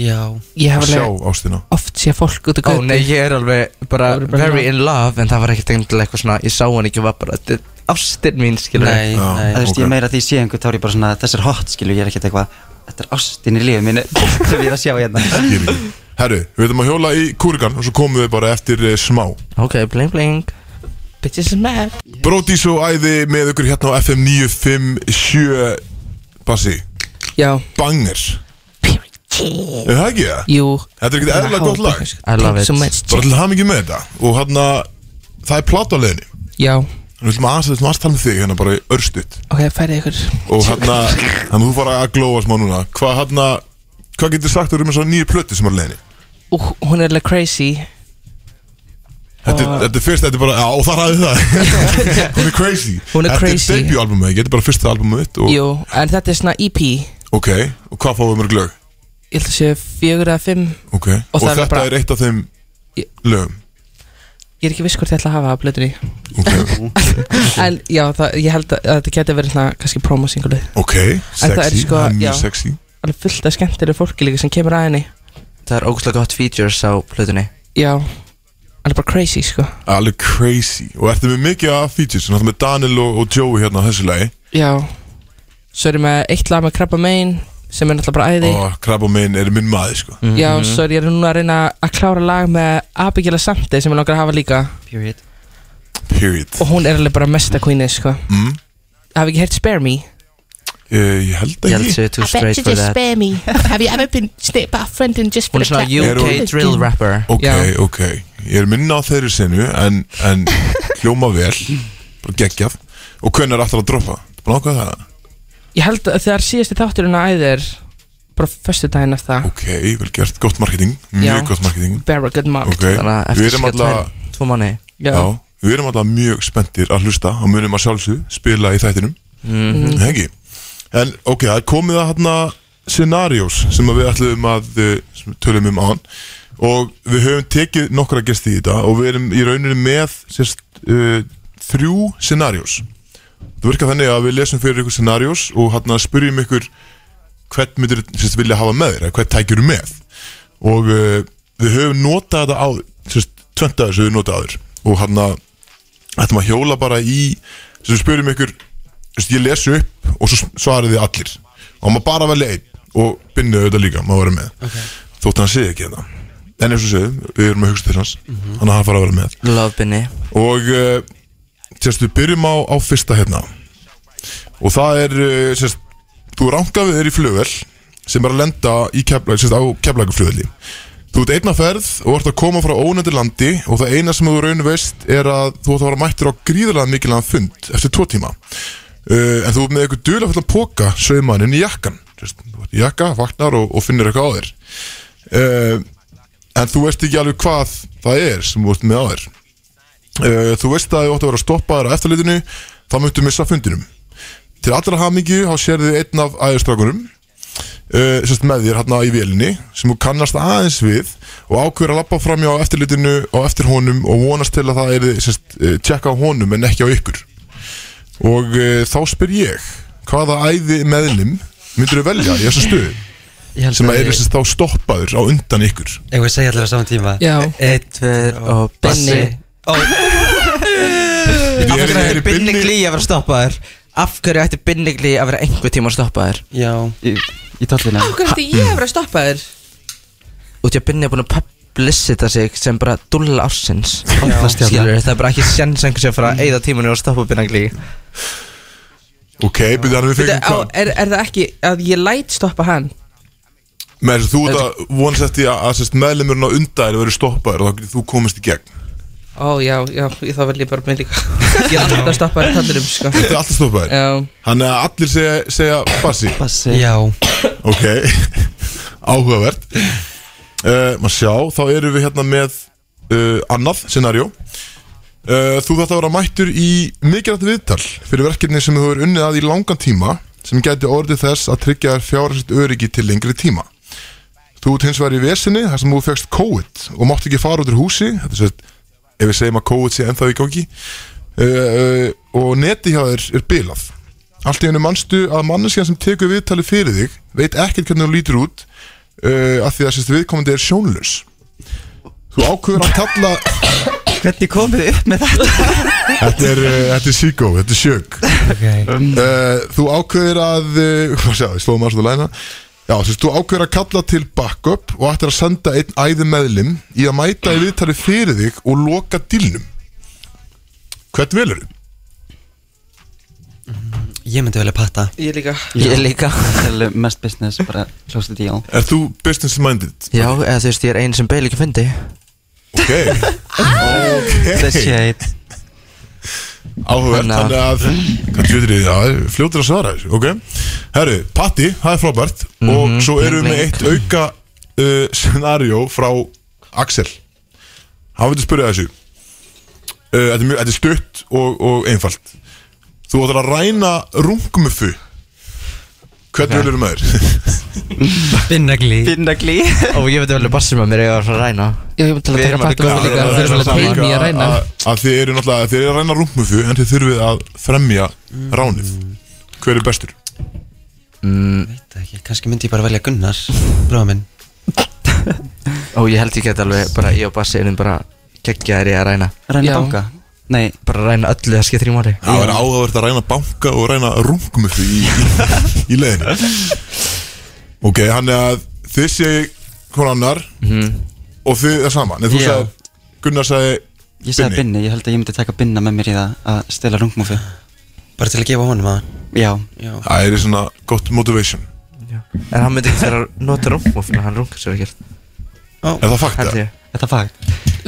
[SPEAKER 10] Já.
[SPEAKER 11] Ég hef
[SPEAKER 1] að sjá
[SPEAKER 11] alveg
[SPEAKER 1] ástina.
[SPEAKER 11] oft sé fólk út á
[SPEAKER 9] Ó
[SPEAKER 11] götu.
[SPEAKER 9] nei, ég er alveg bara
[SPEAKER 11] Það er bara
[SPEAKER 9] very in love En það var ekkert endilega eitthvað svona Ég sá hann ekki var bara Þetta er ástin mín, skilur
[SPEAKER 10] Nei,
[SPEAKER 1] Já,
[SPEAKER 10] nei, þú veist,
[SPEAKER 1] ok.
[SPEAKER 10] ég meira því sé einhver þá er ég bara svona, þess er hot, skilju, ég er ekkert eitthvað Þetta er ástin í lífið mínu. [laughs] Sem ég er að sjá hérna.
[SPEAKER 1] Ég er ekki. Herru, við veitum að hjóla í kúrikan Og svo komum við bara eftir uh, smá.
[SPEAKER 9] Ok, bling bling.
[SPEAKER 11] Bitches is mad
[SPEAKER 1] Brótís og æði með ykkur hérna á FM 957 Bassi,
[SPEAKER 11] Já.
[SPEAKER 1] Banger Er það ekki það?
[SPEAKER 11] Jú.
[SPEAKER 1] Þetta er ekkert eðla gott lag.
[SPEAKER 9] I love it.
[SPEAKER 1] Bara til það mikið með þetta. Og hérna, það er leiðinni.
[SPEAKER 11] Já.
[SPEAKER 1] Við viljum viljum aðeins tala um þig hérna bara í örstutt.
[SPEAKER 11] Ok, færið ykkur.
[SPEAKER 1] Og hérna, þannig að þú fara að glóa smá núna. Hvað hérna, hvað getur sagt um þess að nýju plötu sem er?
[SPEAKER 11] Ú, Hún er alveg crazy
[SPEAKER 1] Þetta, er- þetta er fyrst, þetta er bara, já, og það ræði [laughs] það. Hún er crazy.
[SPEAKER 11] Hún er crazy.
[SPEAKER 1] Þetta er debut-albumið, ekki? Þetta er bara fyrsta albumið þitt og,
[SPEAKER 11] Jú, en þetta er svona EP
[SPEAKER 1] Ok, og hvað fáum við mörg lög?
[SPEAKER 11] Ég held að sé fjögur eða fimm.
[SPEAKER 1] Ok, og,
[SPEAKER 11] Og það er
[SPEAKER 1] þetta
[SPEAKER 11] bara-
[SPEAKER 1] er eitt af þeim lögum?
[SPEAKER 11] Ég er ekki viss hvort ég ætla að hafa að blöðunni
[SPEAKER 1] Ok, [laughs]
[SPEAKER 11] En já, það, ég held að, að þetta geti verið svona kannski promo-singulið
[SPEAKER 1] ok,
[SPEAKER 11] það er
[SPEAKER 1] sexy,
[SPEAKER 11] sko,
[SPEAKER 1] það er sexy.
[SPEAKER 11] Alveg fullt af skemmtileg fólki líka sem kemur að henni.
[SPEAKER 9] Það er ógustlega gott features á plötunni.
[SPEAKER 11] Já Alveg bara crazy, sko.
[SPEAKER 1] Alveg crazy. Og ertu með mikið af features, náttúrulega með Daniel og, og Joey hérna á þessu lagi.
[SPEAKER 11] Já. Svo er ég með eitt lag með Krabba Main sem er náttúrulega bara æði.
[SPEAKER 1] Og Krabba minn er minn maður, sko.
[SPEAKER 11] Já, svo er ég núna að reyna að klára lag með Abigail Asante sem ég langar að hafa líka.
[SPEAKER 10] Period.
[SPEAKER 1] Period.
[SPEAKER 11] Og hún er alveg bara mesta queeni, sko.
[SPEAKER 1] Mm.
[SPEAKER 11] Hafi ekki heyrt Spare Me?
[SPEAKER 1] uh, Ég held
[SPEAKER 9] Ég held
[SPEAKER 1] ekki.
[SPEAKER 9] Sér too straight for that.
[SPEAKER 11] spare me. Have you ever been snipped by a friend and just
[SPEAKER 9] Hún er svona UK drill rapper?
[SPEAKER 1] Ok,
[SPEAKER 11] Já.
[SPEAKER 1] ok Ég er minna á þeirri senu En, en hljóma vel Bara geggjað Og hvernig er aftur að droppa? Búin að ákveða það?
[SPEAKER 11] Ég held að þegar síðasti þátturinn að æði er bara föstu daginn eftir það.
[SPEAKER 1] Ok, vel gert, gott marketing. Mjög
[SPEAKER 11] Já.
[SPEAKER 1] gott marketing.
[SPEAKER 11] Very good mark
[SPEAKER 1] Ok,
[SPEAKER 9] Þannig að
[SPEAKER 1] við
[SPEAKER 9] eftir
[SPEAKER 1] erum
[SPEAKER 9] skall
[SPEAKER 1] alltaf
[SPEAKER 9] tvær- Tvo manni
[SPEAKER 11] Já,
[SPEAKER 1] Já, við erum alltaf mjög spenntir að hlusta og munum að sjálfsög spila í þættinum.
[SPEAKER 9] Mhm.
[SPEAKER 1] mm Ekki? En ok, það er komið að hérna scenarios sem að við ætlum að uh, sem við tölum um án og við höfum tekið nokkra gesti í þetta og við erum í rauninu með sérst, uh, þrjú scenarios. Það virkar þannig að við lesum fyrir ykkur scenarios og hérna spyrjum ykkur hvern myndir sérst, vilja hafa með þér hvern tækjur með? Og uh, við höfum notað þetta á sérst, tvent að við notað áður. Og hérna ætlum að hjóla bara í sem við spyrjum ykkur sérst, ég lesu upp og svo svarið þið allir. Og maður bara velja einn og binnið auðvitað líka, maður vera með. Okay. þótt hann segi ekki þetta en eins og segið, við erum að hugsa til hans þannig að hann fara að vera með.
[SPEAKER 9] Love Binni
[SPEAKER 1] og uh, sérst, við byrjum á, á fyrsta hérna. Og það er uh, sérst, þú við þér í flugvel sem er að lenda í keflag, sérst, á keflaguflugvelli þú ert einna ferð og ert að koma frá ónefndi landi og það eina sem þú rauninu veist er að þú ert að vera mættur á gríðarlega mikilvægan fund eftir tvo tíma. Uh, en þú ert með eitthvað duðlega fullan póka sauman inn í jakkan sérst, jakka, vaknar og, og finnir eitthvað á þér. Uh, en þú veist ekki alveg hvað það er sem þú ert með á þér. Uh, þú veist að þú ætti að vera stoppaður á eftirlitinu þá möntu missa fundinum. Til allra hamingju þá sérðu einn af æðurstrákunum uh, sérst með þér hérna í vélinni sem þú kannast aðeins við og ákveður að lappa fram hjá eftirlitinu og eftir honum og vonast til að það er tjekka á honum en ekki á ykkur. Og uh, þá spyr ég hvaða æði meðlim myndur þú velja í þessu stöðu sem
[SPEAKER 10] að
[SPEAKER 1] að er
[SPEAKER 10] ég-
[SPEAKER 1] sérst þá stoppaður á undan ykkur
[SPEAKER 10] Ég vil segja allir á saman tíma
[SPEAKER 11] Já.
[SPEAKER 10] Eitt,
[SPEAKER 9] Tveir og
[SPEAKER 10] Bassi
[SPEAKER 9] Benni
[SPEAKER 10] Ó,
[SPEAKER 1] Ég
[SPEAKER 9] Af
[SPEAKER 1] er-
[SPEAKER 9] hverju
[SPEAKER 1] ég er
[SPEAKER 9] ætti Binni Glí að vera stoppaður? Af hverju ætti Binni Glí að vera einhver tíma að stoppaður?
[SPEAKER 10] Já, í, í tollina
[SPEAKER 11] Hvað ætti ég að vera að stoppa þér?
[SPEAKER 9] Út í að Binni er búin að publicita sig sem bara dulla ársins. Skilur, það er bara ekki sjens einhvers að fara að eyða tímanu og stoppa Binni Glí
[SPEAKER 1] ok, byrja hann við hvað
[SPEAKER 11] er, er það ekki að ég læt stoppa hann?
[SPEAKER 1] Með þess að þú ert að vonast eftir að, að meðlemurinn á undan verður stoppaður og þá getur þú komist í gegn.
[SPEAKER 11] Ó, já, já, ég þá vel ég bara með líka. Ég er alltaf stoppaður í tallurum, sko.
[SPEAKER 1] Þetta er alltaf stoppaður?
[SPEAKER 11] Já.
[SPEAKER 1] Þannig að allir segja, segja bassi?
[SPEAKER 10] Bassi. Já.
[SPEAKER 1] Ok, [laughs] áhugavert. Uh, Maður sjá, þá erum við hérna með uh, annað scenario. Uh, Þú þetta að vera mættur í mikilvægt viðtal fyrir verkefni sem þú er unnið að í langan tíma sem gæti orðið þess að tryggja þér fjárhærsett öryggi til lengri tíma Þú ert hins vegar í vesinni þar sem þú fegst COVID og mátt ekki fara út úr húsi. Þetta er svo ef við segjum að COVID sé ennþá í gangi. Uh, uh, og neti hjá þér er bilað. Allt í hennu manstu að manneskjan sem tekur viðtali fyrir þig veit ekkert hvernig þú lítur út uh, af því að sérst viðkomandi er sjónlaus. Þú ákveður að kalla
[SPEAKER 12] Hvernig komið upp með þetta?
[SPEAKER 1] Þetta er, þetta er síkó, þetta er sjög
[SPEAKER 12] Okay.
[SPEAKER 1] uh, Þú ákveður að [laughs] Hvað ég slóðum að svona læna Já, þú veist, þú ákveður að kalla til backup og ættir að senda einn æði meðlim í að mæta í viðtali fyrir þig og loka dilnum Hvern velur þið?
[SPEAKER 10] Ég myndi velja patta
[SPEAKER 11] Ég líka.
[SPEAKER 12] Ég líka. Það er mest business, bara close to deal.
[SPEAKER 1] Er þú business minded?
[SPEAKER 9] Já, eða þú veist, ég er einn sem beil ekki fundi
[SPEAKER 1] Ok. [laughs] Ok.
[SPEAKER 12] The shade
[SPEAKER 1] Áhugavert,
[SPEAKER 9] Þannig
[SPEAKER 1] að Hvað tjóður þið, já, fljótur að svara þessu Ok, herru, Patti, það er frábært. Og
[SPEAKER 9] Mhm,
[SPEAKER 1] svo erum við með eitt auka uh, Scenario frá Axel. Hann veitur spyrja þessu. Uh, þetta, er þetta er stutt og, og einfalt. Þú ætlar að ræna rungmufu Hvernig okay. með þér? [laughs]
[SPEAKER 10] Binnagli
[SPEAKER 12] Binnagli
[SPEAKER 9] Og ég veit vel bassi með mér ég var að ræna.
[SPEAKER 11] Já, ég myndi til að
[SPEAKER 9] Við
[SPEAKER 11] taka
[SPEAKER 9] erum alveg
[SPEAKER 11] pakka
[SPEAKER 9] góðir.
[SPEAKER 11] líka Við erum alveg teimi í að ræna.
[SPEAKER 1] Að, að þið eru náttúrulega Þið eru að ræna rungmufu En þið þurfið að fremja ránið. Hver er bestur?
[SPEAKER 9] mm,
[SPEAKER 10] Veit það ekki, kannski myndi ég bara velja Gunnar Bráða minn.
[SPEAKER 9] Og ég held ég get alveg bara Ég og bassi erum bara geggja þér í að ræna.
[SPEAKER 12] Ræna banka Nei,
[SPEAKER 9] Bara ræna öllu það skiptir í máli.
[SPEAKER 1] Það er áhugavert að ræna banka og ræna rungmufu í, í, í leiðinu Ok, hann er að þið sé hún annar
[SPEAKER 9] Mhm.
[SPEAKER 1] og þið er saman. Nei, þú
[SPEAKER 12] Já.
[SPEAKER 1] sagði, Gunnar sagði
[SPEAKER 12] ég sagði binni. Ég held að ég myndi taka binna með mér í það Að stela rungmúfi
[SPEAKER 10] Bara til að gefa honum að
[SPEAKER 12] Já.
[SPEAKER 10] Já.
[SPEAKER 1] Það er svona gott motivation.
[SPEAKER 9] En hann myndi ekki þegar að nota rungmúfina Hann rungar sér ekkert.
[SPEAKER 1] Er það fakta?
[SPEAKER 9] Held ég
[SPEAKER 12] Þetta fag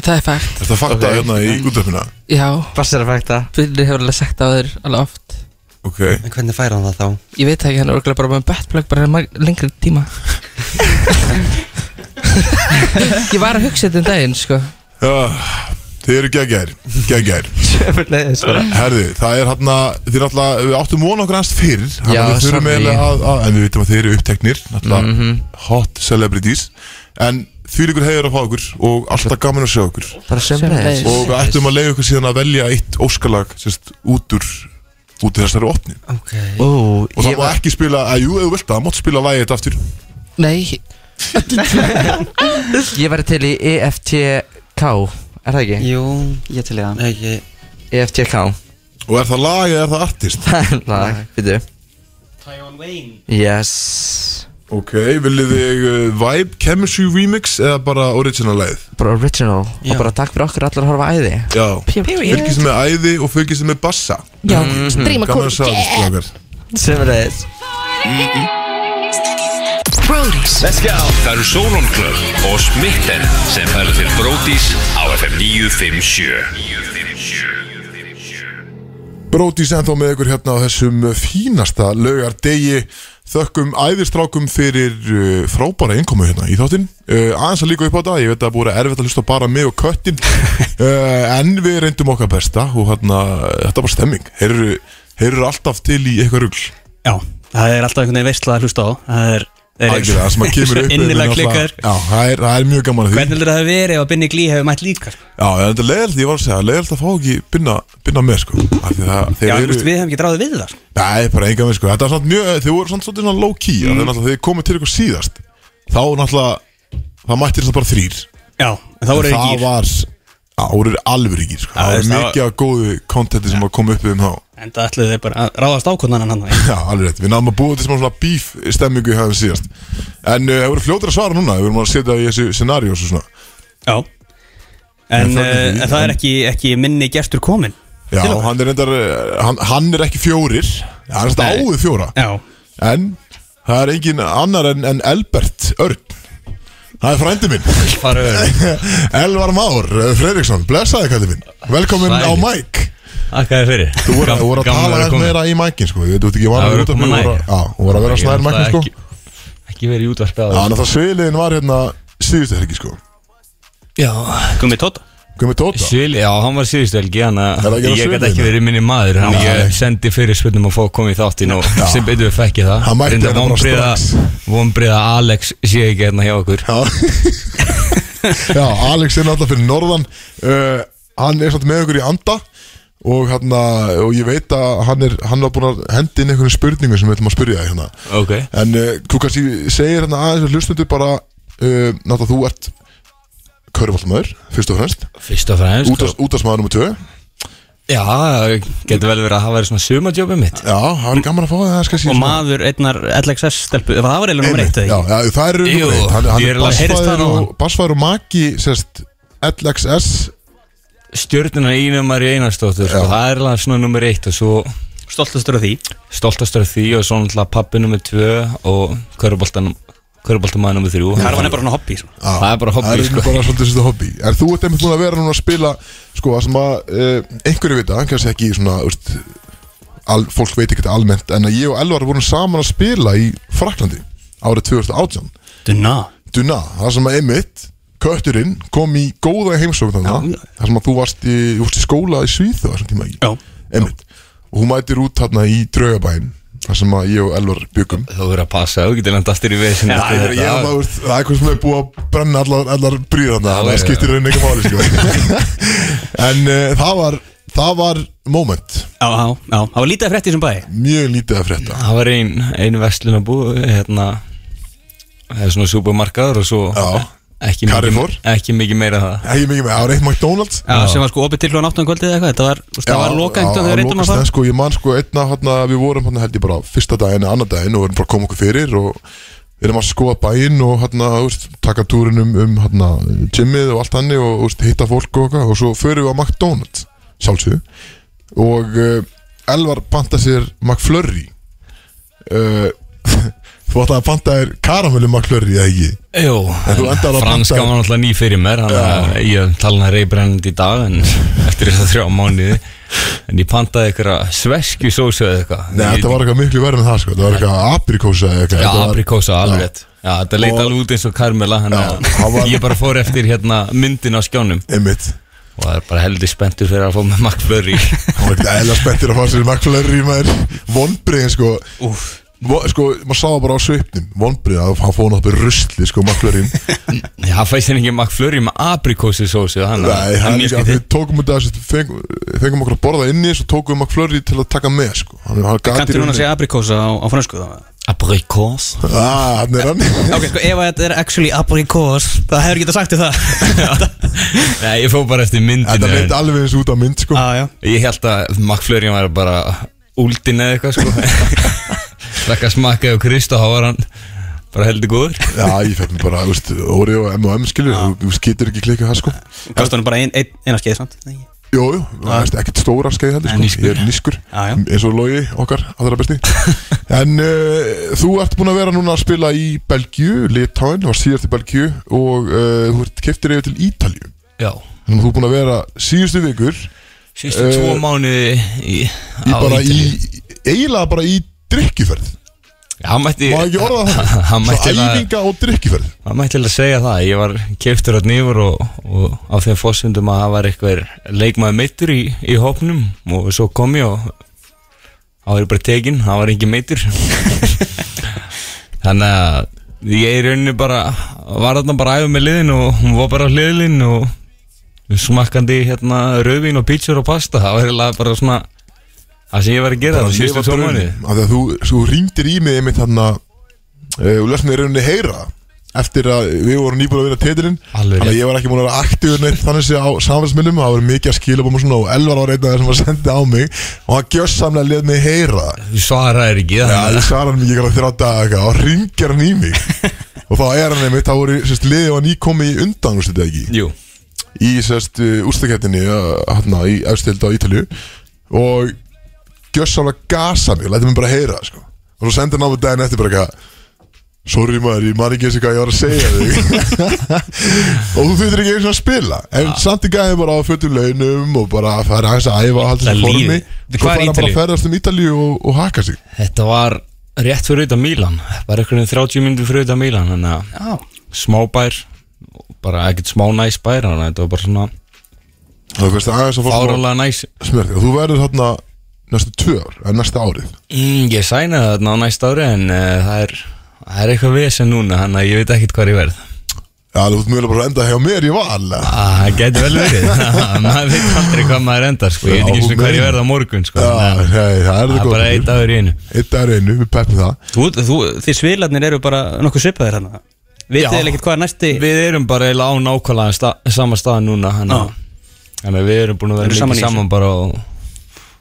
[SPEAKER 11] Það er fægt
[SPEAKER 1] Er það fakta
[SPEAKER 9] Ok.
[SPEAKER 1] hérna í útöfuna?
[SPEAKER 11] Já,
[SPEAKER 9] Bassi er að fækta
[SPEAKER 11] Byrnir hefur alveg sagt á þér alveg oft.
[SPEAKER 1] Ok.
[SPEAKER 10] En hvernig fær hann það þá?
[SPEAKER 11] Ég veit ekki, hann er örgulega bara með betplug bara lengri tíma. Ég var að hugsa þetta um daginn, sko.
[SPEAKER 1] Já, þið eru geggjær Geggjær
[SPEAKER 9] Sjöfurleiðis
[SPEAKER 1] Herði, það er hérna Þið er náttúrulega, við áttum vona okkur fyrir þannig
[SPEAKER 9] Já,
[SPEAKER 1] að að, að En við veitum að þið eru uppteknir Náttúrulega
[SPEAKER 9] Mhm.
[SPEAKER 1] hot celebrities. En því ykkur heiður að fá okkur Og alltaf gaman að sjá okkur Og við ættum að leiða ykkur síðan að velja eitt óskalag sérst, út úr út í þessari opni
[SPEAKER 10] Ok.
[SPEAKER 9] Ó,
[SPEAKER 1] og það
[SPEAKER 9] ég
[SPEAKER 1] má
[SPEAKER 9] var
[SPEAKER 1] ekki spila, að jú, þú vilt það, það mátt spila lagið þetta aftur.
[SPEAKER 11] Nei, [laughs]
[SPEAKER 9] Ég væri til í E EFTK Er það ekki?
[SPEAKER 12] Jú, ég til í það.
[SPEAKER 9] EFTK
[SPEAKER 1] og er það lag eða er það artist? [laughs]
[SPEAKER 9] Lag, veitu
[SPEAKER 2] Taiwan Wayne.
[SPEAKER 9] Yes
[SPEAKER 1] ok, viljið þig uh, Vibe Chemistry Remix eða bara original lagið?
[SPEAKER 9] Bara original.
[SPEAKER 10] Já.
[SPEAKER 9] Og bara takk fyrir okkur allar að horfa æði.
[SPEAKER 1] Já,
[SPEAKER 11] period.
[SPEAKER 1] Fylgist með æði og fylgist með bassa.
[SPEAKER 11] Já, stríma
[SPEAKER 1] Gaman að sjá það, strákar.
[SPEAKER 9] Sömleiðis
[SPEAKER 6] Brody's.
[SPEAKER 7] Það eru Solon Club og Smitten sem færa til Bródís á FM 957
[SPEAKER 1] Brótís ennþá með ykkur hérna á þessum fínasta laugar degi Þökkum æðistrákum fyrir uh, frábæra innkomu hérna í þáttinn. Uh, Aðeins að líka upp á þetta, ég veit að það búið erfitt að hlusta bara mig og köttin. Uh, [laughs] En við reyndum okkar besta og hérna, þetta var stemming. Heyrðu alltaf til í eitthvað rugl.
[SPEAKER 2] Já, það er alltaf einhvern veginn veistla að hlusta á. Það er
[SPEAKER 1] Algjörlega, það sem að kemur upp [laughs]
[SPEAKER 2] Innilega klikkar
[SPEAKER 1] Já, það er, það er mjög gaman að því.
[SPEAKER 2] Hvernig heldur það að verið ef að Binni Glí hefur mætt líka sko?
[SPEAKER 1] Já, þetta er leiðilt, ég var að segja, leiðilt að fá ekki binna, binna með, sko. Af því það, þeir
[SPEAKER 2] Já,
[SPEAKER 1] eru
[SPEAKER 2] við hefum ekki dráðið við það. Sko.
[SPEAKER 1] Nei, bara enga með, sko. Þetta er samt mjög, þeir voru samt svolítið svona low key mm. Þegar þeir komið til ykkur síðast Þá náttúrulega, það mætti þetta bara þrýr
[SPEAKER 2] Já, en þá voru
[SPEAKER 1] En
[SPEAKER 2] þeir
[SPEAKER 1] Það
[SPEAKER 2] gýr
[SPEAKER 1] var, á, voru alveg sko Það var- mikið af góðu kontenti sem að koma upp við um þá.
[SPEAKER 2] En það ætluðu þeir bara að ráðast ákvöndan
[SPEAKER 1] Já, alveg rétt, við náðum að búa til smá svona beef stemmingu í hafðum síðast. En uh, það voru fljótur að svara núna, við vorum að setja í þessu scenarios og svona.
[SPEAKER 2] Já. En,
[SPEAKER 1] En það er
[SPEAKER 2] en það er ekki, ekki minni gestur komin
[SPEAKER 1] Já, hann er reyndar, uh, hann, hann er ekki fjórir. Hann er áður fjóra.
[SPEAKER 2] Já,
[SPEAKER 1] En það er engin annar en, en Elbert Örn Það er frændi minn. [laughs] Elvar Már Fredriksson, blessaði kallið minn. Velkomin á mæk
[SPEAKER 13] Takk að þið fyrir.
[SPEAKER 1] Þú voru, þú voru að tala
[SPEAKER 13] komin.
[SPEAKER 1] meira í mækin sko. Ég veit ekki, var
[SPEAKER 13] Það
[SPEAKER 1] að
[SPEAKER 13] voru
[SPEAKER 1] út af
[SPEAKER 13] að.
[SPEAKER 1] Já, þú voru að vera snær mækin
[SPEAKER 13] að
[SPEAKER 1] sko.
[SPEAKER 13] ekki- Ekki verið í útvarpi
[SPEAKER 1] Já, þannig að sviliðin var hérna síðustu helgi sko.
[SPEAKER 13] Já.
[SPEAKER 2] Gummi Tóta
[SPEAKER 1] Gummi Tóta?
[SPEAKER 13] Svili, já, hann var síðustu helgi
[SPEAKER 1] það
[SPEAKER 13] að ég gæti ekki verið minni maður. Þannig að ég sendi fyrir spurnum að fá að koma í þáttin Og sem betur við fekk ég það.
[SPEAKER 1] Hann mætti
[SPEAKER 13] Reyndar
[SPEAKER 1] hérna bara strax.
[SPEAKER 13] að Alex sé ekki hérna hjá okkur.
[SPEAKER 1] Já. [laughs] Já, Alex er náttúrulega fyrir norðan. Uh, Hann er samt með okkur í anda og, hérna, og ég veit að hann er hann var búin að hendi inn einhvern spurningu sem við ætlum að spyrja þig hérna.
[SPEAKER 13] Ok.
[SPEAKER 1] En uh, þú kannski segir hérna aðeins að hlustundu bara uh, náttúrulega þú ert Köruboltamöður, fyrst og fremst.
[SPEAKER 13] Fyrst og fremst
[SPEAKER 1] Útastmaður nummer 2
[SPEAKER 13] Já, getur vel verið að það væri svona sumadjófið mitt.
[SPEAKER 1] Já, það var gaman að fá það
[SPEAKER 2] Og maður einnar LXS stelpu Það var eiginlega nummer eitt eða
[SPEAKER 1] Já,
[SPEAKER 2] ekki?
[SPEAKER 1] já, það er
[SPEAKER 13] Jú,
[SPEAKER 1] nummer eitt. Hann, hann er
[SPEAKER 13] það áðan?
[SPEAKER 1] og, bassfæður og maki sérst, LXS
[SPEAKER 13] Stjörnuna í nummer í einastóttur sko. Það er alveg svona nummer eitt og svo
[SPEAKER 2] Stoltastur af því.
[SPEAKER 13] Stoltastur af því og svo náttúrulega pappi nummer tvö og köruboltan Köruboltamaður nummer þrjú.
[SPEAKER 2] Karvan er bara svona hobby svona.
[SPEAKER 13] Það er bara hobby
[SPEAKER 1] Það er
[SPEAKER 13] sko.
[SPEAKER 1] bara svolítið svolítið hobby. En þú búin að vera núna að spila Sko, það sem að uh, einhverju vita Kannski ekki svona úst, al, Fólk veit ekki þetta almennt En að ég og Elvar vorum saman að spila í Fraklandi Árið 2018
[SPEAKER 2] Duna.
[SPEAKER 1] Duna, það sem að einmitt Kötturinn kom í góða heimsókn þarna. Það sem að þú varst í, þú varst í skóla í Svíþu þessum tíma ekki
[SPEAKER 2] Já.
[SPEAKER 1] Einmitt. Og hún mætir út þarna í draugabæn Það sem að ég og Elvar byggum
[SPEAKER 13] Þú verður að passa, þú getur lenda aftur í vesin
[SPEAKER 1] Já, það er, það, það eitthvað sem er búið að brenna allar, allar
[SPEAKER 13] Já,
[SPEAKER 1] það
[SPEAKER 13] já,
[SPEAKER 1] skiptir raunin ekki máli sko. [laughs] en uh, það var það var moment.
[SPEAKER 2] Já, já, já. Það var lítið að frétti sem bæ.
[SPEAKER 1] Mjög lítið að frétta.
[SPEAKER 13] Það var ein, ein vestlun að bú hérna Það er svona supermarkaður og svo
[SPEAKER 1] Já.
[SPEAKER 13] Ekki mikið, ekki mikið meira en það.
[SPEAKER 1] Ekki mikið með, það var eitt McDonalds.
[SPEAKER 2] Já, sem var sko opið til hljóðan 8 kvöldið eða eitthvað Þetta var, það var loka einhvern veginn þegar reyndum að fara.
[SPEAKER 1] sko, ég man sko einna hana, við vorum hana, held ég bara fyrsta daginn eða annar daginn og við erum bara að koma okkur fyrir og við erum að skoða bæinn og hana, veist, taka túrin um, um gymmið og allt hannig og veist, hitta fólk og, eitthvað, og svo förum við á McDonalds sjálfsögðu. Og uh, Elvar panta sér McFlurry. Uh, þú ætlaði að panta þér karamellu McFlurry eða ekki?
[SPEAKER 13] Jú, franska var náttúrulega ný fyrir mér Þannig að ég tala hana reybrennandi í dag En [laughs] eftir þess að þrjá mánuði. En ég pantaði eitthvað sveskju sósu eða eitthvað.
[SPEAKER 1] Nei, þetta var eitthvað miklu verður en það sko, þetta var eitthvað aprikósa eða eitthvað.
[SPEAKER 13] Já, aprikósa, alveg rétt. Já, þetta leit
[SPEAKER 1] Og-
[SPEAKER 13] alveg út eins og karmela Þannig að
[SPEAKER 1] hann var- [laughs]
[SPEAKER 13] ég bara fór eftir hérna myndin á skjánum.
[SPEAKER 1] Einmitt.
[SPEAKER 13] Og það er bara heldur spenntur fyrir að fá með McFlurry.
[SPEAKER 1] Hann var ekkert eðla spenntir að fá sér McFlurry maður. Vonbriðin sko. Úf sko, maður sá það bara á svipnum. Vonbrið að hann fóð náttúrulega rusli sko McFlurryin [laughs]
[SPEAKER 13] Já, það fæst henni ekki McFlurry með aprikósi Þannig
[SPEAKER 1] Nei, hann að við tókum þetta fengum okkur að borða inni Svo tókum við McFlurry til að taka með sko. Hann, hann gat í
[SPEAKER 2] Kanntu núna að segja aprikósa á, á fransku þá?
[SPEAKER 13] Aprikós?
[SPEAKER 1] Ah, hann er hann. [laughs]
[SPEAKER 2] Ok, sko, ef þetta er actually aprikós Það hefur getað sagt þér það. [laughs]
[SPEAKER 13] Nei, ég fóð bara eftir myndinu
[SPEAKER 1] Þetta leit alveg eins út á mynd sko.
[SPEAKER 2] Ah,
[SPEAKER 13] Ég held að McFlurry var bara úldin eða eitthvað sko Svekka smakkaði og þá var hann bara heldur góður
[SPEAKER 1] Já, ég fekk mér bara, þú veist, Oreo og M&M skilur Þú getur ekki klikkað það sko
[SPEAKER 2] Gafst honum bara ein, ein, eina skeið samt Nei.
[SPEAKER 1] Jú, jú, það er ekkert stóra skeið heldur
[SPEAKER 2] Nei,
[SPEAKER 1] sko
[SPEAKER 2] nískur.
[SPEAKER 1] Ég er nískur,
[SPEAKER 2] Já, já.
[SPEAKER 1] eins og logi okkar, aðra besti [laughs] En uh, þú ert búin að vera núna að spila í Belgíu, Litáin, var síðast í Belgíu Og uh, þú ert keftir yfir til Ítalíu
[SPEAKER 13] Já
[SPEAKER 1] Þannig að þú er búin að vera síðustu vikur
[SPEAKER 13] Síðustu
[SPEAKER 1] eh,
[SPEAKER 13] tvo mánuði í,
[SPEAKER 1] í
[SPEAKER 13] á
[SPEAKER 1] bara í,
[SPEAKER 13] Ítalíu.
[SPEAKER 1] eiginlega bara í drikkjuferð
[SPEAKER 13] Já, hann mætti
[SPEAKER 1] ekki orða það? [laughs]
[SPEAKER 13] Hann
[SPEAKER 1] Svo
[SPEAKER 13] mætti að
[SPEAKER 1] æfinga og drikkjuferð
[SPEAKER 13] Hann mætti til að segja það Ég var keftur að nýfur og, og á þeim fórsundum að það var eitthvað leikmaður meittur í, í hópnum og svo kom ég og það var bara tekinn, það var engin meittur [laughs] Þannig að ég í rauninni bara var þarna bara æfa með liðin og hún var bara á hliðlinn og smakkandi hérna rauðvín og pítsur og pasta það var bara svona það sem ég var að gera það síðustu tvo
[SPEAKER 1] Af því að þú, þú ringdir í mig einmitt þarna uh, og lest mér rauninni heyra eftir að við vorum nýbúin að vinna
[SPEAKER 13] Alveg
[SPEAKER 1] þannig að ég var ekki múin að vera aktífur neitt þannig sé á samfélagsminnum það var mikið að skila búin og og Elvar var einn af þeir sem var sendið á mig og hann gjössamlega leð mig heyra.
[SPEAKER 13] Þú svaraðir ekki
[SPEAKER 1] Já,
[SPEAKER 13] þannig
[SPEAKER 1] ég svara hann mikið ekki þrjá daga og ringir hann í mig. [laughs] Og þá er hann einmitt, þá voru sérst, liðið var nýkomi í undan, úrstu þetta ekki?
[SPEAKER 13] Jú.
[SPEAKER 1] Í sérst úrstakettinni hérna í efstild á Ítalju og gjössamlega gasa mig, læti mig bara heyra sko. og svo sendir hann á mig daginn eftir bara eitthvað Sorry maður, ég man ekki eins og hvað ég var að segja þig. [laughs] Og þú þurftir ekki eins og að spila. En samt í gæði bara á fötum launum Og bara að fara aðeins að æfa
[SPEAKER 13] Það
[SPEAKER 1] sér formi. Svo fara bara að ferðast um Ítalíu og, og haka sig.
[SPEAKER 13] Þetta var rétt fyrir utan Mílan Bara einhvern veginn 30 minnur fyrir utan Mílan Þannig að smábær Bara ekkert smá næs bær Þannig að þetta var bara svona
[SPEAKER 1] Það veist aðeins að fá
[SPEAKER 13] Fárálega næs.
[SPEAKER 1] Smerti, og þú verður þarna næstu tvö ár En næsta árið?
[SPEAKER 13] Mm, Ég sænaði þarna á næsta ári En uh, það er Það er eitthvað vesen núna Þannig að ég veit ekkert hvað ég verð.
[SPEAKER 1] Já, þú ert mjög bara að enda hjá mér í val
[SPEAKER 13] Ah, Það getur vel verið. [laughs] [laughs] Maður veit aldrei hvað maður endar sko. Ég veit ekki hvað ég verð á morgun sko.
[SPEAKER 1] Já,
[SPEAKER 13] að-
[SPEAKER 1] nei, það er það
[SPEAKER 13] Það bara einn dagur í einu.
[SPEAKER 1] Einn dagur í einu, við peppum það.
[SPEAKER 2] Þú, þú, þið svilarnir eru bara nokkuð er næsti
[SPEAKER 13] Við erum bara eiginlega á nákvæmlega sta, sama stað núna Þannig að- við erum búin að vera mikið saman bara og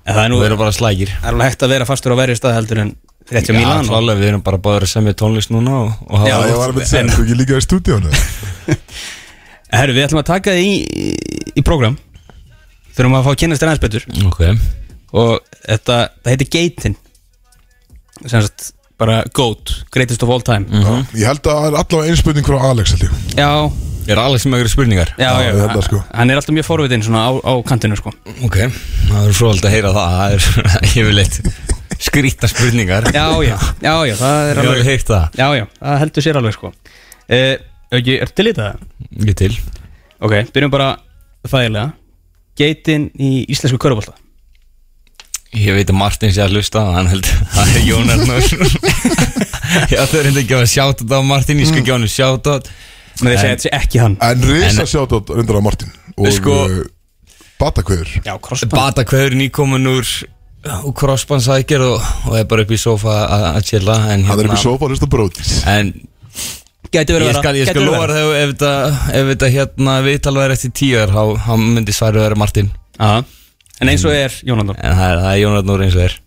[SPEAKER 2] En það er nú
[SPEAKER 13] við erum bara slækir
[SPEAKER 2] Það er alveg hægt að vera fastur á verri stað heldur en rétt hjá
[SPEAKER 13] Já,
[SPEAKER 2] Milan og-
[SPEAKER 13] klálega, við erum bara báður að semja tónlist núna og, og
[SPEAKER 2] Já,
[SPEAKER 1] Ég var að segja,
[SPEAKER 2] en-
[SPEAKER 1] þú ekki líka í stúdíónu [laughs]
[SPEAKER 2] Herru, við ætlum að taka þið í, í, í program Þurfum að fá að kynast þér aðeins betur.
[SPEAKER 13] Ok.
[SPEAKER 2] Og þetta, það heitir Gaten Sem sagt, bara GOAT Greatest of all time.
[SPEAKER 1] Já, Ég held að það er allavega einspurning frá Alex held ég.
[SPEAKER 2] Já
[SPEAKER 13] Er Alex með eitthvað spurningar?
[SPEAKER 2] Já, já,
[SPEAKER 1] ég það, sko.
[SPEAKER 2] hann er alltaf mjög forvitin svona á, á kantinu sko.
[SPEAKER 13] Ok, það er aldrei að heyra það Það er [laughs] yfirleitt skrýta spurningar.
[SPEAKER 2] Já, já, já, já, það er
[SPEAKER 13] Ég hef
[SPEAKER 2] alveg
[SPEAKER 13] alveg heyrt það.
[SPEAKER 2] Já, já, það heldur sér alveg sko. Uh, ekki, Er til í það?
[SPEAKER 13] Ég til.
[SPEAKER 2] Ok, byrjum bara þægilega. Gaten í íslensku körubólta
[SPEAKER 13] Ég veit að Martin sé að hlusta Hann held Það er Jón Arnór. [laughs] [laughs] Já, það er enda ekki að sjáta þetta á Martin Ég skal ekki á hann sjáta
[SPEAKER 2] Men þeir segja þetta sé ekki hann.
[SPEAKER 1] En risa sjátt á reyndar á Martin Og
[SPEAKER 13] Sko-
[SPEAKER 1] sko, Batakveður
[SPEAKER 2] Já, crossband.
[SPEAKER 13] Bata hverður nýkomin úr og crossbandsækir og, og er bara upp í sofa að að chilla en,
[SPEAKER 1] Hann er upp í sofa og hlusta brótis
[SPEAKER 13] En
[SPEAKER 2] Gæti verið
[SPEAKER 13] ég
[SPEAKER 2] að
[SPEAKER 13] skal,
[SPEAKER 2] vera
[SPEAKER 13] ég skal
[SPEAKER 2] að
[SPEAKER 13] þau ef þetta, ef þetta hérna viðtal væri eftir tíu ár þá, þá myndi svarið vera Martin.
[SPEAKER 2] Aha. En eins og er Jónandur
[SPEAKER 13] En það er, það er Jónarnur eins og er.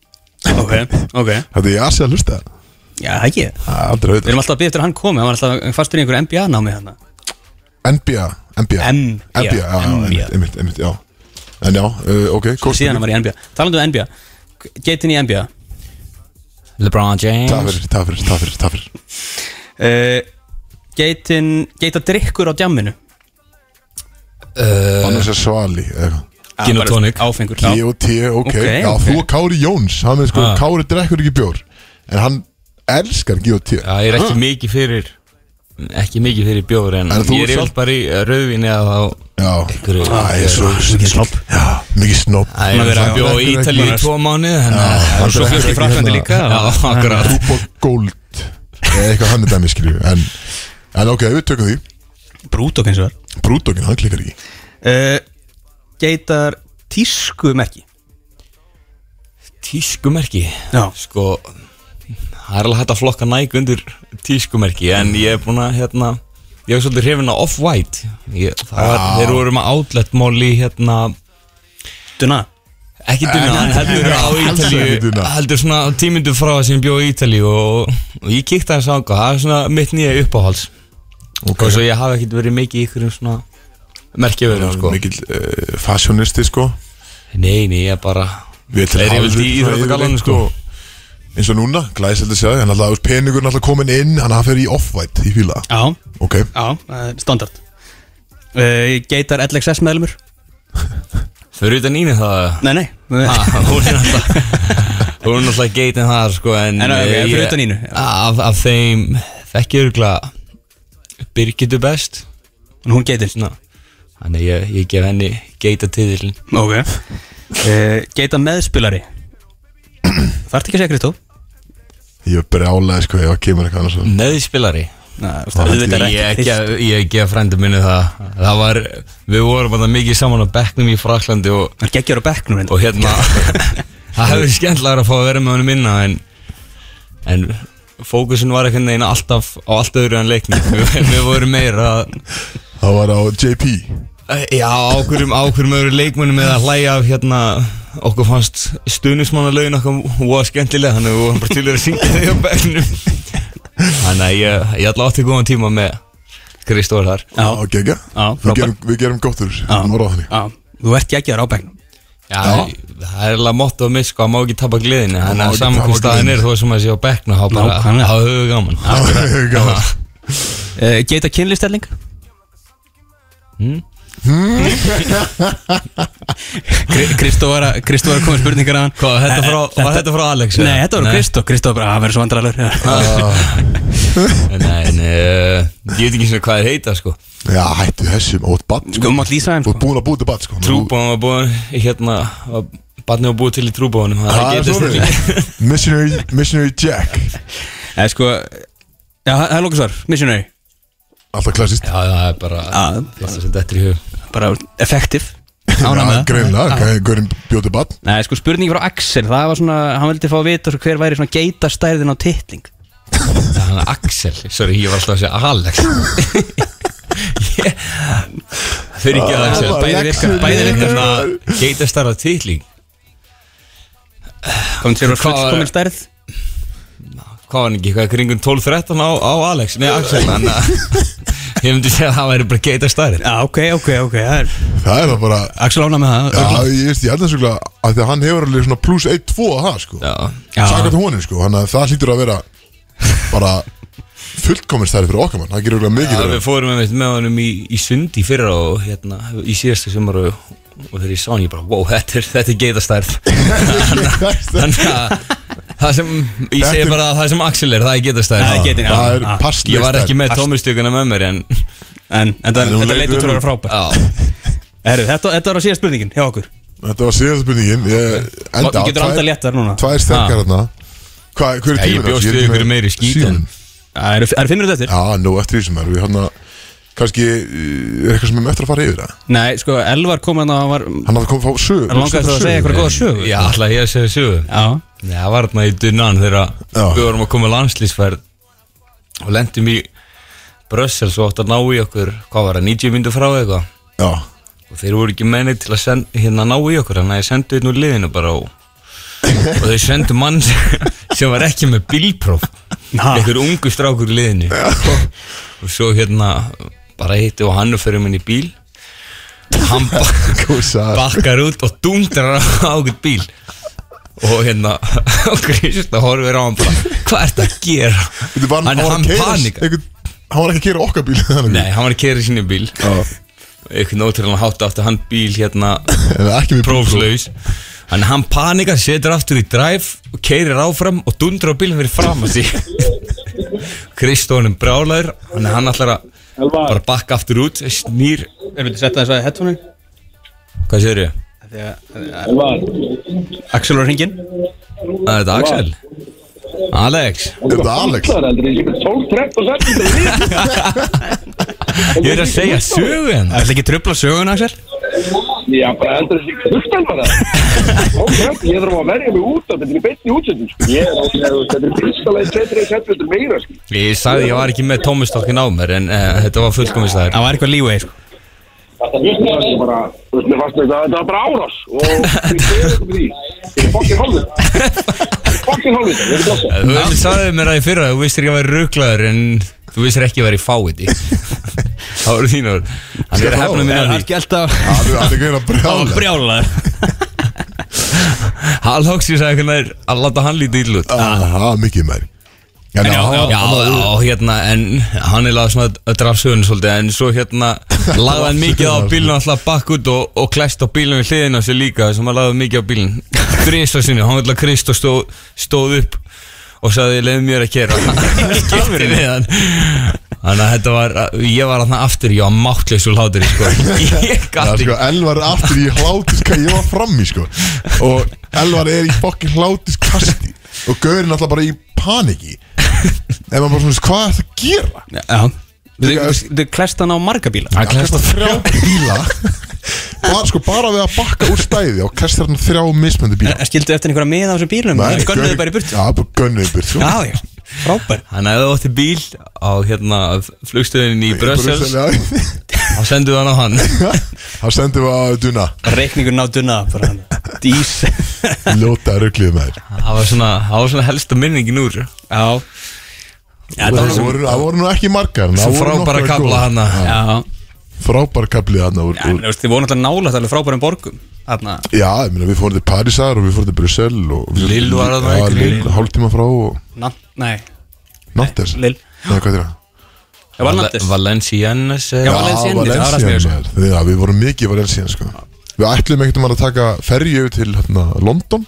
[SPEAKER 2] Ok, ok.
[SPEAKER 1] Þetta er ég að hlusta
[SPEAKER 2] Já, það ekki.
[SPEAKER 1] Það er aldrei
[SPEAKER 2] Við erum alltaf að byggja eftir að hann komi Hann var alltaf fastur í einhverju NBA námi hérna
[SPEAKER 1] NBA NBA
[SPEAKER 2] NBA,
[SPEAKER 1] NBA, já,
[SPEAKER 2] NBA.
[SPEAKER 1] einmitt, einmitt, einmitt, já. En já, uh, ok,
[SPEAKER 2] Svo síðan hann var í NBA Talandu um NBA Gaten í NBA
[SPEAKER 13] LeBron James
[SPEAKER 1] Það fyrir, það fyrir, það fyrir, það fyrir
[SPEAKER 2] uh, Gaten Gata drikkur á djamminu.
[SPEAKER 13] Uh,
[SPEAKER 1] Annars er svali eða eitthvað.
[SPEAKER 13] Gin og tonic.
[SPEAKER 2] Áfengur já.
[SPEAKER 1] G.O.T. ok,
[SPEAKER 2] Ok,
[SPEAKER 1] já, þú og Kári Jóns hann er sko,
[SPEAKER 13] Ah.
[SPEAKER 1] Kári drekkur ekki bjór. En hann elskar G.O.T.
[SPEAKER 13] Já, ég er ekki mikið fyrir ekki mikið fyrir bjóður en,
[SPEAKER 1] En
[SPEAKER 13] ég er yfirleitt bara í rauðvinni eða þá
[SPEAKER 1] Já,
[SPEAKER 13] einhverju
[SPEAKER 1] það er svo mikið snopp Já, mikið snopp
[SPEAKER 13] Það er
[SPEAKER 2] vera-
[SPEAKER 13] að bjóða í Ítalíu í tvo að
[SPEAKER 1] hann
[SPEAKER 2] Svo fyrst í Fraklandi
[SPEAKER 1] hérna-
[SPEAKER 2] líka?
[SPEAKER 13] Já, akkurat.
[SPEAKER 1] Rúb og Gold. Eða eitthvað hann er dæmi skilju en, en ok, við tökum því.
[SPEAKER 2] Brúdók eins og er.
[SPEAKER 1] Brúdókin, hann klikkar ekki.
[SPEAKER 2] Uh, Geitar tískumerki.
[SPEAKER 13] Tískumerki?
[SPEAKER 2] Já.
[SPEAKER 13] Sko Það er alveg hægt að flokka næg undir tískumerki En ég er búin að hérna Ég hef svolítið hrifin á Off-White. Ég- Þeir voru með outlet-mál í hérna
[SPEAKER 2] Duna?
[SPEAKER 13] Ekki dunna, hann heldur á
[SPEAKER 1] Duna.
[SPEAKER 13] Heldur svona tímyndu frá að sem bjóð í Ítalíu og, og ég kíkti hans á það er svona mitt nýja uppáhalds.
[SPEAKER 1] Ok.
[SPEAKER 13] Og svo ég hafi ekkert verið mikið í ykkur svona Merkjaverðum sko.
[SPEAKER 1] Mikil uh, fashionisti sko.
[SPEAKER 13] Nei, nei, ég bara
[SPEAKER 1] Við
[SPEAKER 13] Er ég vel í íþróttagallanum sko
[SPEAKER 1] eins og núna, glæsildi sér hann alltaf, peningurinn alltaf komin inn hann hann fer í off-white, ég fíla. Það.
[SPEAKER 2] Já,
[SPEAKER 1] ok,
[SPEAKER 2] já, það er standard. Uh, Geitar LXS meðlumur
[SPEAKER 13] Fyrir utan íni það
[SPEAKER 2] Nei, nei.
[SPEAKER 13] Ah, Hún er náttúrulega Hún er náttúrulega geitin þar sko En,
[SPEAKER 2] En, ok,
[SPEAKER 13] eh,
[SPEAKER 2] fyrir utan Ínu, já.
[SPEAKER 13] af, af þeim Þekki örgulega Birgitu best.
[SPEAKER 2] En hún geitir?
[SPEAKER 13] Ná, Þannig ég, ég gef henni geita tiðilin
[SPEAKER 2] Ok. Uh, Geita meðspilari Þarf ekki að segja Kristóf
[SPEAKER 1] ég er brjálega sko, það kemur eitthvað annars
[SPEAKER 13] Neðspilari
[SPEAKER 2] Nei, þú veist, auðvitað er
[SPEAKER 13] Ég
[SPEAKER 2] ekki
[SPEAKER 13] gef, ég gef frændu minni það. Það var Við vorum bara mikið saman á bekknum í Fraklandi og,
[SPEAKER 2] Það er geggjör á bekknum reyndar.
[SPEAKER 13] og hérna [laughs] Það hefur skemmtilega að fá að vera með honum minna en, en fókusin var einhvern veginn alltaf á allt öðru en leikni við, við vorum meira að
[SPEAKER 1] það var á JP
[SPEAKER 13] Já, ákveðum, ákveðum öðru leikmunum með að hlæja af hérna okkur fannst stuðnismannalögin okkur var skemmtilega þannig að við vorum bara til að syngja því á bekknum. Þannig að ég, ég ætla átti góðan tíma með Kristóður þar.
[SPEAKER 2] Já, já,
[SPEAKER 1] við gerum, við gerum gott úr
[SPEAKER 2] Já. Já, þú ert geggjör á bekknum.
[SPEAKER 13] Já, það er alveg motto að mig sko, að má ekki tapa gleðinu Þannig að
[SPEAKER 1] ekki
[SPEAKER 13] saman
[SPEAKER 1] tapa
[SPEAKER 13] hvað staðin
[SPEAKER 1] gleðinni.
[SPEAKER 13] er þó sem að sé á bekknu Há bara,
[SPEAKER 2] Nákvæmlega.
[SPEAKER 13] há höfu gaman.
[SPEAKER 1] Höfuð gaman.
[SPEAKER 2] uh, Geita kynlistelling að Kristó var að koma spurningar að hann.
[SPEAKER 13] Hvað, þetta frá- var þetta frá Alex,
[SPEAKER 2] Nei, þetta var
[SPEAKER 13] Nei.
[SPEAKER 2] Kristó. Kristó bara, að vera svo vandrarlegur
[SPEAKER 13] Nei, nei, uh, ég veit ekki svona hvað þeir heita sko.
[SPEAKER 1] Já, hættu þessum, ótt bann
[SPEAKER 2] Sko, mátt lýsa þeim
[SPEAKER 1] Þú ert búin að búið til bann sko.
[SPEAKER 13] Trúbóðan var búin, hérna Barnið var búið til í trúbóðanum
[SPEAKER 1] Það er
[SPEAKER 13] getist
[SPEAKER 1] svo
[SPEAKER 13] ekki
[SPEAKER 1] Missionary, Missionary Jack.
[SPEAKER 2] Eða sko Já, það það er lókasvar, missionary
[SPEAKER 1] Alltaf klassist
[SPEAKER 13] Já, það er bara Fyrsta sem þetta er í hug.
[SPEAKER 2] Bara effektiv það.
[SPEAKER 1] greinlega, hverjum bjóti bann
[SPEAKER 2] Nei, sko spurningi frá Axel. Það var svona, hann vildi fá að vita hver væri svona geitastærðin á titling. [laughs]
[SPEAKER 13] Það er Axel, sorry, ég var alltaf að segja Alex. [laughs] Fyrir ekki að Axel. Bæði virkar, bæði virkar svona Geita starra titling.
[SPEAKER 2] Komum til að
[SPEAKER 13] Hvað var-
[SPEAKER 2] fullkomin stærð
[SPEAKER 13] Hvað var hann ekki, eitthvað kringum 12-13 á, á Alex, nei Axel Þannig [laughs] að ég myndi segja að það væri bara geita starri
[SPEAKER 2] Já, ok, ok, ok Það er,
[SPEAKER 1] Það er það bara
[SPEAKER 2] Axel ána með það
[SPEAKER 1] Já, ég veist, ég held að svo að því að hann hefur alveg svona plus 1-2 að það sko.
[SPEAKER 13] Já,
[SPEAKER 2] Já.
[SPEAKER 1] Sækvæmt honin sko, þannig að það hlýtur að vera bara fullkominn stæri fyrir okkar mann. Það gerir alveg mikið
[SPEAKER 13] Já,
[SPEAKER 1] fyrir
[SPEAKER 13] við fórum með, með honum í, í sundi fyrra og hérna, í síðasta sumar og, og þegar ég sá hann ég bara, wow, þetta er, þetta er geitastærð [laughs] Þannig að það sem, ég segi bara að það sem Axel er, það er geitastærð
[SPEAKER 2] Það er já.
[SPEAKER 1] Það er passleg
[SPEAKER 13] Ég var ekki með tómustjökuna með mér en
[SPEAKER 2] En, en það, þetta
[SPEAKER 1] leit
[SPEAKER 2] leitur til að vera frábær
[SPEAKER 13] Já,
[SPEAKER 2] Herru, þetta, þetta var að síða spurningin hjá okkur.
[SPEAKER 1] Þetta var síðast spurningin. Ég enda
[SPEAKER 2] Þú getur alltaf léttar núna.
[SPEAKER 1] Tvær sterkar hérna Hvað, er
[SPEAKER 13] Já, ég
[SPEAKER 1] tíminn?
[SPEAKER 13] bjóst
[SPEAKER 1] hans?
[SPEAKER 13] við ykkur meiri skít
[SPEAKER 1] símann.
[SPEAKER 13] en-
[SPEAKER 2] Það eru það eru fimm minúti eftir?
[SPEAKER 1] Já, nú eftir því sem er. Við hann að Kannski uh, er eitthvað sem við eftir að fara yfir það?
[SPEAKER 2] Nei, sko, Elvar kom hann og var
[SPEAKER 1] Hann hafði komið að fá sög
[SPEAKER 2] Hann langaði að segja eitthvað góða sögu
[SPEAKER 13] Já, alltaf ég að segja sögu
[SPEAKER 2] Já
[SPEAKER 13] Nei, það var hérna í Dunan þegar við vorum að koma landslýsferð og lendum í Brussels og átt að ná í okkur, hvað var það, 90 myndu frá eitthvað?
[SPEAKER 1] Já,
[SPEAKER 13] og þeir voru ekki menni til að send, hérna ná í okkur þannig að ég sendi einn úr liðinu bara og, og þeir sendu mann sem- [laughs] sem var ekki með bílpróf.
[SPEAKER 2] Ha.
[SPEAKER 13] einhver ungu strákur í liðinu. Og svo hérna bara hitti og hann og fyrir minn í bíl. Hann ba
[SPEAKER 1] kúsa
[SPEAKER 13] bakkar út og dundrar á okkur bíl og hérna [laughs] og Krista horfir á hann bara hvað ert að gera?
[SPEAKER 1] Þetta var
[SPEAKER 13] hann, hann
[SPEAKER 1] keyra
[SPEAKER 13] panika
[SPEAKER 1] einhvern- Hann var ekki að kera okkar bíl
[SPEAKER 13] nei, hann var að kera í sinni bíl. Eitthvað nótrúlega hátt átti hann bíl hérna [laughs]
[SPEAKER 1] En ekki með
[SPEAKER 13] prófslaus Þannig að hann panikar, setur aftur í drive og keirir áfram og dundrar á bílinn fyrir fram að sig [laughs] Kristónum brálaður hann ætlar að bara bakka aftur út snýr
[SPEAKER 2] við að setja þess að headphone-in?
[SPEAKER 13] Hvað sér ég?
[SPEAKER 2] Axel var hringin
[SPEAKER 13] Það er þetta Axel. Alex.
[SPEAKER 1] Er þetta Alex?
[SPEAKER 3] Það er aldrei ekki 12-13 sekundar
[SPEAKER 13] Ég er að segja sögu
[SPEAKER 2] Það er ekki tröfla sögun, Axel?
[SPEAKER 3] Já, bara heldur þessi hlustan bara. Ég þarf að verja mig út Þetta er í útsending sko. Er Þetta er leið 2-3 sekundar meira sko.
[SPEAKER 13] Ég sagði ég var ekki með tómustokkin á mér en uh, þetta var fullkomist þær
[SPEAKER 2] Það var eitthvað lífið,
[SPEAKER 3] þetta Þetta var bara árás Og [laughs] ég er fokkin hálfur Fokkin hálfur
[SPEAKER 13] Þú sagðið mér það í fyrra þú vistir ekki að vera rugglaður en þú vistir ekki að vera í fáiði [laughs] Það voru þín Hann er að
[SPEAKER 2] Það
[SPEAKER 13] að
[SPEAKER 2] er
[SPEAKER 13] því.
[SPEAKER 2] Ekki alltaf
[SPEAKER 1] Hann er hann
[SPEAKER 2] var
[SPEAKER 1] brjála
[SPEAKER 2] brjálaður.
[SPEAKER 13] Hallhóks ég sagði hvernig að hann lítið illa út.
[SPEAKER 1] Það mikið meir Já,
[SPEAKER 2] já, já.
[SPEAKER 13] Já, já, hérna, en hann er lagði svona að draf sögunu svolítið En svo hérna lagði hann mikið á bílinu alltaf bakk út og, og klæst á bílinu við hliðina á sér líka sem hann lagði mikið á bílinu Krist á sinni, hann vil að Krist og stóð, stóð upp og sagði leiði mér að kera [laughs] Skipti við hann. Þannig að þetta var, ég var þarna aftur, ég var máttlegs úr hlátur sko. [laughs] Ég gæti
[SPEAKER 1] sko, Elvar er aftur í hlátiska Ég var frammi, sko. Og Elvar er í fokkin hlátiskasti Og Gaurinn alltaf bara í paniki Ef maður bara svona, hvað er það að gera?
[SPEAKER 2] Já Þú klest hann á marga bíla.
[SPEAKER 13] Hann
[SPEAKER 1] Klesta þrjá bíla. [laughs] bara, sko, bara við að bakka úr stæði Og klesta þarna þrjá mismöndi bíla.
[SPEAKER 2] Skildu eftir einhverja miða á þessum bílum? Gönnuðu bara í burt
[SPEAKER 1] Já, bara gönnuðu burt sko.
[SPEAKER 2] Já, já, frábær.
[SPEAKER 13] Hann hefði ótti bíl á hérna flugstöðinni í Brussels.
[SPEAKER 1] Brussel,
[SPEAKER 13] og senduð hann á hann. [laughs]
[SPEAKER 1] Já. Hann sendið við að duna.
[SPEAKER 2] Reikningur náttuna bara Dís.
[SPEAKER 1] Ljóta rugglið með þér
[SPEAKER 13] Það var svona, það var svona helsta minningin úr.
[SPEAKER 2] Já Já, það var
[SPEAKER 1] Það voru, það voru nú ekki margar það voru
[SPEAKER 13] frábæra kabla hana
[SPEAKER 2] Já,
[SPEAKER 1] Frábær kablið hann úr,
[SPEAKER 2] Já,
[SPEAKER 1] úr
[SPEAKER 2] þú veist, þið voru náttúrulega nálægt alveg frábærum borgum Þarna.
[SPEAKER 1] Já, ég meina, við fórum til Parísar og við fórum til Brussel
[SPEAKER 13] Lill var þarna
[SPEAKER 1] Já,
[SPEAKER 13] í
[SPEAKER 1] Lill, hálftíma frá og
[SPEAKER 2] Nant, nei.
[SPEAKER 1] Nantes?
[SPEAKER 2] Lill
[SPEAKER 1] Nei, hvað er það?
[SPEAKER 2] Það var Nantes.
[SPEAKER 13] Valenciennes
[SPEAKER 2] Já, Valenciennes, það það
[SPEAKER 1] við vorum mikið í Valenciennes sko. Við ætlum einhvern veginn að taka ferju yfir til hérna, London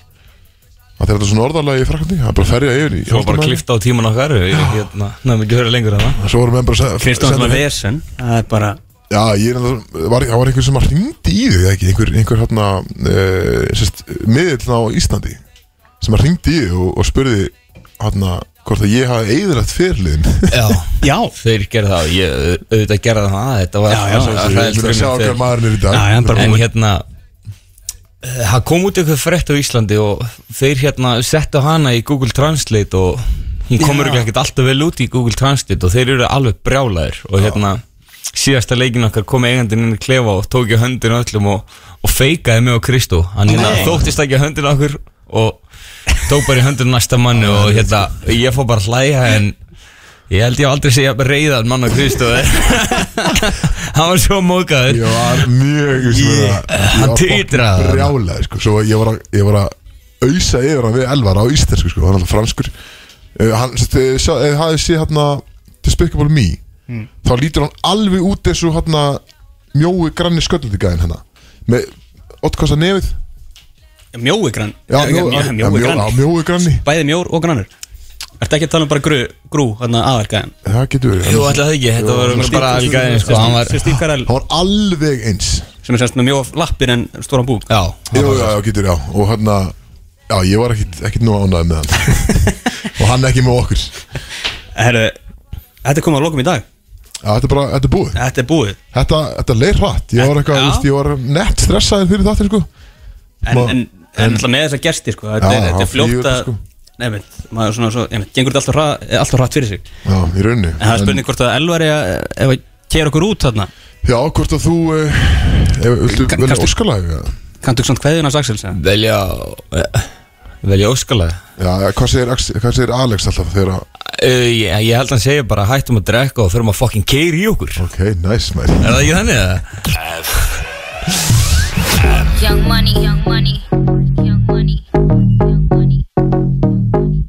[SPEAKER 1] Það er þetta svona orðalagi í Fraklandi Það er bara ferja yfir í
[SPEAKER 13] Svo bara klifta á tíman okkar við, hérna, Náðum ekki að höra lengur að það
[SPEAKER 1] Svo vorum við bara að segja- senda
[SPEAKER 2] var vesen? Það er bara
[SPEAKER 1] Já, ég er náttúrulega- var, það var einhver sem að ringdi í þig, ekki, einhver, einhver hérna, uh, sérst, miðill á Íslandi sem að ringdi í þig og, og spurði hérna hvort að ég hafi eðilegt fyrirliðin.
[SPEAKER 13] Já,
[SPEAKER 2] já.
[SPEAKER 13] Þeir gerði það ég auðvitað gerði það Þetta var
[SPEAKER 1] Já, já,
[SPEAKER 13] það
[SPEAKER 1] ég að er í dag.
[SPEAKER 2] Já, já, bara
[SPEAKER 13] En
[SPEAKER 2] búinn.
[SPEAKER 13] hérna eh, Það kom út eitthvað frétt á Íslandi og þeir hérna settu hana í Google Translate og hún komur ekki alltaf vel út í Google Translate og þeir eru alveg brjálæðir og hérna síðasta leikin okkar kom eigandinn inn í klefa og tók í höndinu öllum og, og feikaði mig og Kristó. Hann hérna þóttist ekki höndinu okkur og tók bara í höndinu næsta manni og hérna ég fór bara hlæja en ég held ég aldrei segja reyðan mann og Kristó [laughs] hann var svo mókaður.
[SPEAKER 1] Ég var mjög,
[SPEAKER 13] hann titraði.
[SPEAKER 1] Brjálega, sko, svo ég var að, ég var að ausa yfir hann við Elvar á íslensku, sko, hann er alltaf franskur. Uh, hann, sérst, uh, sjá, ef hafið séð hérna Despicable Me,
[SPEAKER 2] Mm.
[SPEAKER 1] þá lítur hann alveg út eins og hérna mjói granni sköldundigæðin hérna. Með oddkosta nefið.
[SPEAKER 2] Mjói grann
[SPEAKER 1] Já, mjó-
[SPEAKER 2] mjó,
[SPEAKER 1] já,
[SPEAKER 2] mjói
[SPEAKER 1] mjó-
[SPEAKER 2] grann.
[SPEAKER 1] já, mjói granni.
[SPEAKER 2] Bæði mjór og grannur Ertu ekki að tala um bara grú, grú hérna aðverkaðin
[SPEAKER 1] Það getur verið.
[SPEAKER 13] Jú, það ekki, þetta var bara alveg gæðin, sko, hann var-
[SPEAKER 2] Steve Carell
[SPEAKER 1] Hann var alveg eins.
[SPEAKER 2] Sem er semst með mjóa lappir en stóran búk.
[SPEAKER 13] Já.
[SPEAKER 1] Jú, já, já, getur, já. Og hérna, já, ég var ekkit, ekkit nú ánægð með hann. [laughs] Og hann ekki með okkur.
[SPEAKER 2] Herru, þetta er komið að lokum í dag.
[SPEAKER 1] Já, þetta er bara, þetta er búið.
[SPEAKER 2] Þetta er búið.
[SPEAKER 1] Þetta, þetta leir hratt. Ég var eitthvað,
[SPEAKER 2] Já.
[SPEAKER 1] þú veist, ég var nett stressaðið fyrir þáttir, sko.
[SPEAKER 2] En, en, en alltaf með þessa gesti sko. Þetta er, þetta
[SPEAKER 1] hann
[SPEAKER 2] er fljótt að
[SPEAKER 1] þetta, sko.
[SPEAKER 2] Nei, veit, maður svona svo veit, gengur þetta alltaf, hra, alltaf hratt fyrir sig
[SPEAKER 1] Já, í rauninni
[SPEAKER 2] En það er spurning hvort að Elvar er að Ef að keira okkur út þarna
[SPEAKER 1] Já, hvort að þú uh, ef, Viltu
[SPEAKER 2] Kann-
[SPEAKER 1] velja
[SPEAKER 2] kanntu-
[SPEAKER 1] óskalag? eða?
[SPEAKER 2] Kanntu ekki svona kveðina Saxels eða?
[SPEAKER 13] Velja eh, Velja óskalega
[SPEAKER 1] Já, já, hvað segir, Axel- hvað segir Alex alltaf þegar að
[SPEAKER 13] uh, ég, ég held að hann segja bara hættum að drekka og förum að fucking keiri í okkur
[SPEAKER 1] Ok, nice, mæri
[SPEAKER 13] Er það ekki þannig eða?
[SPEAKER 6] Young money, young money.